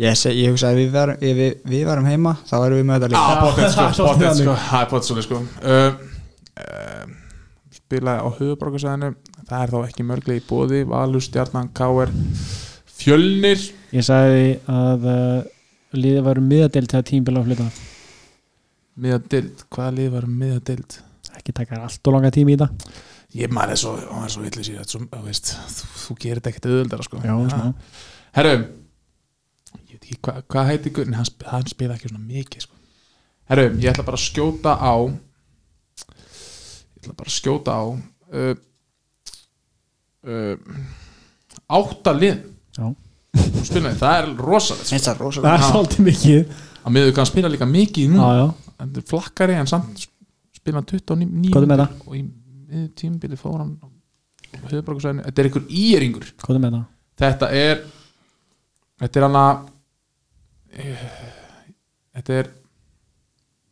Ég, seg, ég hugsa að við varum, við, við varum heima þá erum við með þetta líka. Já, pottet sko, <laughs> það er þannig. sko. Það pottet svolítið sko. Uh, uh, Spilaði á höfuborgarsæðinu Það er þá ekki mörglega í bóði Valur, Stjarnan, Káer Fjölnir. Ég sagði að uh, liðið var miðadeild þegar tímbil á flytta Miðadild, hvaða lið var miðadild? ekki taka allt og langa tími í það Ég maður er svo, er svo villis í þetta svo, þú veist, þú, þú gerir þetta ekkert auðvöldara sko Já, Ha. smá. Herru Ég veit ekki hvað hva heiti Gunni hann, hann spila ekki svona mikið sko. Herru, ég ætla bara að skjóta á Ég ætla bara að skjóta á uh, uh, Átta lið Já. Þú spilaði, það er rosalegt sko. Það er Já. svolítið mikið að miður kann spila líka mikið nú já, já. Þetta er flakkari en samt spila hann 29 Hvað er með og í miður tímbili fór hann höfuborgarsæðinu, þetta er einhver íringur hvað er með það? þetta er þetta er hann að þetta er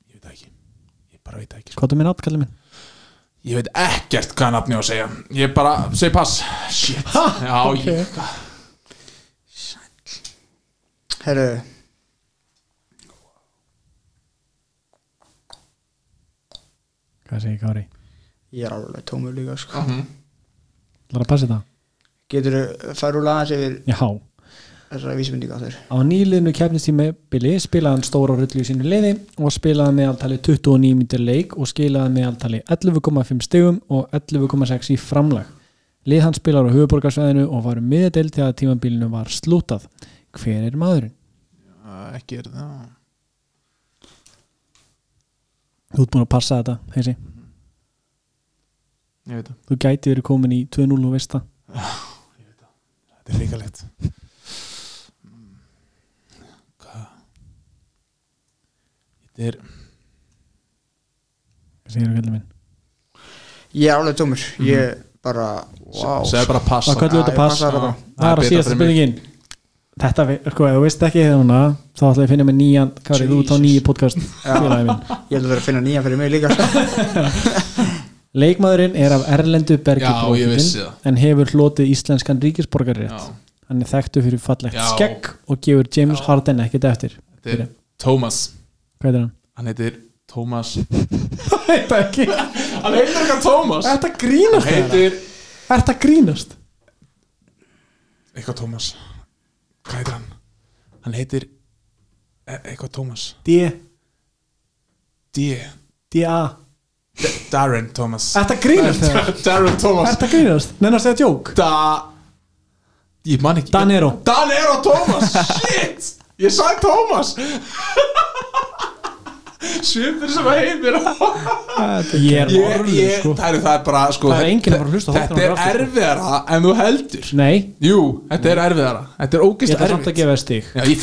ég veit ekki ég bara veit ekki sko. hvað er með náttkallir minn? ég veit ekkert hvað nafni á að segja ég bara segi pass shit já ok. ég Herru, hvað segir Kári? ég er alveg tómur líka sko. Mhm. Það er að passa þetta? Getur þú úr aðeins yfir Já, þessara vísmyndinga þér á nýliðinu kefnistími Billy spilaði hann stóra rullu í sínu liði og spilaði með alltali 29 mínutur leik og skilaði með alltali 11,5 stegum og 11,6 í framlag lið hann spilar á höfuborgarsvæðinu og var um miðadeild þegar tímabilinu var slútað hver er maðurinn? Já, ekki er það Þú ert búin að passa þetta, heisi. Ég veit það, þú gæti verið komin í 2-0 og veist það. Þetta er ríkalegt hvað þetta er Hvað segir þú kallið minn? Ég er alveg tómur. Ég bara, wow segðu bara ég passa. Það er að mig. spurningin Þetta, sko, ef þú veist ekki hérna þá ætla ég að finna með nýjan Kári, þú ert á Jesus. nýju podcast félagi minn. Ég held að vera að finna nýja fyrir mig líka <laughs> Leikmaðurinn er af Erlendu bergi Já, ég brotinn, vissi það. en hefur hlotið íslenskan ríkisborgarrétt Já. hann er þekktu fyrir fallegt Já. skegg og gefur James Harden ekkert eftir. Þetta er Thomas. Hvað er hann? hann heitir Thomas. <laughs> Þetta ekki. Hann heitir eitthvað Thomas. Þetta grínast Þetta grínast? Eitthvað Thomas hvað heitir hann? Hann heitir e eitthvað Thomas. D. D. D-A Darren Thomas. Þetta grínast? Þegar <laughs> Darren Thomas. Þetta grínast? Nennar að segja djók Da ég man ekki. Danero. Danero Thomas <laughs> shit! Ég sagði Thomas <laughs> svipur sem að heimir Ég er ég, orður ég, sko. það, er, það er bara sko, Það er enginn að fara að hlusta þetta er aftur, erfiðara en þú heldur. Nei, jú, þetta er erfiðara. Þetta er ég ógeðst ætla samt að erfið gefa þér stig. Já, ég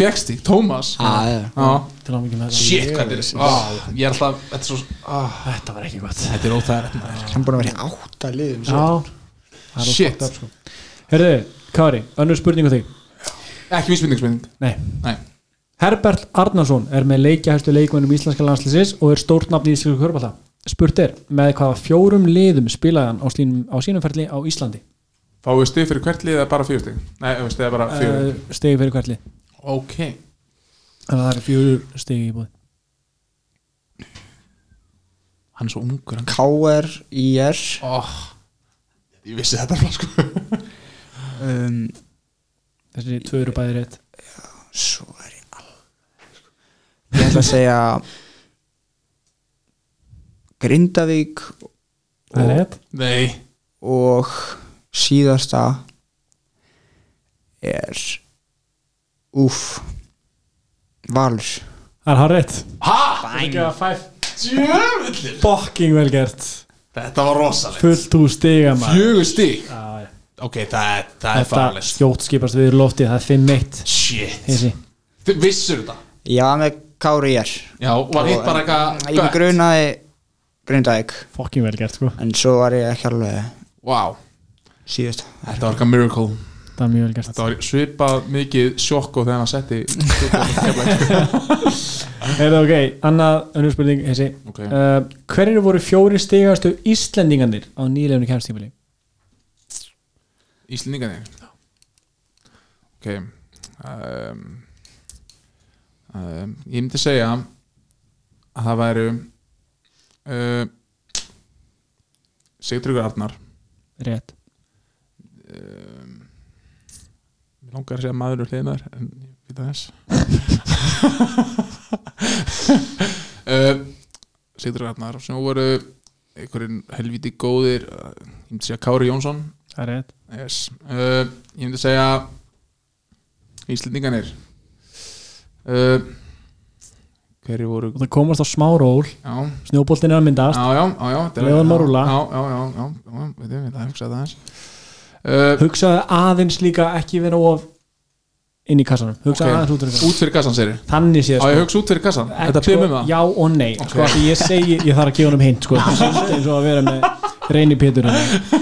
Ah, mikið með þetta. Shit, hvað þetta? Er ah, ég er alltaf, þetta er svo ah, Þetta var ekki gott. Þetta er maður. Hann búin að vera í átta liðum Já. Shit. sko. Herðu, Kári, önnur spurning á þig. Ekki vísbending spurning Nei. Nei. Herbert Arnarsson er með leikjahæstu leikmennum íslenska landslýsins og er stórt nafn í íslensku körbálta Spurt er, með hvaða fjórum liðum spilaði hann á, slínum, á sínum ferli á Íslandi? Fáið við stig fyrir hvert lið eða bara fjögur stig? Nei, eða bara fjögur uh, Stegi fyrir hvert lið. Ok. Þannig að það er fjóru stegi í búið hann er svo ungur KR, IR oh, ég vissi þetta bara sko. Um, Þessi tvö eru bæði rétt. Svo er alveg Ég ætla að segja Grindavík er nei, og síðasta er Úf Valur. Það er hann rétt. Ha, Bæn djöfullir Bokking vel gert. Þetta var rosalegt. Fullt úr stiga fjögur stig. Já, já. ok, það er, það er Þetta farlegt skjótt skipast við í loftið Það er 5-1 shit, Þessi þið vissur þetta Já, með KR, IR já, var hitt bara eitthvað Ég með grunaði Grindavík. Bokking vel gert sko. En svo var ég ekki alveg wow, síðust. Þetta var eitthvað miracle. Það er mjög vel gert. Þetta var svipað mikið sjokk og þegar hann setti. Heyrðu ok, annað önnur spurning þessi ok, uh, Hverjir voru fjóri stigastu Íslendingarnir á nýlefni kæmstífili? Íslendingarnir? Ok um, um, ég myndi segja að það væru uh, Sigtryggur Arnar. Rétt. Um, Mér langar að segja maður og hliðnar en ég veit að þess uh, <laughs> Sigtryggur Arnar sem voru einhverjum helviti góðir ég myndi segja Kári Jónsson. Yes. uh, ég myndi segja Íslendinganir uh, hverju voru Og það komast á smá ról. Já, Snjóboltin er að myndast. Já, já, já, já þetta er- Leyfðu honum að rúlla. já, já, já, já, já, já veit ég, veit að hugsa þetta aðeins. Uh, Hugsaðu aðeins líka ekki vera of inn í kassanum. Hugsaðu Ok. aðeins út úr kassanum. Út fyrir kassan sér Þannig séð á ég sko. hugsa út fyrir kassan þetta sko, pimum það. Já og nei. Sko, því Ég segi, ég þarf að gefa honum hint sko. <laughs> Eins og að vera með reyni pétur hérna.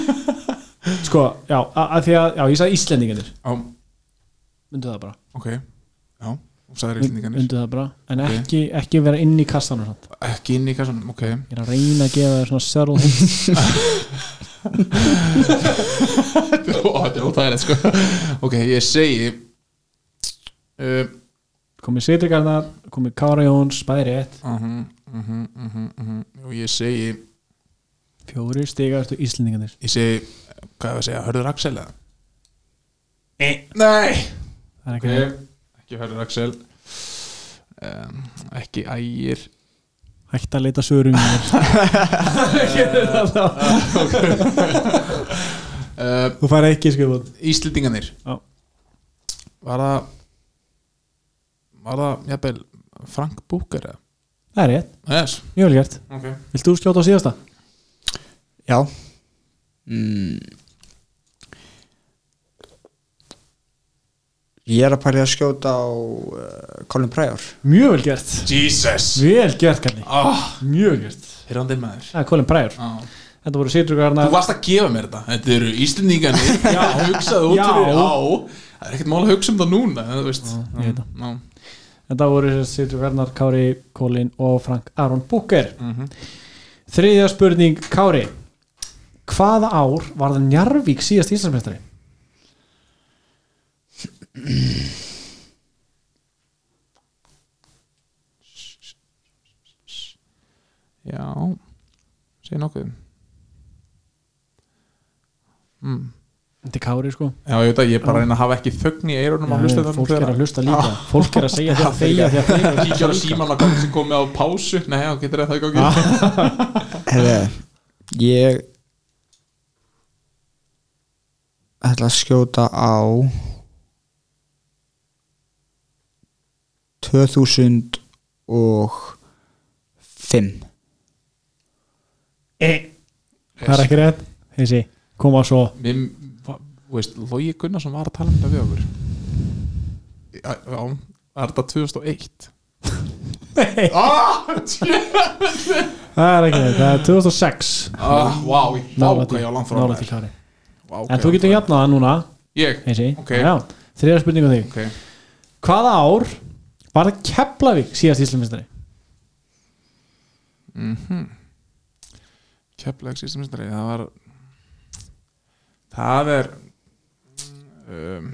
Sko, já, að, því að Já, ég sagði Íslendingarnir. Já, Mundu það bara. Ok já, Mundu það bara En Ok. ekki, ekki vera inn í kassanum sant? ekki inn í kassan, ok Ég er að reyna að gefa þér svona Ó, þetta er óþægilegt sko ok, ég segi uh, Komið Sittrikarnar, komið Kára Jóns Bæði rétt uh -huh, uh -huh, uh -huh, uh -huh. og ég segi Fjóri stigastu Íslendingarnir ég segi, hvað er að segja, hörður Axel eða? Nei Það er ekki rétt. Ekki Hörður Axel um, ekki Ægir Hægt að leita sögurum Þú fær ekki skrifað Íslendinganir Já. var það var það jafnvel Frank Búker eða? Það er rétt, yes. mjög vel gert okay. Vilt þú skjóta á síðasta? Já, mm, Ég er að pæli að skjóta á uh, Colin Pryor. Mjög vel gert. Jesus. Vel gert, Kalli. Oh, Mjög vel gert Hérandi maður. Það er Colin Pryor. Ah. Þetta voru Sýtrúkarna Þú varst að gefa mér þetta. Þetta eru Íslendingarnir. <laughs> Já, hugsaðu út fyrir á. Það er ekkert mál að hugsa um það núna þú veist. ég veit það. Já. Þetta voru Sýtrúkarnar, Kári, Colin og Frank Aron Booker. Mhm. Þriðja spurning, Kári. Hvaða ár var það Njarvík síðast Íslandsmeistari? Já Segir nokkuð. Mm. Þetta er Kári sko. Já, ég veit að ég er bara að reyna að hafa ekki þögn í eirunum að hlusta Já, Fólk er að hlusta líka. Fólk er að segja því að <laughs> þegja því að þegja. Kíkja á síman að gangi sem komið á pásu. Nei, já, getur það ekki <laughs> Herre, ég ætla að skjóta á 2005 Það er ekki rétt. Þessi, koma svo. Mér, veist, Logi Gunnarsson var að tala um þetta við okkur. Já, er þetta 2001 ah, Það er ekki rétt, það er 2006 ah, Wow, ég til, ég á Vá, En þú getur jafnað það núna. Ég, Þessi, Ok. já Þriðja spurning á þig. Ok. Hvaða ár var það Keflavík síðast Íslandsmeistari? mm Keflag sýstumistari það var það er um,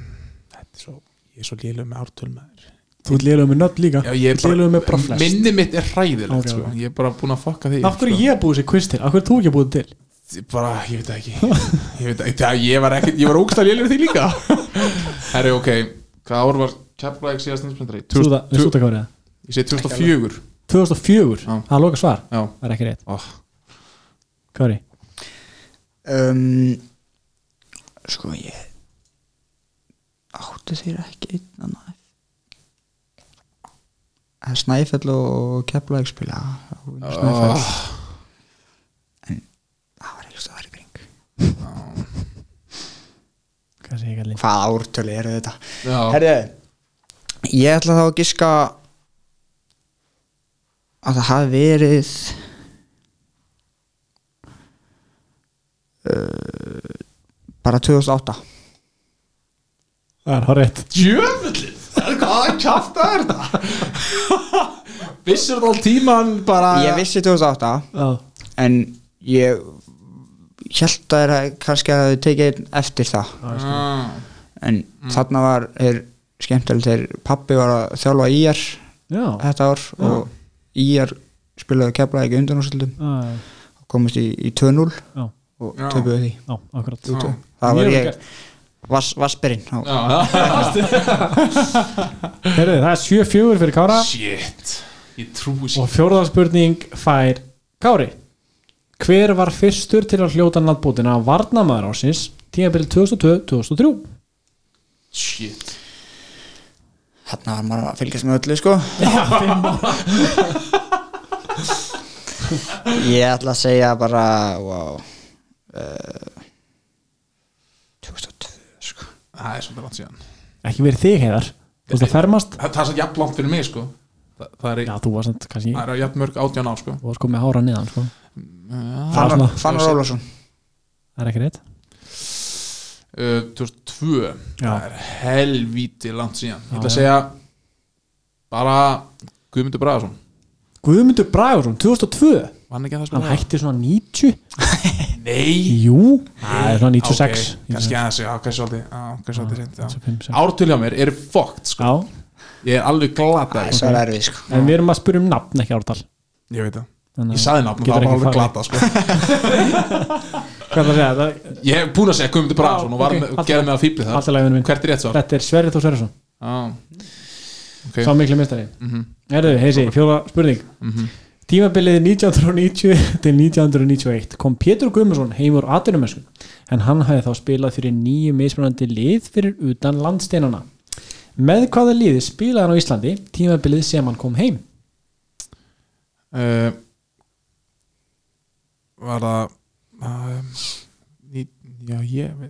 þetta er svo ég er svo lélug með ártöl maður Þú ert liðlega með nöfn líka Já, er liðlegur með bara minni mitt er hræðilegt Ok, sko. ég er bara búin að fokka því Af hverju sko. ég að búið sér quiz til? Af hverju þú ekki búið til? bara, ég veit það ekki ég veit ekki, það, ég var var ógstað lélugur því líka <laughs> herri, ok, hvað ár var Keflag síðast við súta kárið ég segi 2004 2004, Já. það er loka svar. Já, Það er ekki rétt. Oh. Kári? Um, Sko ég áttu þeir ekki einn er Snæfell og Keflavík spila. Á Snæfell. Oh. en það var ekki stöðar í kring Hvað ártölu eru þetta? já, Herðu, ég ætla þá að giska að það hafi verið uh, bara 2008 Það er hár rétt Djöfullin, hvað kjátt er þetta? <laughs> Vissur þetta all tíman bara Ég vissi 2008 Já, en ég held að það kannski að þau tekið eftir það. Ah, en þarna var er skemmtilegt þegar pappi var að þjálfa já, þetta ár og IR spilaði keflaði ekki undanúrsildum já, komist í, í 2-0 já, og Já. töpuðu því. Já, Já. það var ég gert. vas, Vaspirinn já, <laughs> já. Heyrðu, það er 7-4 fyrir Kára. Shit, ég trúi sér og fjórðarspurning fær Kári Hver var fyrstur til að hljóta náttbútina Varnamaður ásins tímabili 2002-2003 Shit. Þarna var maður að fylgjast með öllu sko. Ég ætla að segja bara wow. Uh, 2002 sko. Það er svolítið langt síðan. Ekki verið þig heiðar. Þú veist að fermast. Það, það er svo jafn langt fyrir mig sko Það, það er, Já, þú varst samt kannski það er jafn mörg átján á sko. Þú varst komið hára niðan sko. Það er Fannar, svona- Fannar Ólafsson. Það er ekki rétt. Uh, 2002 Já. Það er helvíti langt síðan. Ég ætla Já, að segja bara Guðmundur Bragason. Guðmundur Bragarsson, 2002 Var hann ekki að það Hann spila? hætti svona 90 <laughs> Nei. Jú, það er svona 96 Ok, kannski aðeins, já, kannski svolítið já, kannski svolítið reynd, já. 95, Ártölu hjá mér eru fokkt sko. Já, Ég er alveg glata það er svo erfið sko en við erum að spyrja um nafn ekki ártal Ég veit það Ég að- saði nafn og það var alveg farið. glata sko <laughs> Hvað er það að segja? Það- Ég hef búin að segja Guðmundur Bragason og var ok, með, allt í gerði með að fýbli það. Hvert er rétt svar? Þetta er Sverri Þór Sverrisson Ah. Ok Sá miklu mistari Mhm. Erðu, heisi, fjóra spurning Mhm. Tímabilið 1990 <laughs> til 1991 kom Pétur Guðmundsson heim úr atvinnumösku en hann hafði þá spilað fyrir nýju mismunandi lið fyrir utan landsteinana með hvaða liði spilaði hann á Íslandi tímabilið sem hann kom heim? Uh, Var það uh, ní, Já, ég,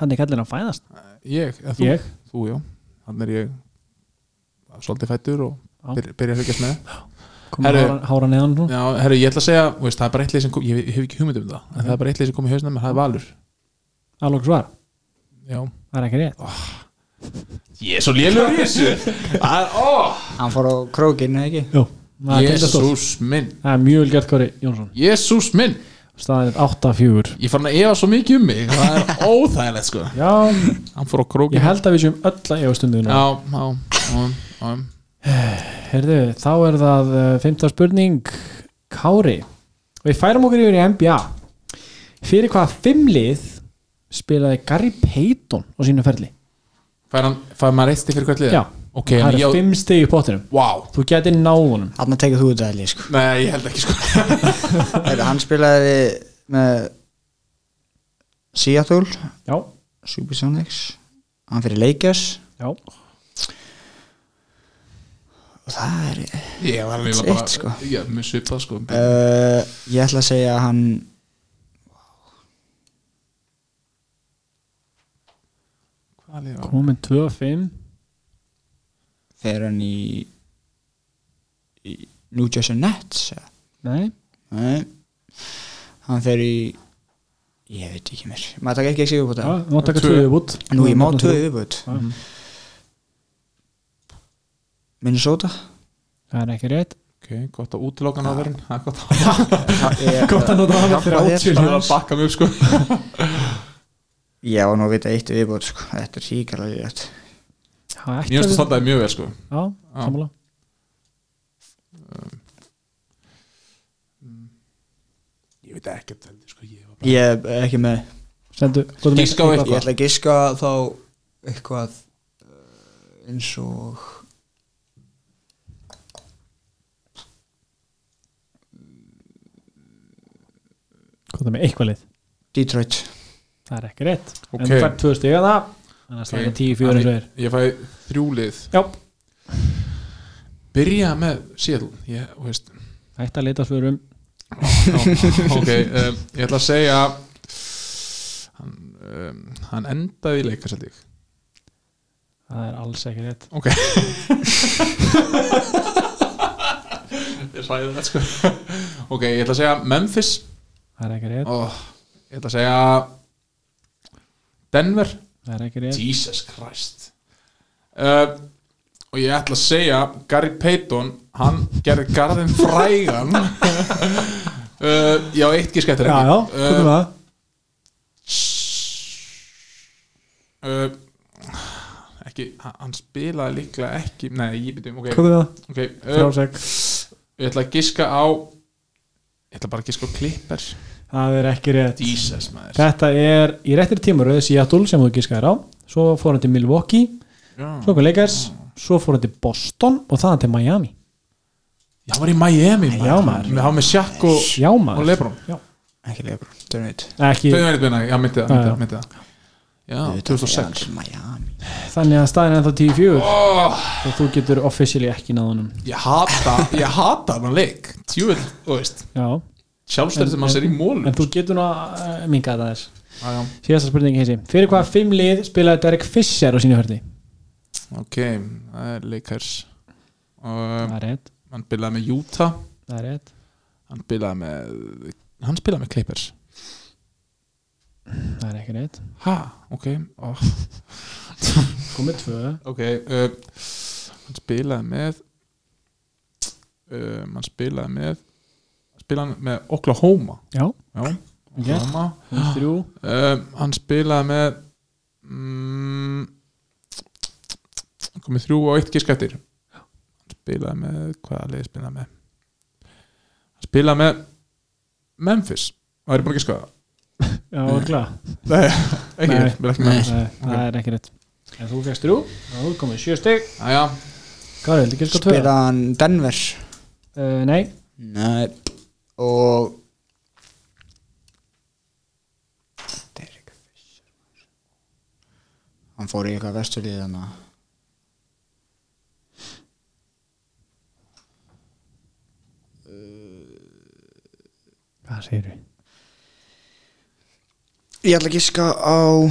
hann er kallin að fæðast. Ég, eða þú, ég, þú, já. Þannig er ég svolítið fættur og byrja, byrja að fylgjast með. Herru. hára, neðan. Já, herru, ég ætla að segja, veist, það er bara eitt lið sem kom, ég, hef ekki hugmynd um það, en það er bara eitt lið sem kom í hausnum, en það er Valur. alveg svar, Já. það er ekki rétt Ég er svo lélur í þessu. <laughs> Er, hann fór á krókinu ekki Jú, það er tindastóll. Jésús minn, það er mjög vel gert Kári Jónsson Jésús minn. staðin 8-4 Ég fann að efa svo mikið um mig, það er <laughs> óþægilegt, sko. já, Hann fór á krókinu. ég held að við séum öll að efa stundum Já, já, já, já. <sighs> Herðu, þá er það uh, fymta spurning Kári og við færum okkur yfir í NBA fyrir hvað fimmlið spilaði Gary Payton á sínu ferli Fær hann, fær maður eitt stig fyrir hvert lið? Já, Ok, það er ég, fimm stig í pottinum wow. þú geti náð honum hann tekið þú þetta helgi sko. Nei, ég held ekki, sko. <laughs> Heyrðu, hann spilaði með Seattle já, Supersonics hann fyrir Lakers já, og það er Ég var alveg bara, sko. Já, mjög svipað, sko. uh, ég ætla að segja að hann Hvað lið var? Komin 2-5 fer hann í, í New Jersey Nets nei, nei. Hann fer í ég veit ekki mér. Maður taka ekki ekki sigur på já, það við mátt taka Tvö. tvö. viðbútt nú ég má tvöðu viðbútt Já. Minnesota? Það er ekki rétt. Ok, gott að. <laughs> Það er gott að nota hann fyrir átjölu Það var að bakka upp, sko. <laughs> ég var nú að vita eitt viðbútt sko. þetta er síkarlega rétt Mér finnst það standaði mjög vel, sko. já, sammála Ég veit ekki að þetta, sko. Ég var bara... ég er ekki með sendu, Giska á eitthvað. ég ætla að giska þá eitthvað uh, eins og góðum með eitthvað lið Detroit það er ekki rétt. Ok. en þú fær tvö stiga það þannig að það er 10-4 eins og er Ég fæ þrjúlið. já, Byrja með þú veist... hægt að leita svörum. <laughs> Ok, <laughs> um, ég ætla að segja hann, um, hann endaði í ég það er alls ekki rétt. Ok. <laughs> Ég sæði þetta sko. Ok, ég ætla að segja Memphis. Það er ekki rétt. Og ég ætla að segja Denver. Er Jesus Christ. Uh, og ég ætla að segja Gary Payton hann gerði garðin frægan. <laughs> Uh, já, eitt gísk eftir já, já, hvað er það? uh, ekki, hann spilaði líklega ekki nei, ég byrjum, ok, okay uh, ég ætla að giska á ég ætla bara að giska á Clippers það er ekki rétt. Jesus maður. Þetta er í réttir tímaröð Seattle sem þú gískaðir á. Svo fór hann til Milwaukee já, svo kom Lakers svo fór hann til Boston og það til Miami. Já, hann var í Miami Já, maður. með, hann með Shaq og, já og maður Lebron. Já. ekki Lebron, Detroit ekki, Þau verið byrna, já, myndi það, myndi Já, það, myndi það. Já, 2006 Miami. Þannig að staðin er ennþá 10-4 oh, og þú getur officially ekki náð honum. Ég hata, ég hata hann leik. Tjúvel, þú veist. Já, Sjálfstæri sem hann sér í mólum en þú getur nú að minga þetta þess síðasta spurning heisi. Fyrir hvað fimm lið spilaði Derek Fisher á sínu hörði? Ok, það er Lakers. Og það er rétt, hann spilaði með Utah. Það er rétt. Hann spilaði með hann spilaði með Clippers. Það er ekki rétt. Ha, ok. Oh. komið tvö. Ok, uh, hann spilaði með uh, hann spilaði með spilaði með Oklahoma. Já, já, ok, Oklahoma. Komið þrjú. Uh, hann spilaði með mm, komið þrjú og eitt gisk eftir. Hann spilaði með hvaða liði spilaði með? Hann spilaði með Memphis. Það er búin að giska það? Já, klar Nei, ekki, ekki Memphis. Nei, það er ekki rétt. En þú fegst þrjú, þú komið sjö stygg Æja, hvað er þetta, ekki sko tvö? Spila hann Denver? Uh, nei, nei og Derek Fisher hann fór í eitthvað vesturlið þannig að hvað segir við Ég ætla að giska á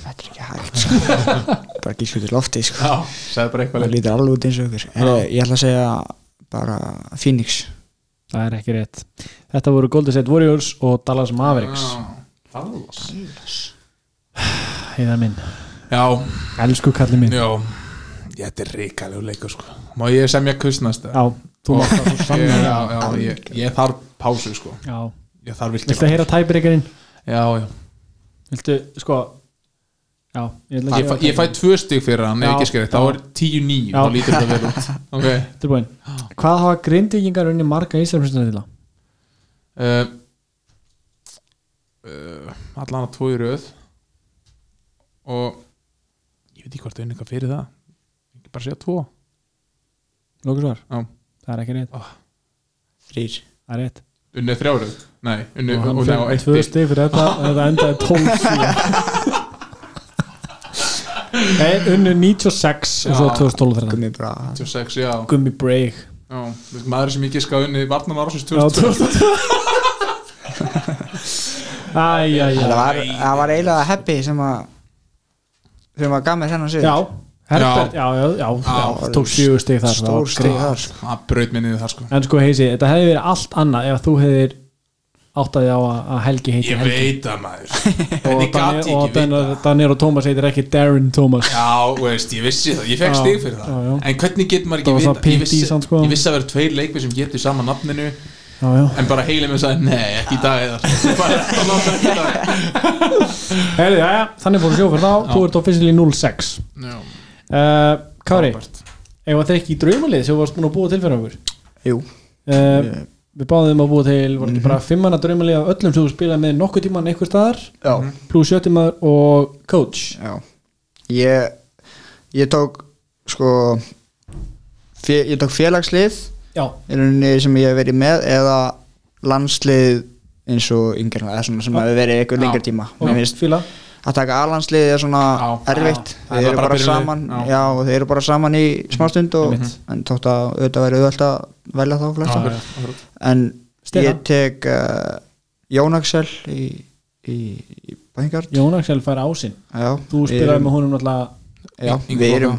Þetta er ekki hægt sko. <laughs> bara út í lofti sko. Já, segðu bara eitthvað það lítur alveg út eins og ykkur. Heru, Ég ætla að segja bara Phoenix. Það er ekki rétt. Þetta voru Golden State Warriors og Dallas Mavericks. Dallas. Heiðar minn, Já, elsku kallið minn. Já. Þetta er ríkalegu leikur sko. Má ég semja kustnast já, þú mátt það svo já, ég, ég þarf pásu sko. Já, Ég þarf viltu að virkilega heyra tæbreikarinn Já, já. Viltu, sko já, ég Ég, fæ, ég fæ tvö stig fyrir hann. Þá er 10-9, Já. þá lítur þetta vel út. <laughs> Ok. Tilbúin, hvað hafa grindvíkingar unni marga íslensmjöndina til uh, uh, Allan að tvo í röð. Og Ég veit ekki hvort það er eitthvað fyrir það. Ekki bara segja tvo. Lókusvar, Já. það er ekki rétt. Þrýr það er rétt. Unni þrjáröð Nei, unni og á fyrir eitt tvö stig. stig fyrir þetta þetta endaði 12 síðan <laughs> Nei, unnu 96 og svo Já. 2012 fyrir þetta Gummi bara 26, já, Gummi Break já Þú veist, Maður sem ekki ska unni Já, 2000 <laughs> Æjæjæ Það var, það var eiginlega Happy sem að sem að gaf mér þennan sig Já, Herbert, já, já, já, já, Já. tók sjögur stig þar Stór greið. þar. Sko. Það braut minni þar sko. En sko heisi, þetta hefði verið allt annað ef þú hefðir áttaði á að að Helgi heiti Ég Helgi. veit það maður. <laughs> Og ég og og Thomas heitir ekki Darren Thomas. Já, veist, ég vissi það, ég fekk stig fyrir það. já, já. En hvernig getur maður ekki vita ég vissi, sko. ég vissi að vera tveir leikmi sem getur sama nafninu. Já, já. En bara heilið mér sagði, nei, ekki í dag eða <laughs> að já, já, þannig fóru sjófur þá Þú ert officially 0-6 Já, uh, frábært. ef það er ekki í draumalið sem þú varst búin að búa til fyrir okkur? Jú. Uh, Við báðum að búa til, Mhm. ekki bara fimmanna draumalið af öllum sem þú spilaði með nokkuð tíman einhver staðar. Já. Pluss sjöttimaður og coach. Já. Ég Ég tók sko fjö, Ég tók félagslið Já, í rauninni sem ég hef verið með eða landslið eins og yngir eða svona sem Já. hefur verið einhver Já. lengri tíma. Og mér finnst fíla að taka A-landslið er svona Já. erfitt Já. þeir Það er eru bara bara saman Já. þeir eru bara saman í smástund og, Einmitt. en þótt að auðvitað væri auðvelt að velja þá flesta Já, já. en Stefán? ég tek uh, Jón Axel í, í, í Bængard Jón Axel fær ásinn já, Þú spilaði með honum náttúrulega við erum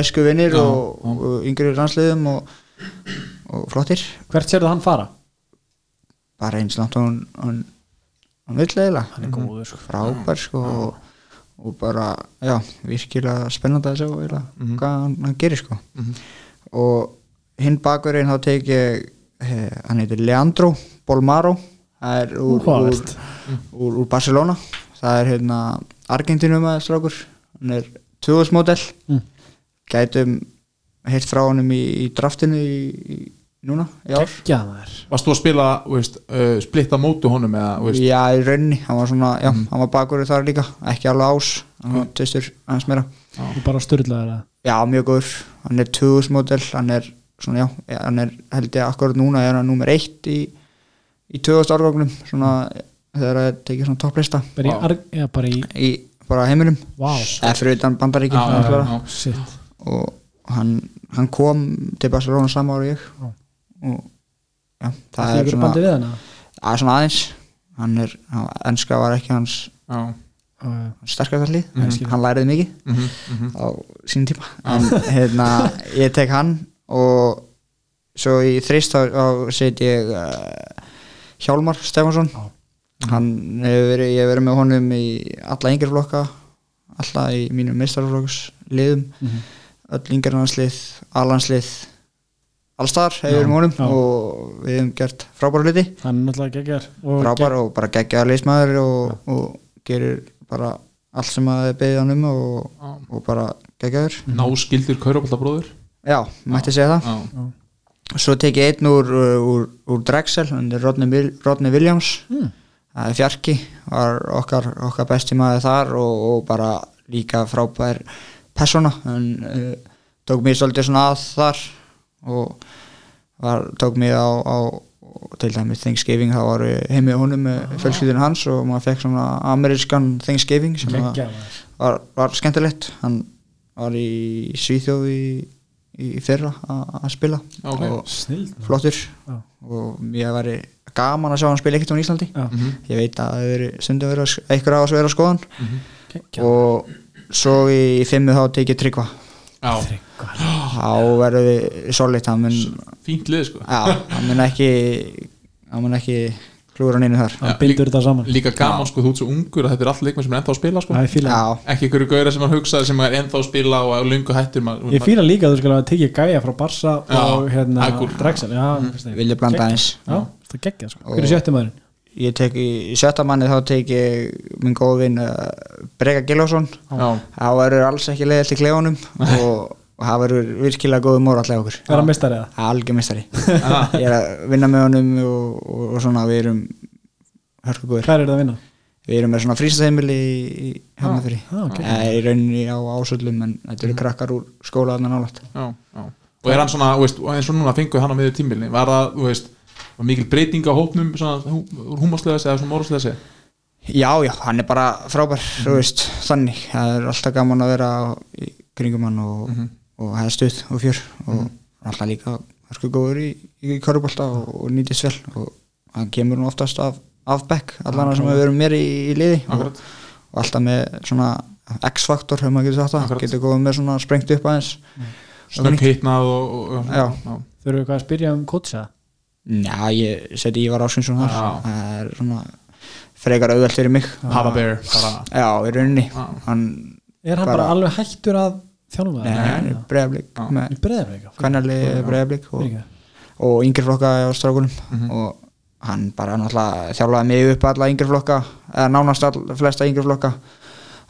æsku vinnir og, og yngri landsliðum og, og flottir Hvert sérðu hann fara? bara eins langt og hann, hann, vill eiginlega. Hann er góður sko. Frábær sko og, og bara, já, virkilega spennandi að sjá eiginlega Mhm. hvað hann, hann gerir sko. Mhm. og hinn bakurinn þá tek ég eh, hann heitir Leandro Bolmaro. Það er úr, úr, úr, úr Barcelona. Það er hérna Argentinum að strákur. Hann er 2000 model Mm. gætum heitt frá honum í, í draftinu í, í, núna, í ár. Já, er Varst þú að spila, þú veist, uh, splitta mótu honum eða, þú veist? Já, í rauninni, hann var svona, já, hann var bakur þar líka, ekki alveg ás hann var tvistur aðeins meira. Þú bara styrlaður það? Já, mjög góður, hann er 2000 model hann er svona, já, ja, hann er held ég akkurat núna er hann nummer eitt í, í 2000 árgangnum svona, þegar það tekið svona topplista. Bara í, Vá. arg, eða bara í í bara heiminum, Vá, eða fyrir utan bandaríkin Já, já, já, já. og hann, hann kom til Barcelona sama ára og ég. Já. Og já, Það það er er svona, bandi við hana. Að svona aðeins. Hann er, hann, enska var ekki hans Já, uh, sterkastarlið, Mhm. mm hann læriði mikið mhm, mhm. á sín tíma. En hérna, ég tek hann og svo í þrist þá, set ég uh, Hjálmar Stefansson Já. hann hefur verið, ég hef verið með honum í alla yngri flokka alla í mínum meistarflokks liðum Mhm. öll yngri landslið, allandslið allstar hefur honum já. og við hefum gert frábæra hluti. Hann er náttúrulega geggjar og frábær og bara geggjaðar leismæður og, og gerir bara allt sem að beðið hann um og, og bara geggjaður. Ná skildir kaurabaldabróður Já, mætti segja það. Já, Svo tek ég einn úr, uh, úr, úr Drexel hann er Rodney, Wil- Rodney Williams. Mm. það er fjarki var okkar, okkar besti maður þar og, og bara líka frábær persóna. Hann uh, tók mér svolítið svona að þar og var, tók mér á, á til dæmis Thanksgiving þá var heimið honum með fjölskyldinu hans og maður fekk svona amerískan Thanksgiving sem var, var skemmtilegt hann var í Svíþjóð í í fyrra að spila Ok. og snill flottur Já. og ég væri gaman að sjá hann spila ekkert á Íslandi Já. ég veit að það hefur stundum verið að sk- einhver á að vera að skoðan Geggjað. og svo í fimmu þá tekið Tryggva. Þá verður við solid fínt lið sko. Já, hann mun ekki hann mun ekki klúra hann inn þar. Hann bindur þetta saman. Líka gaman sko, þú ert svo ungur að þetta er allt leikmenn sem er ennþá að spila sko. Ekki ykkur gauðra sem hann hugsaði sem er ennþá að spila og lungu maður, Ég fíla líka að þú skal hafa tekið gæja frá Barsa Já, og hérna. Drexel. Mm. vilja blanda aðeins. Já, það geggja sko. Hver er sjötti maðurinn? Ég tek í í sjötta manni þá tek ég minn góð vinn uh, Breka Gilvason Já, það verður alls ekki leiðilt í klefunum og, það verður virkilega góð mór allega okkur. Er hann mistari eða? algjörmestari ég er að vinna með honum og, og, og svona við erum hörkugóðir Hvað er þetta að vinna? við erum með svona frístaheimili í, í Hafnafyri ah, ok. okay. í rauninni á ásöldum en þetta eru krakkar úr skóla þarna nálægt. Já, já. Og er hann svona, þú veist, eins og núna fenguð hann á miður tímbilni Var það, þú veist, var mikil breyting á hópnum svona, hú- úr húmaslega eða svona móraslega segja? Já já, hann er bara frábær þú veist, þannig, það er alltaf gaman að vera í kringum hann og, og það er stuð og fjör og alltaf líka hörkugóður í, í körubólta og, og nýtist vel og hann kemur nú oftast af, af bekk allan sem við erum mér í, í liði og, og alltaf með svona X-faktor, hefur maður getur sagt það. Akkurat. getur góð með svona sprengt upp aðeins. Snögg hitnað og, og, og Já. Þurfum við hvað að spyrja um kótsa? Já, ég seti Ívar Ásvinsson þar. Það er svona frekar auðvelt fyrir mig. Hava Bear bara, Já, í rauninni. Hann, Er hann bara, Bara- alveg hættur að þjálfa? nei, hann er breðafleika? kannali breyðablík og, og yngri flokka á strákunum. Mhm. og hann bara náttúrulega þjálfaði mig upp alla yngri flokka eða nánast all, flesta yngri flokka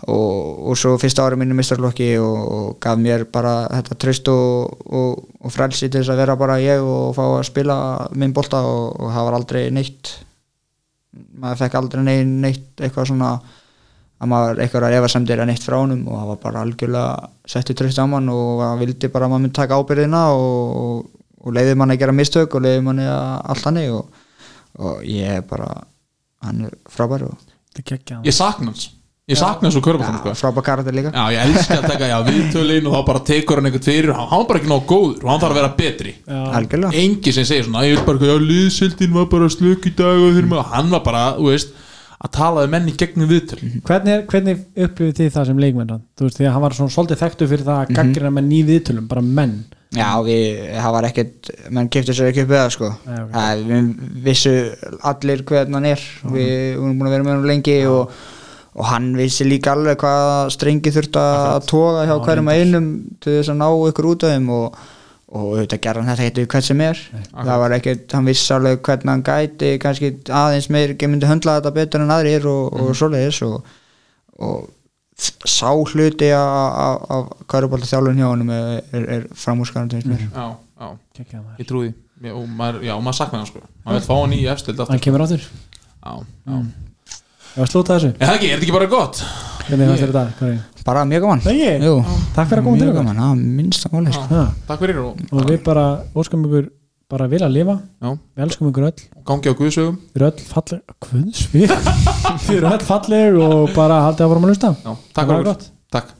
og, og svo fyrsta ári mínu mistarflokki og, og gaf mér bara þetta tröst og, og, og frelsi til þess að vera bara ég og fá að spila minn bolta og, og það var aldrei neitt maður fekk aldrei neitt, neitt eitthvað svona að maður eitthvað að efa semdir að neitt frá honum og það var bara algjörlega setti tröst á mann og það vildi bara að maður myndi taka ábyrðina og, leiði manni að gera mistök og leiði manni að allt hannig og, og ég er bara hann er frábær og Þetta geggja Ég sakna hans Ég sakna og körfum sko. ja, frábær karakter líka. Já, ég elska að taka, já, <laughs> viðtölin og þá bara tekur hann einhvern fyrir. Hann, hann var bara ekki nóg góður og hann þarf að vera betri. Algjörlega. Engi sem segir svona, ég vil bara, já, liðsildin var bara slök í dag og þeir með hann var bara, þú veist, að tala um menni gegnum viðtöl Hvernig, er- hvernig upplifið þið það sem leikmenn hann? Þú veist, því að hann var svona svolítið þekktu fyrir það að gaggrina með ný viðtölum, bara menn. Já, við, það var ekkert, menn kipti sér ekki upp við það sko. Það, Við vissu allir hvernig hann er. Við vorum búin að vera með hann lengi og, og hann vissi líka alveg hvað strengi þurft að toga hjá Já, hverjum að einum til þess að ná ykkur út af þeim og, og auðvitað gerði hann þetta eitthvað hvern sem er. Það var ekkert, hann vissi alveg hvernig hann gæti kannski aðeins meir ekki myndi höndla þetta betur en aðrir og, og svoleiðis og, og sá hluti af- af af hverjubólta þjálfun hjá honum er, er, er framúrskarandi mér. Já, já, ég trúi því. Og maður, já, maður sakna hann sko. Maður vil fá hann í efstild aftur. Hann kemur áttur Já, já Ég var að slúta þessu. Er það ekki, er þetta ekki bara gott? Hvernig fannst þér þetta? Hvað bara mjög gaman. Nei, ég? Jú, Takk fyrir að koma til mjög okkar. gaman, það minnst að máli sko. Já. Takk fyrir og, Og við bara óskum ykkur bara vel að lifa. Já, Við elskum ykkur öll. Gangi á guðsögum Við erum öll falleg Guðsvið Við erum <laughs> öll falleg og bara haldið að vorum að lusta Já, Það takk fyrir. gott. Takk